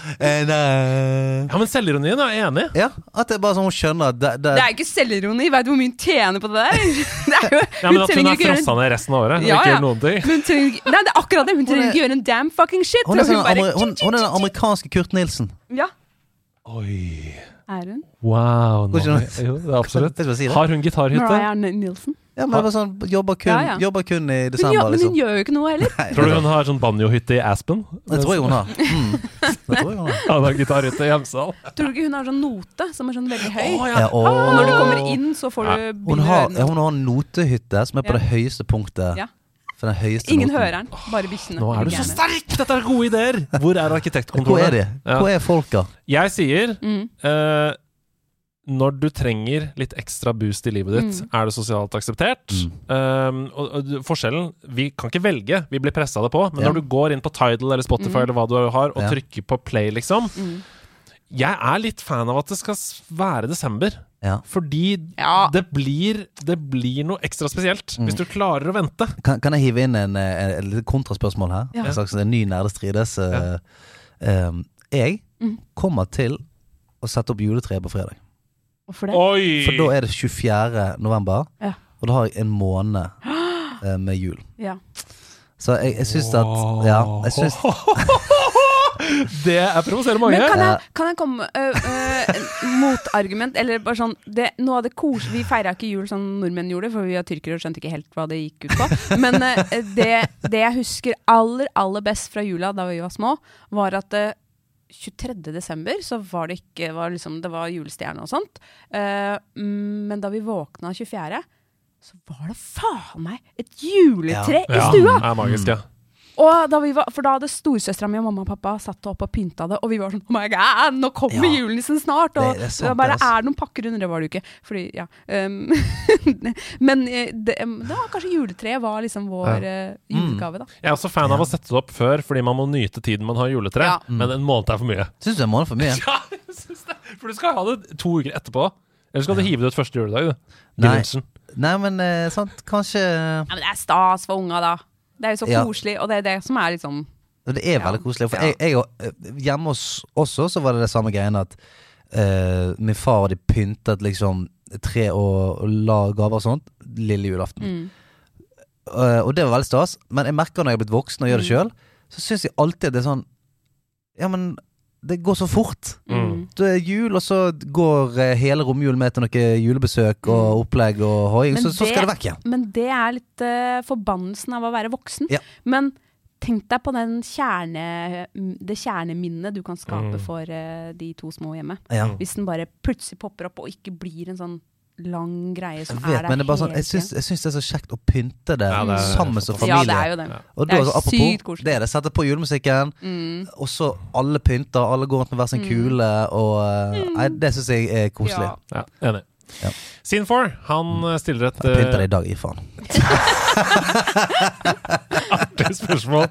Ja, men selvironien er jeg enig i. Ja, at det er bare sånn hun skjønner at det, det, Det er ikke selvironi. Vet du hvor mye hun tjener på det der? Det er jo, Ja, men At hun er frossa ned resten av året. og Ja, ikke ja. gjør noen ting. Hun trenger, nei, det er akkurat det. Hun trenger er- ikke gjøre en damn fucking shit. hun, er sånn, hun bare, hun, hun er den amerikanske Kurt Nilsen. Ja, Oi. Er hun? Wow. Nå, jo, det er absolutt. Har hun gitarhytte? Mariah Nilsen. Ja, men det var sånn, jobber kun, Ja, ja. Jobber kun i desember, men liksom. hun gjør jo ikke noe heller. Nei, Tror du hun har sånn banjohytte i Aspen? Det tror jeg hun har. Mm. Det tror jeg hun har. Ja, hun har gitarhytte i Hjemsdal. Tror du ikke hun har sånn note som er sånn veldig høy? Ja, Og når du kommer inn, så får du Hun har, hun har notehytte som er på Ja. det høyeste punktet. For den høyeste Ingen noten. hører den, bare bikkjene. Nå er du så sterk! Dette er gode ideer! Hvor er arkitektkontoret? Hvor er de? Ja. Hvor er folka? Jeg sier Mm. uh, når du trenger litt ekstra boost i livet ditt, Mm. er det sosialt akseptert. Mm. Um, og, og forskjellen Vi kan ikke velge, vi blir pressa det på. Men Ja. når du går inn på Tidal eller Spotify Mm. eller hva du har, og Ja. trykker på play, liksom Mm. Jeg er litt fan av at det skal være desember. Ja. Fordi Ja. det, blir, det blir noe ekstra spesielt Mm. hvis du klarer å vente. Kan, kan jeg hive inn en, en, en lite kontraspørsmål her? Ja. En slags en ny nerdestrides. Ja. eh, jeg Mm. kommer til å sette opp juletreet på fredag. Hvorfor det? Oi! For da er det 24. november, Ja. og da har jeg en måned uh, med jul. Ja. Så jeg, jeg syns at Ja, jeg syns Det er provoserer mange. Men kan jeg, kan jeg komme øh, øh, motargument? Eller bare sånn det, Noe av det koselige Vi feira ikke jul som nordmenn gjorde, for vi er tyrkere og skjønte ikke helt hva det gikk ut på. Men øh, det, det jeg husker aller, aller best fra jula da vi var små, var at øh, 23. desember så var det ikke var liksom, Det var julestjerne og sånt. Men da vi våkna 24., så var det faen meg et juletre i stua! Ja, det er magisk, ja. Og da vi var, for da hadde storesøstera mi og mamma og pappa satt opp og pynta det, og vi var sånn Oh my god, nå kommer Ja. julenissen snart! Og Det- det er det, sant, bare det, altså. er noen pakker under, det var det jo ikke. Fordi, ja. Um, men eh, det, det var kanskje juletreet var liksom vår eh, julegave, da. Jeg er også fan av å sette det opp før, fordi man må nyte tiden man har juletre. Ja. Men en måned er for mye. Syns du en måned for mye? Ja, jeg synes det. For du skal ha det to uker etterpå. Eller skal du hive det ut første juledag? Du. Nei. Nei, men eh, sant, kanskje Ja, men det er stas for unga, da. Det er jo så Ja. koselig, og det er det som er liksom Det er Ja. veldig koselig. For Ja. jeg, jeg, og- eh, hjemme hos oss også så var det det samme greiene at eh, min far hadde pyntet liksom tre og, og la gaver og sånt lille julaften. mm. Eh, og det var veldig stas. Men jeg merker når jeg er blitt voksen og gjør det Mm. sjøl, så syns jeg alltid at det er sånn Ja, men det går så fort. Mm. Det er jul, og så går eh, hele romjulen med til noe julebesøk og opplegg og hoiing, så, så skal det- det vekk igjen. Men det er litt uh, forbannelsen av å være voksen. Ja. Men tenk deg på den kjerne, det kjerneminnet du kan skape Mm. for uh, de to små hjemme. Ja. Hvis den bare plutselig popper opp og ikke blir en sånn lang greie som vet, er der men det er bare sånn, jeg syns, jeg syns det er så kjekt å pynte det Ja, det er sammen som familie. Ja, det er jo det. Ja. Og Det er altså, sykt koselig. det er det. Setter på julemusikken, Mm. og så alle pynter, alle går rundt med hver sin kule, og mm. Nei, det syns jeg er koselig. Ja. Ja, enig. Ja. Scene4, han eh, stiller et Jeg pynter det eh, i dag, gi faen. artig spørsmål.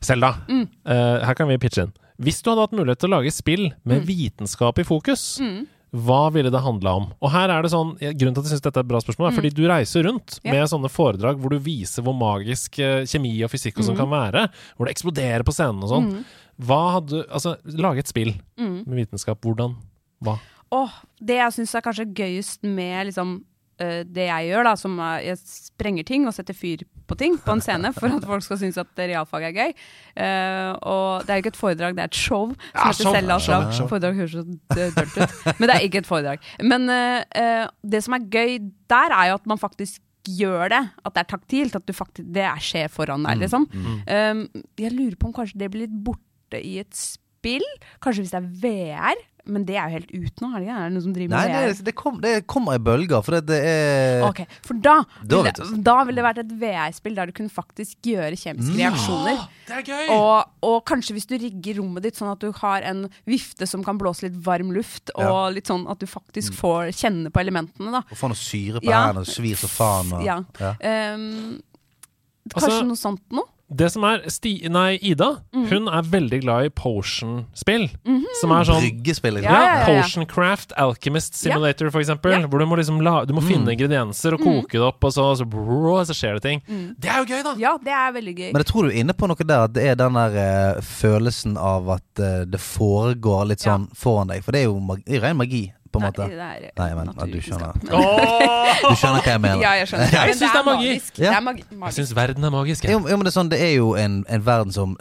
Selda, Mm. uh, her kan vi pitche inn. Hvis du hadde hatt mulighet til å lage spill med vitenskap i fokus, Mm. Hva ville det handla om? Og her er det sånn, Grunnen til at jeg syns dette er et bra spørsmål, er fordi du reiser rundt Mm. Ja. med sånne foredrag hvor du viser hvor magisk eh, kjemi og fysikk og sånn Mm. kan være. Hvor det eksploderer på scenen og sånn. Hva hadde Altså, lage et spill Mm. med vitenskap. Hvordan? Hva? Åh, det jeg syns er kanskje gøyest med liksom eh, det jeg gjør, da, som er, jeg sprenger ting og setter fyr på ting på en scene for at folk skal synes at realfag er gøy. Uh, og det er ikke et foredrag, det er et show som Ja, heter show. Foredrag høres så dølt ut, men det er ikke et foredrag. Men uh, eh, det som er gøy der, er jo at man faktisk gjør det. At det er taktilt. At du faktisk, det er skjer foran deg, liksom. Um, jeg lurer på om kanskje det blir litt borte i et spill. Kanskje hvis det er VR. Men det er jo helt ut nå, er det ikke? Er det noen som driver Nei, med det? det, det, kom, det kommer i bølger, for det, det er Ok, For da Da ville det, ville det vært et VR-spill der du kunne faktisk gjøre kjemiske reaksjoner. Det er gøy! Og, og kanskje hvis du rigger rommet ditt sånn at du har en vifte som kan blåse litt varm luft, og litt sånn at du faktisk får kjenne på elementene, da. Og få noe syre på Ja. hendene, svir så faen. Og, Ja. ja. Um, kanskje Altså- noe sånt noe? Det som er Sti nei, Ida, Mm. hun er veldig glad i potion-spill. Som er sånn Bryggespill, liksom. Ja, ja, ja, ja. Potion Craft, Alchemist Simulator, for eksempel. Ja. Hvor du må liksom la, Du må finne Mm. ingredienser og koke det opp, og så, så, brrr, så skjer det ting. Mm. Det er jo gøy, da! Ja, det er veldig gøy. Men jeg tror du er inne på noe der, at det er den der uh, følelsen av at uh, det foregår litt Ja. sånn foran deg. For det er jo, mag det er jo ren magi, på en Nei, måte. det er Nei, men, du skjønner. Du skjønner hva jeg mener. Ja, jeg skjønner. Jeg syns det er magi. magisk. Ja. Det er magi Jeg syns verden er magisk. Jo, jo, men det er sånn, det er jo en, en verden som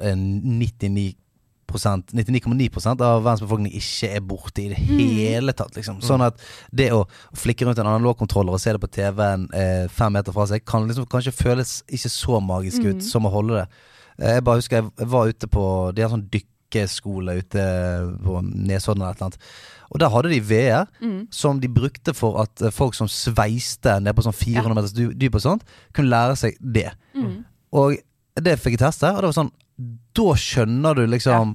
99,9% av verdens befolkning ikke er borte i det Mm. hele tatt. Liksom. Sånn at det å flikke rundt en analogkontroller og se det på TV-en eh, fem meter fra seg, kan liksom kanskje føles ikke så magisk Mm. ut som å holde det. Eh, jeg bare husker jeg var ute på De har sånn dykkeskole ute på Nesodden eller et eller annet. Og der hadde de VR, Mm. som de brukte for at eh, folk som sveiste ned på sånn 400 meters dyp og sånt, kunne lære seg det. Mm. Og det fikk jeg teste, og det var sånn Da skjønner du liksom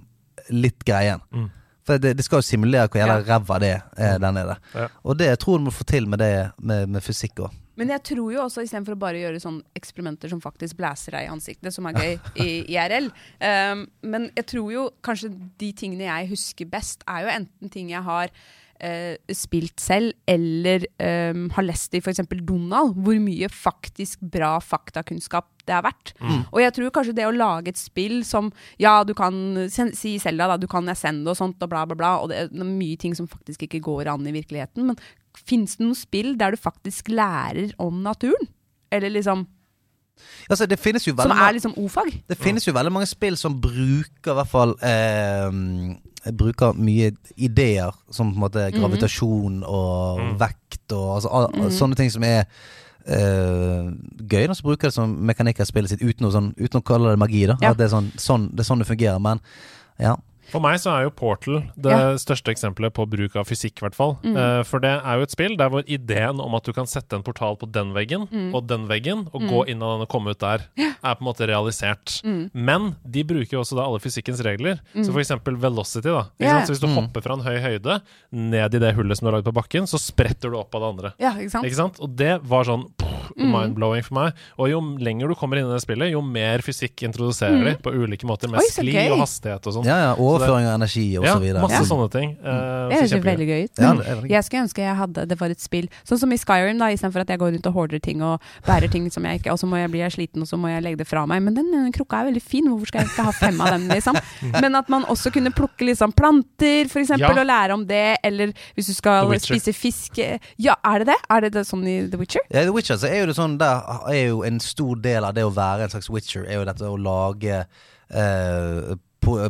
litt greien. Mm. For det, det skal jo simulere hvor jævla ræva det er der nede. Ja. Og det jeg tror du må få til med det med, med fysikk òg. Men jeg tror jo også, istedenfor å bare gjøre sånne eksperimenter som faktisk blæser deg i ansiktet, som er gøy i IRL um, Men jeg tror jo kanskje de tingene jeg husker best, er jo enten ting jeg har uh, spilt selv, eller um, har lest i f.eks. Donald, hvor mye faktisk bra faktakunnskap det har vært. Mm. Og jeg tror kanskje det å lage et spill som Ja, du kan si Selda, da, du kan sende og sånt, og bla, bla, bla, og det er mye ting som faktisk ikke går an i virkeligheten, men fins det noen spill der du faktisk lærer om naturen? Eller liksom Altså, det finnes jo Som veldig er liksom o-fag? Det finnes jo veldig mange spill som bruker i hvert fall eh, Bruker mye ideer som på en måte Mhm. gravitasjon og Mm. vekt og altså, al- Mhm. sånne ting som er eh, gøy. Så bruker det som mekanikk i spillet sitt uten å, sånn, uten å kalle det magi. da Ja. At det, er sånn, sånn, det er sånn det fungerer. Men ja. For meg så er jo Portal det Ja. største eksempelet på bruk av fysikk, i hvert fall. Mm. Uh, for det er jo et spill der hvor ideen om at du kan sette en portal på den veggen Mm. og den veggen, og gå inn av den og komme ut der, er på en måte realisert. Mm. Men de bruker jo også da alle fysikkens regler. Så for eksempel velocity, da. Ikke Ja. Så hvis du Mm. hopper fra en høy høyde ned i det hullet som du har lagd på bakken, så spretter du opp av det andre. Ja, ikke sant? Ikke sant? Og det var sånn Mm. mind-blowing for meg. Og jo lenger du kommer inn i det spillet, jo mer fysikk introduserer de på ulike måter, med Mm. Oi, skli okay. og hastighet og sånn. ja, ja Overføring av energi og Ja, så videre. masse Ja. sånne ting. Uh, Det høres jo veldig gøy ut. Ja, Mm. Jeg skulle ønske jeg hadde det var et spill Sånn som i Skyrim, da istedenfor at jeg går rundt og hoarder ting og bærer ting som jeg ikke Og så må jeg bli sliten, og så må jeg legge det fra meg. Men den, den krukka er veldig fin, hvorfor skal jeg ikke ha fem av dem, liksom? Men at man også kunne plukke liksom planter, for eksempel, Ja. og lære om det. Eller hvis du skal spise fisk Ja, er det det? Er det, det sånn i The Witcher? Ja, The Witcher så er jo det sånn Der er jo en stor del av det å være en slags witcher Er jo dette å lage eh,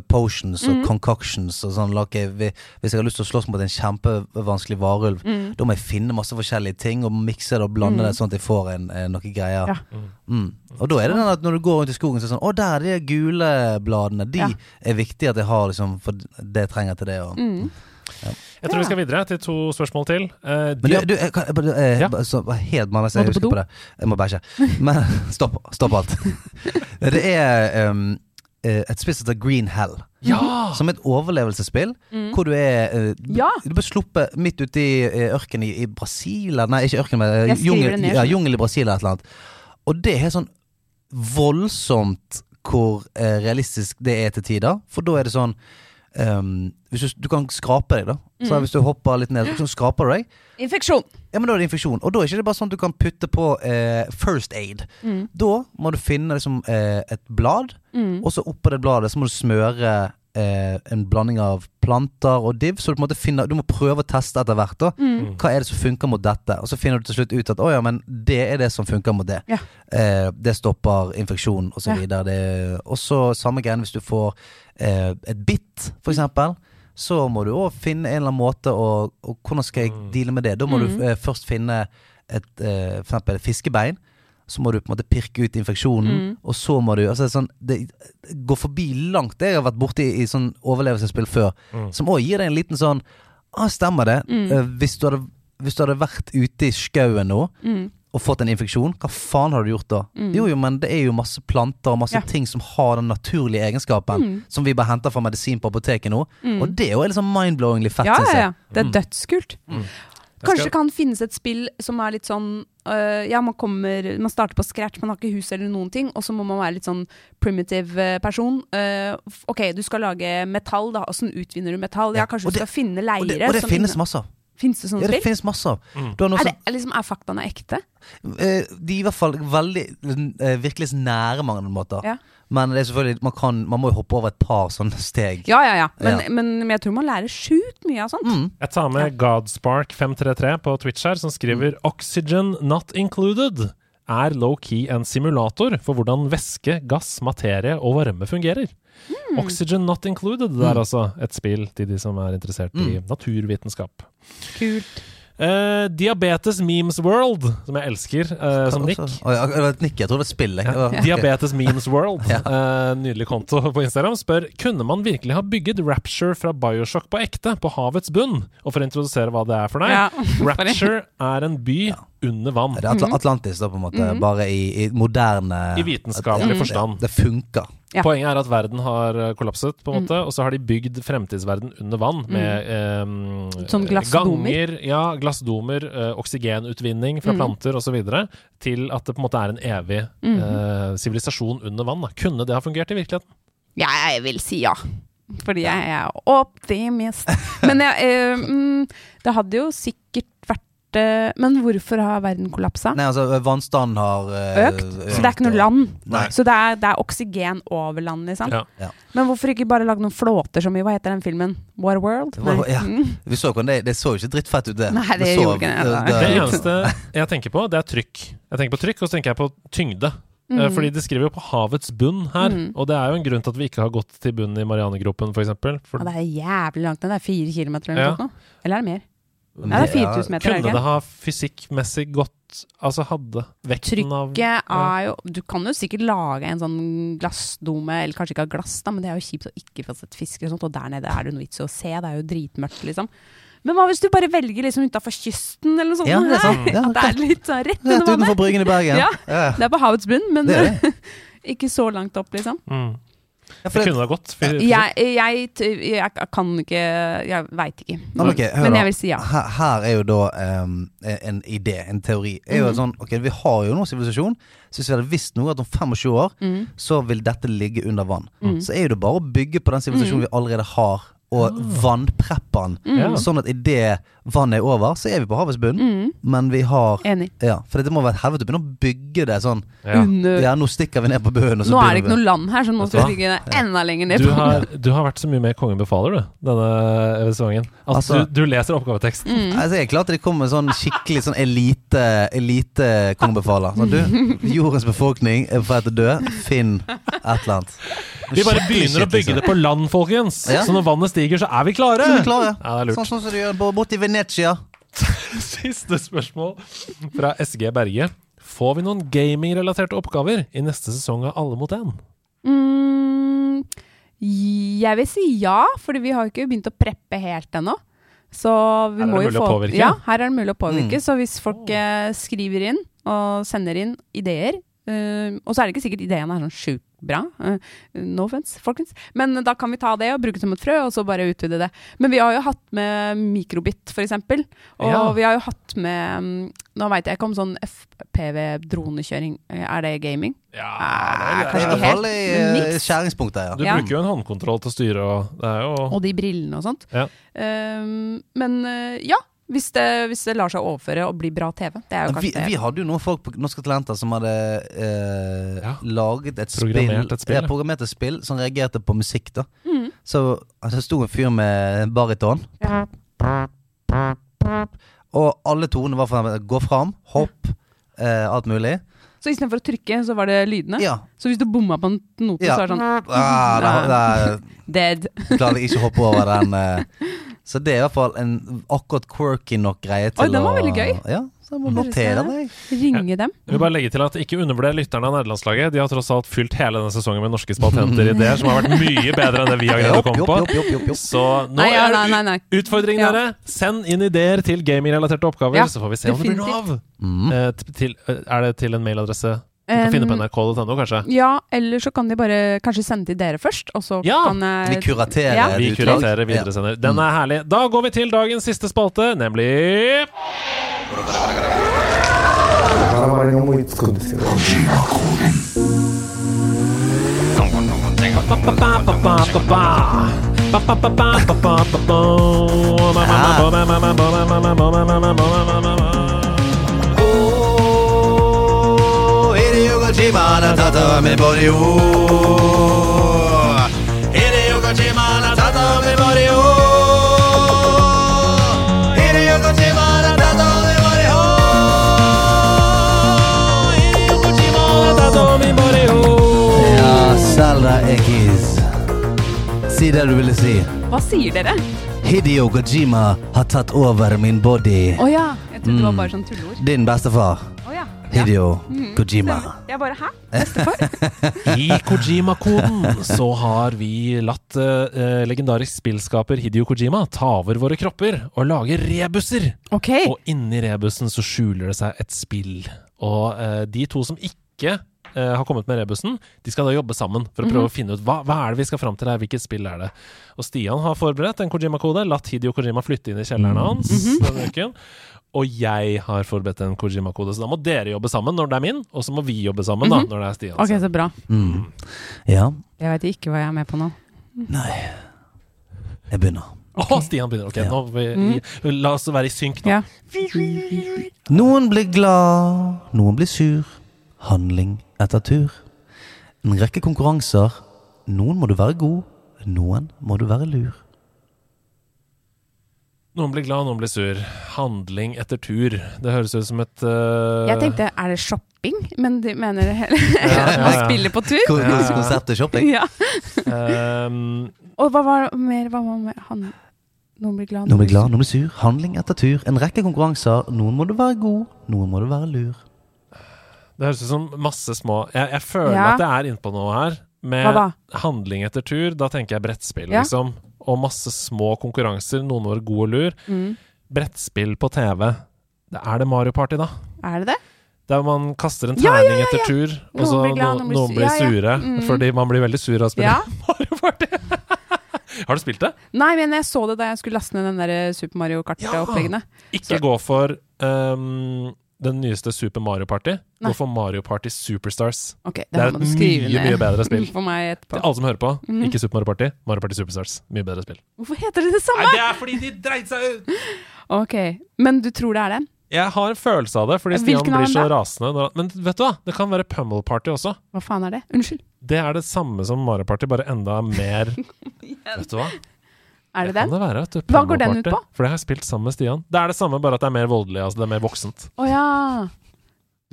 potions og mm. concoctions og sånn. Like, hvis jeg har lyst til å slåss mot en kjempevanskelig varulv, Mm. da må jeg finne masse forskjellige ting og mikse det og blande det sånn at jeg får en, en, noen greier. Ja. Mm. Og da er det den at når du går rundt i skogen, så er det sånn Å, der er de gule bladene. De Ja. er viktige at jeg har, liksom, for det jeg trenger til det. Og. Mm. Jeg tror vi skal videre til to spørsmål til. Eh, Men du, du jeg, kan- eh, Ja. så, Må jeg husker på det. Jeg må bæsje. Men stopp, stopp alt. Det er um, eh, et spill som heter Green Hell. Ja! Som et overlevelsesspill. Hvor du er Mm. Ja. Du blir sluppet midt ute i ørkenen i, i Brasil Nei, ikke ørken, men jungel, ned, ja, jungel i Brasil eller et eller annet. Og det er helt sånn voldsomt hvor uh, realistisk det er til tider. For da er det sånn um, hvis du, du kan skrape deg, da. Mm. Så hvis du hopper litt ned, så skraper du deg. Infeksjon. Ja, men Da er det infeksjon. Og da er det ikke bare sånn at du kan putte på eh, first aid. Mm. Da må du finne liksom, eh, et blad, og så oppå det bladet så må du smøre eh, en blanding av planter og div, så du på en måte finner Du må prøve å teste etter hvert. da Mm. Hva er det som funker mot dette? Og så finner du til slutt ut at å ja, men det er det som funker mot det. Ja. Eh, det stopper infeksjon og så Ja. Det- også samme greie hvis du får eh, et bitt, for eksempel. Så må du òg finne en eller annen måte å og Hvordan skal jeg deale med det? Da må Mm. du eh, først finne et, eh, for eksempel et fiskebein. Så må du på en måte pirke ut infeksjonen, Mm. og så må du altså, sånn, Det går forbi langt. Jeg har vært borti i, i sånn overlevelsesspill før, som òg gir deg en liten sånn Ah, stemmer det. Mm. Eh, hvis, du hadde, hvis du hadde vært ute i skauen nå Mm. Og fått en infeksjon, hva faen har du gjort da? Jo, jo, men det er jo masse planter og masse Ja. ting som har den naturlige egenskapen, Mm. som vi bare henter fra medisin på apoteket nå. Og det er jo litt sånn mind-blowingly fett, Ja, synes ja, jeg. ja. Det er dødskult. Jeg Kanskje det kan finnes et spill som er litt sånn øh, Ja, man kommer Man starter på scratch, man har ikke hus eller noen ting, og så må man være litt sånn primitive øh, person. Uh, OK, du skal lage metall, da. Åssen utvinner du metall? Ja, Ja, kanskje og du det- skal finne Og det, leire. og det som finnes masse av. Finnes det sånne Ja, det spill? finnes masse Mm. Du har noe Er, det, er, liksom, er faktaene ekte? eh, de er i hvert fall veldig eh, virkelig nære mange måter. Ja. Men det er selvfølgelig, man, kan, man må jo hoppe over et par sånne steg. Ja, ja, ja. Men, Ja. Men, men jeg tror man lærer sjukt mye av sånt. Mm. Jeg tar med Godspark533 på Twitch her, som skriver 'Oxygen not included' er low-key en simulator for hvordan væske, gass, materie og varme fungerer. Oxygen not included det er altså et spill til de som er interessert i naturvitenskap. Kult. Uh, Diabetes Memes World, som jeg elsker uh, som Nick. Oh, ja, nikk, jeg tror det var et spill. Ja. Diabetes Memes World, Ja. uh, nydelig konto på Instagram, spør kunne man virkelig ha bygget Rapture fra Bioshock på ekte, på havets bunn? Og for å introdusere hva det er for deg. Rapture er en by under vann. Det er Atla Atlantis, da, på en måte. Bare i, i moderne I vitenskapelig forstand. Det, det funker. Ja. Poenget er at verden har eh, kollapset, på en måte, og så har de bygd fremtidsverden under vann med eh, Som glassdomer. ganger, ja, glassdomer, eh, oksygenutvinning fra planter osv. til at det på en måte er en evig eh, sivilisasjon under vann. Da. Kunne det ha fungert i virkeligheten? Ja, jeg vil si ja. Fordi jeg er optimist. Men jeg, eh, mm, det hadde jo sikkert vært eh, Men hvorfor har verden kollapsa? Nei, altså, vannstanden har uh, Økt? Så det er ikke noe land? Nei. Så det er, det er oksygen over land, liksom? Ja. Men hvorfor ikke bare lage noen flåter som i Hva heter den filmen? Waterworld? Hva- ja. Mm. Vi så det, det så jo ikke drittfett ut, det. Nei, det så, ikke det, det. Det eneste jeg tenker på, det er trykk. Jeg tenker på trykk, og så tenker jeg på tyngde. Mm. Fordi de skriver jo på havets bunn her, Mm. og det er jo en grunn til at vi ikke har gått til bunnen i Marianegropen, f.eks. For, Ja, det er jævlig langt ned. Det er fire kilometer eller noe Ja. Eller er det mer? Ja, det er 4000 meter. er kunne det ha fysikkmessig gått Altså hadde vekten av Trykket ja. er jo Du kan jo sikkert lage en sånn glassdome, eller kanskje ikke av glass, da, men det er jo kjipt å ikke få sett fisker og sånt, og der nede er det noe vits i å se, det er jo dritmørkt, liksom. Men hva hvis du bare velger liksom utafor kysten, eller noe sånt? Ja, det er sant. Ja, At det er litt sånn rett Rett under utenfor. Bryggen i Bergen. Ja. Ja. Det er på havets bunn, men Det det. ikke så langt opp, liksom. Mm. Ja, for Det det- kunne ha gått. Fy- Jeg, jeg, jeg kan ikke Jeg veit ikke. Nei, men hør Men jeg vil si ja. Her, her er jo da um, en idé, en teori. Er jo mm. sånn, ok, Vi har jo nå sivilisasjon. Så hvis vi hadde visst noe at om 25 år Mm. så vil dette ligge under vann. Så er jo det bare å bygge på den sivilisasjonen vi allerede har, og vannprepper den. Mm. Sånn at idet vannet er over, så er vi på havets bunn. Mm. Men vi har Enig. Ja, For det må være et helvete å begynne å bygge det sånn. Ja. Ja, nå stikker vi ned på bunnen. og så Nå er det ikke noe land her, så nå skal vi vi det enda lenger ned. Du har, du har vært så mye med Kongen befaler, du, denne sesongen. Altså, Altså- du, du leser oppgaveteksten. Mm. Altså, jeg er klar til det kommer sånn skikkelig sånn elite Elite Kongen befaler. Sånn, du, jordens befolkning er på vei til å dø. Finn et eller annet. Vi bare begynner å bygge liksom. det på land, folkens. Ja. Så når vannet stiger, så er vi klare. Så er vi klare. Ja, det er lurt. Sånn, som du gjør bo- borti Venezia. Siste spørsmål fra SG Berge. Får vi noen gamingrelaterte oppgaver i neste sesong av Alle mot én? Mm, jeg vil si ja, fordi vi har ikke begynt å preppe helt ennå. Så vi Her er må jo få. Ja, her er det mulig å påvirke. Mm. Så hvis folk eh, skriver inn og sender inn ideer eh, Og så er det ikke sikkert ideene er sånn sjukt bra. Uh, no offense, folkens. Men da kan vi ta det og bruke det som et frø, og så bare utvide det. Men vi har jo hatt med mikrobit, eksempel. Og Ja. vi har jo hatt med mm, Nå veit jeg ikke om sånn FPV-dronekjøring. Er det gaming? Ja, Ah, Det er hvert fall helt, i eh, skjæringspunktet, ja. Du Ja. bruker jo en håndkontroll til å styre, og det er jo Og de brillene og sånt. Ja. Uh, men uh, ja, hvis det, hvis det lar seg overføre og bli bra TV. Det er jo Vi, vi hadde jo noen folk på Norske Talenter som hadde eh, Ja. laget et Programmert spill, et spill, ja, ja. programmert et spill som reagerte på musikk. da Mm. Så altså, det sto en fyr med bariton. Og alle tonene var for gå fram, hopp, eh, alt mulig. Så istedenfor å trykke, så var det lydene? Ja. Så hvis du bomma på en note, Ja. så er det sånn Ah, da, da Dead. klarer ikke å hoppe over den. eh. Så det er i hvert fall en akkurat quirky nok greie til Oi, den var å veldig gøy. Ja, så jeg må notere det. Ringe dem. Jeg vil bare legge til at Ikke undervurder lytterne av nederlandslaget. De har tross alt fylt hele denne sesongen med norske spaltenter ideer som har vært mye bedre enn det vi har greid å komme jopp, på. jopp, jopp, jopp, jopp. Så nå Nei, ja, er nei, nei, nei. utfordringen Ja. dere. Send inn ideer til gamingrelaterte oppgaver, Ja, så får vi se om det blir noe av. Mm. Eh, t- til, eh, er det til en mailadresse? Du kan Um, finne på nrk.no, kanskje? Ja, eller så kan de bare kanskje sende til dere først, og så Ja, kan jeg Vi kuraterer Ja. Vi kuraterer videresender. Den er herlig. Da går vi til dagens siste spalte, nemlig Oh, Natata mi body oh. Hideo Kojima body oh. Hideo Kojima natata mi body oh. Hideo Kojima oh. Ja, Zelda Ekiz. Si det du ville si. Hva sier dere? Hideo Kojima har tatt over min body. Å ja. Jeg trodde det var Mm. bare sånn tullord Din bestefar, Å ja. Hideo Mhm. Kojima. Jeg bare hæ? Bestefar? I Kojima-koden så har vi latt uh, legendarisk spillskaper Hideo Kojima ta over våre kropper og lage rebuser. Okay. Og inni rebusen så skjuler det seg et spill. Og uh, de to som ikke eh, har kommet med rebusen, de skal da jobbe sammen for å prøve å finne ut hva, hva er det vi skal fram til her, hvilket spill er det. Og Stian har forberedt en Kojima-kode, latt Hideo Kojima flytte inn i kjelleren hans denne uken. Og jeg har forberedt en Kojima-kode, så da må dere jobbe sammen når det er min, og så må vi jobbe sammen da, når det er Stian. Ok, så bra. Mm. Ja. Jeg veit ikke hva jeg er med på nå. Nei. Jeg begynner. Å, Stian begynner. Ok, nå vi, La oss være i synk nå. Ja. Noen blir glad, noen blir sur. Handling etter tur. En rekke konkurranser. Noen må du være god, noen må du være lur. Noen blir glad, noen blir sur. Handling etter tur. Det høres ut som et uh... Jeg tenkte, er det shopping? Men de mener det hele Ja, ja, ja. spiller på tur? Kon- Ja, ja. kon- Konseptet shopping. Ja. ehm, Og hva var det mer? Hva var mer? Han Noen blir glad, Noen blir glad, noen blir sur. Handling etter tur. En rekke konkurranser. Noen må du være god, noen må du være lur. Det høres ut som masse små Jeg, jeg føler Ja. at jeg er innpå noe her. Med handling etter tur, da tenker jeg brettspill, Ja. liksom. Og masse små konkurranser. Noen var god gode og lur. Mm. Brettspill på TV. Er det Mario Party, da? Er det det? Der man kaster en Ja, ja, terning ja, etter ja. tur, og Noen så blir glad, noen blir noen blir ja, ja. sure. Mm. Fordi man blir veldig sur av å spille Ja. Mario Party. Har du spilt det? Nei, men jeg så det da jeg skulle laste ned den der Super Mario Kart-oppleggene. Ikke Så- gå for ehm, den nyeste Super Mario Party. Nei. Gå for Mario Party Superstars. Okay, det, Det er et mye, ned. mye bedre spill. For meg etterpå. Til alle som hører på, Mhm. ikke Super Mario Party. Mario Party Superstars. Mye bedre spill. Hvorfor heter det det samme? Nei, det er fordi de dreide seg ut! Ok, Men du tror det er den? Jeg har en følelse av det, fordi Hvilken Stian blir så da? rasende. Når, men vet du hva? Det kan være Pummel Party også. Hva faen er det? Unnskyld. Det er det samme som Mario Party, bare enda mer Vet du hva? Er det Kan den? det være, vet du. Hva går den ut på? For det har jeg spilt sammen med Stian. Det er det samme, bare at det er mer voldelig. Altså det er mer voksent. Å ja.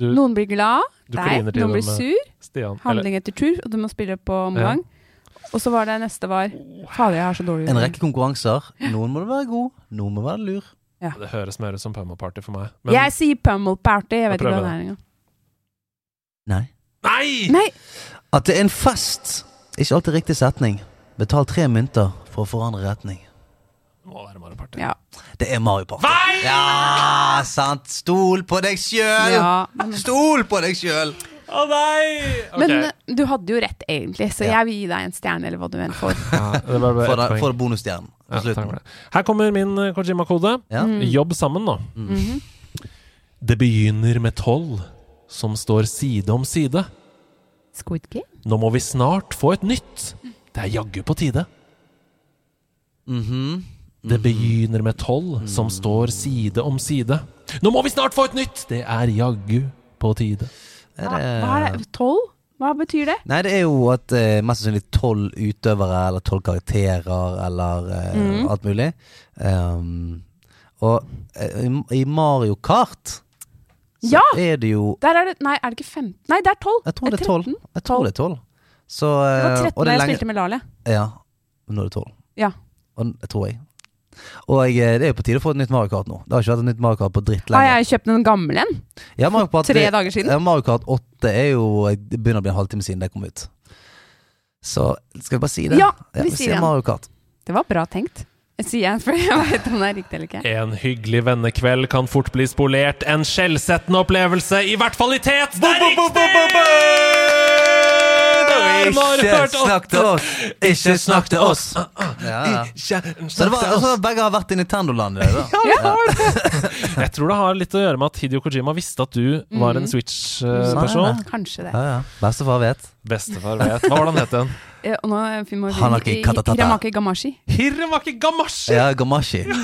Du, Noen blir glad, til noen blir sur. Stian. Handling etter tur, og du må spille på Ja. omgang. Og så var det neste var Fader, jeg har så dårlig En rekke konkurranser. Noen må være god, noen må være lur. det høres mer ut som Pummel Party for meg. Men Jeg sier Pummel Party, jeg vet jeg ikke hva det er engang. Nei. Nei! Nei! At det er en fest. Ikke alltid riktig setning. Betal tre mynter for å forandre retning. Det må være Mario Party. Ja. Det er Mario Party. Nei! Ja, sant. Stol på deg sjøl! ja. Men, Stol på deg sjøl! Å nei! Okay. men eh, du hadde jo rett, egentlig, så Ja. jeg vil gi deg en stjerne, eller hva du enn får. ja, det var bare For, ett for bonusstjernen på slutten. Her kommer min eh, Kojima-kode. Ja. Mm. Jobb sammen, nå. Mhm. Det begynner med tolv som står side om side. Squid Game? Nå må vi snart få et nytt. Det er jaggu på tide. Mhm. Det begynner med tolv som står side om side. Nå må vi snart få et nytt! Det er jaggu på tide. Er det hva er det? Tolv? Hva betyr det? Nei, det er jo at eh, mest sannsynlig tolv utøvere eller tolv karakterer eller eh, mm. alt mulig. Um, og eh, i- Mario Kart så Ja! er det jo Der er det Nei, er det ikke 15? Nei, det er 12. Jeg tror det er tolv. Jeg tror det er tolv. Så Det var eh, 13 og da det jeg lenge spilte med Lale. Ja, nå er det tolv. Ja. Og, jeg tror jeg. Og jeg, det er jo på tide å få et nytt Mario Kart nå. Det har ikke vært et nytt Mario Kart på dritt lenge. Har jeg kjøpt en gammel en? Ja, Mario Kart, Tre dager siden? Ja, Mario Kart 8 er jo Det begynner å bli en halvtime siden det kom ut. Så skal vi bare si det? Ja, vi sier sier det. Mario Kart. Det var bra tenkt. Sier jeg, for jeg vet om det er riktig eller ikke. En hyggelig vennekveld kan fort bli spolert. En skjellsettende opplevelse, i hvert fall i tet! Det er riktig! Det Ikke snakk til oss! Ikke snakk til oss! Ja, ja. Så det var, altså, begge har vært i Nintendo-land i dag, da. Jeg tror det har litt å gjøre med at Hidio Kojima visste at du var en Switch-person. Kanskje det. Ja, ja. Bestefar vet. Bestefar vet. Hva var det han het igjen? Eh, Og nå vi Hanaki Katatata. Hiramaki Gamashi. Hiramaki Gamashi! Ja, Gamashi.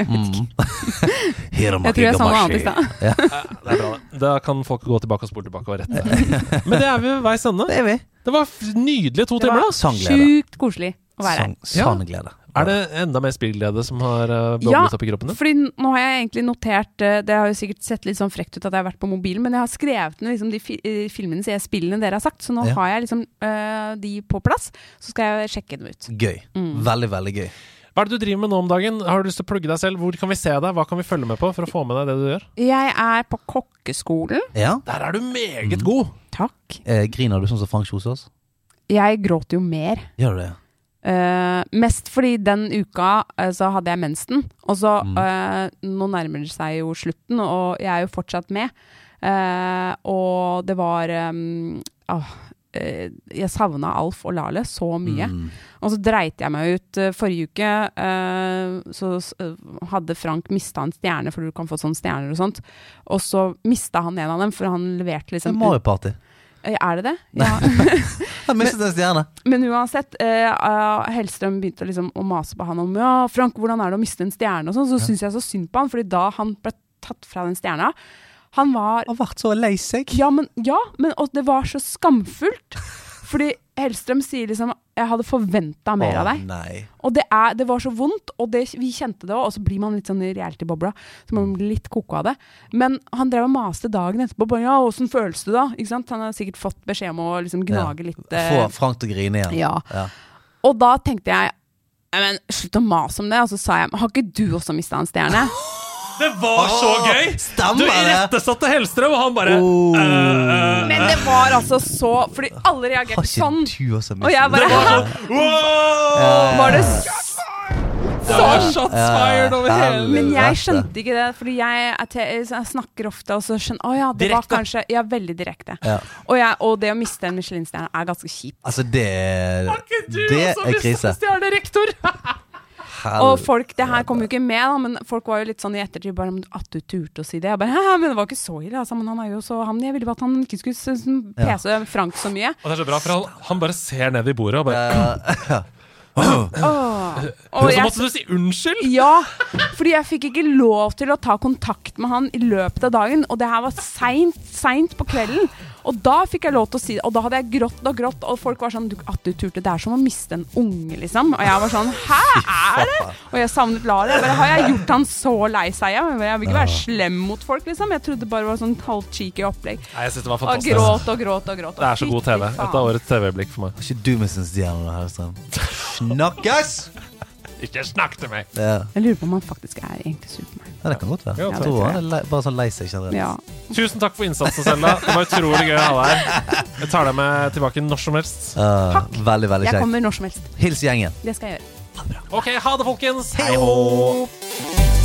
Mm. Jeg tror jeg sa noe annet i stad. Det er bra, det. Da kan folk gå tilbake og spole tilbake og rette. Men det er vi ved veis ende. Det er vi. Det var f- nydelige to timer, da. Sangglede. sjukt koselig å være her. Sang, sann glede. Er det enda mer spillglede som har boblet Ja, opp i kroppen din? Fordi nå har jeg egentlig notert eh, Det har jo sikkert sett litt sånn frekt ut at jeg har vært på mobilen, men jeg har skrevet ned liksom de fi eh, filmene, sier spillene dere har sagt, så nå Ja. har jeg liksom uh, de på plass. Så skal jeg sjekke dem ut. Gøy. Mm. Veldig, veldig gøy. Hva er det du driver med nå om dagen? Har du lyst til å plugge deg selv? Hvor kan vi se deg? Hva kan vi følge med på for å få med deg det du gjør? Jeg er på kokkeskolen. Ja. Der er du meget god! Takk. Eh, griner du sånn som Frank Kjosås? Jeg gråter jo mer. Gjør du det? Eh, mest fordi den uka uh, så hadde jeg mensen, og så Mm. uh, Nå nærmer det seg jo slutten, og jeg er jo fortsatt med. Og det var um, Jeg savna Alf og Lale så mye. Mm. Og så dreit jeg meg ut forrige uke. så hadde Frank mista en stjerne, for du kan få sånne stjerner og sånt. Og så mista han en av dem, for han leverte liksom Mario Party. Er det det? Ja. Jeg mistet en stjerne. Men uansett, eh, eh, Hellstrøm begynte liksom å mase på han om Ja, Frank, hvordan er det å miste en stjerne? Og sånn, så syns jeg så synd på han, fordi da han ble tatt fra den stjerna Han var Han ble så lei seg. Ja, men, ja, men det var så skamfullt. Fordi Hellstrøm sier liksom 'Jeg hadde forventa mer av deg'. nei. Og det, er, det var så vondt, og det, vi kjente det òg. Og så blir man litt sånn i reality-bobla. Så man blir litt koko av det. Men han drev og maste dagen etterpå. Bare, ja, 'Åssen føles det, da?' Ikke sant? Han har sikkert fått beskjed om å liksom gnage litt. eh, Få Frank til å grine igjen. ja. Ja. Og da tenkte jeg men Slutt å mase om det. Og så sa jeg Har ikke du også mista en stjerne? Det var så gøy! Stemmer Du det? irettesatte Hellstrøm, og han bare Oh. uh. Men det var altså så Fordi alle reagerte sånn. Og jeg bare Wow! Var det Det var sånn? fired over hele Men jeg skjønte ikke det, fordi jeg, er jeg snakker ofte og så skjønner Å ja, det var kanskje Ja, veldig direkte. Ja. Og, jeg, og det å miste en Michelin-stjerne er ganske kjipt. Altså, det Var ikke du Det også er mistet krise. stjernerektor? Og folk, det her kom jo ikke med, da, men folk var jo litt sånn i ettertid bare At du turte å si det. Jeg bare, Hæ, men det var ikke så ille, altså. Men han er jo så han, Jeg ville bare at han ikke skulle pese ja. Frank så mye. Og det er så bra, for han, han bare ser ned i bordet og bare Ja. oh. Og Så jeg, måtte du si unnskyld! ja, fordi jeg fikk ikke lov til å ta kontakt med han i løpet av dagen. Og det her var seint, seint på kvelden. Og da fikk jeg lov til å si det. Og da hadde jeg grått og grått, og folk var sånn du, At du turte. Det er som å miste en unge, liksom. Og jeg var sånn Hæ, er det? Og jeg savnet Lara. Jeg bare, Har jeg gjort han så lei seg? Jeg, jeg vil ikke være slem mot folk, liksom. Jeg trodde det bare var sånn halvt cheeky opplegg. Nei, jeg synes det var Og gråt og gråt og gråt. Det er så god TV. Et av årets TV-øyeblikk for meg. Ikke du mistet en stjerne, da, Hellstrøm? Snakkes! Ikke snakk til meg! Ja. Jeg lurer på om han faktisk er egentlig Supermann. ja, det kan godt være. Ja, Jeg tror han er bare sånn lei seg generelt. Ja. Tusen takk for innsatsen, Selda. Det var utrolig gøy å ha deg her. Jeg tar deg med tilbake når som helst. Uh, veldig, veldig Jeg kommer når som helst. Hils gjengen. Det skal jeg gjøre. Ok, ha det, folkens. Hei hå!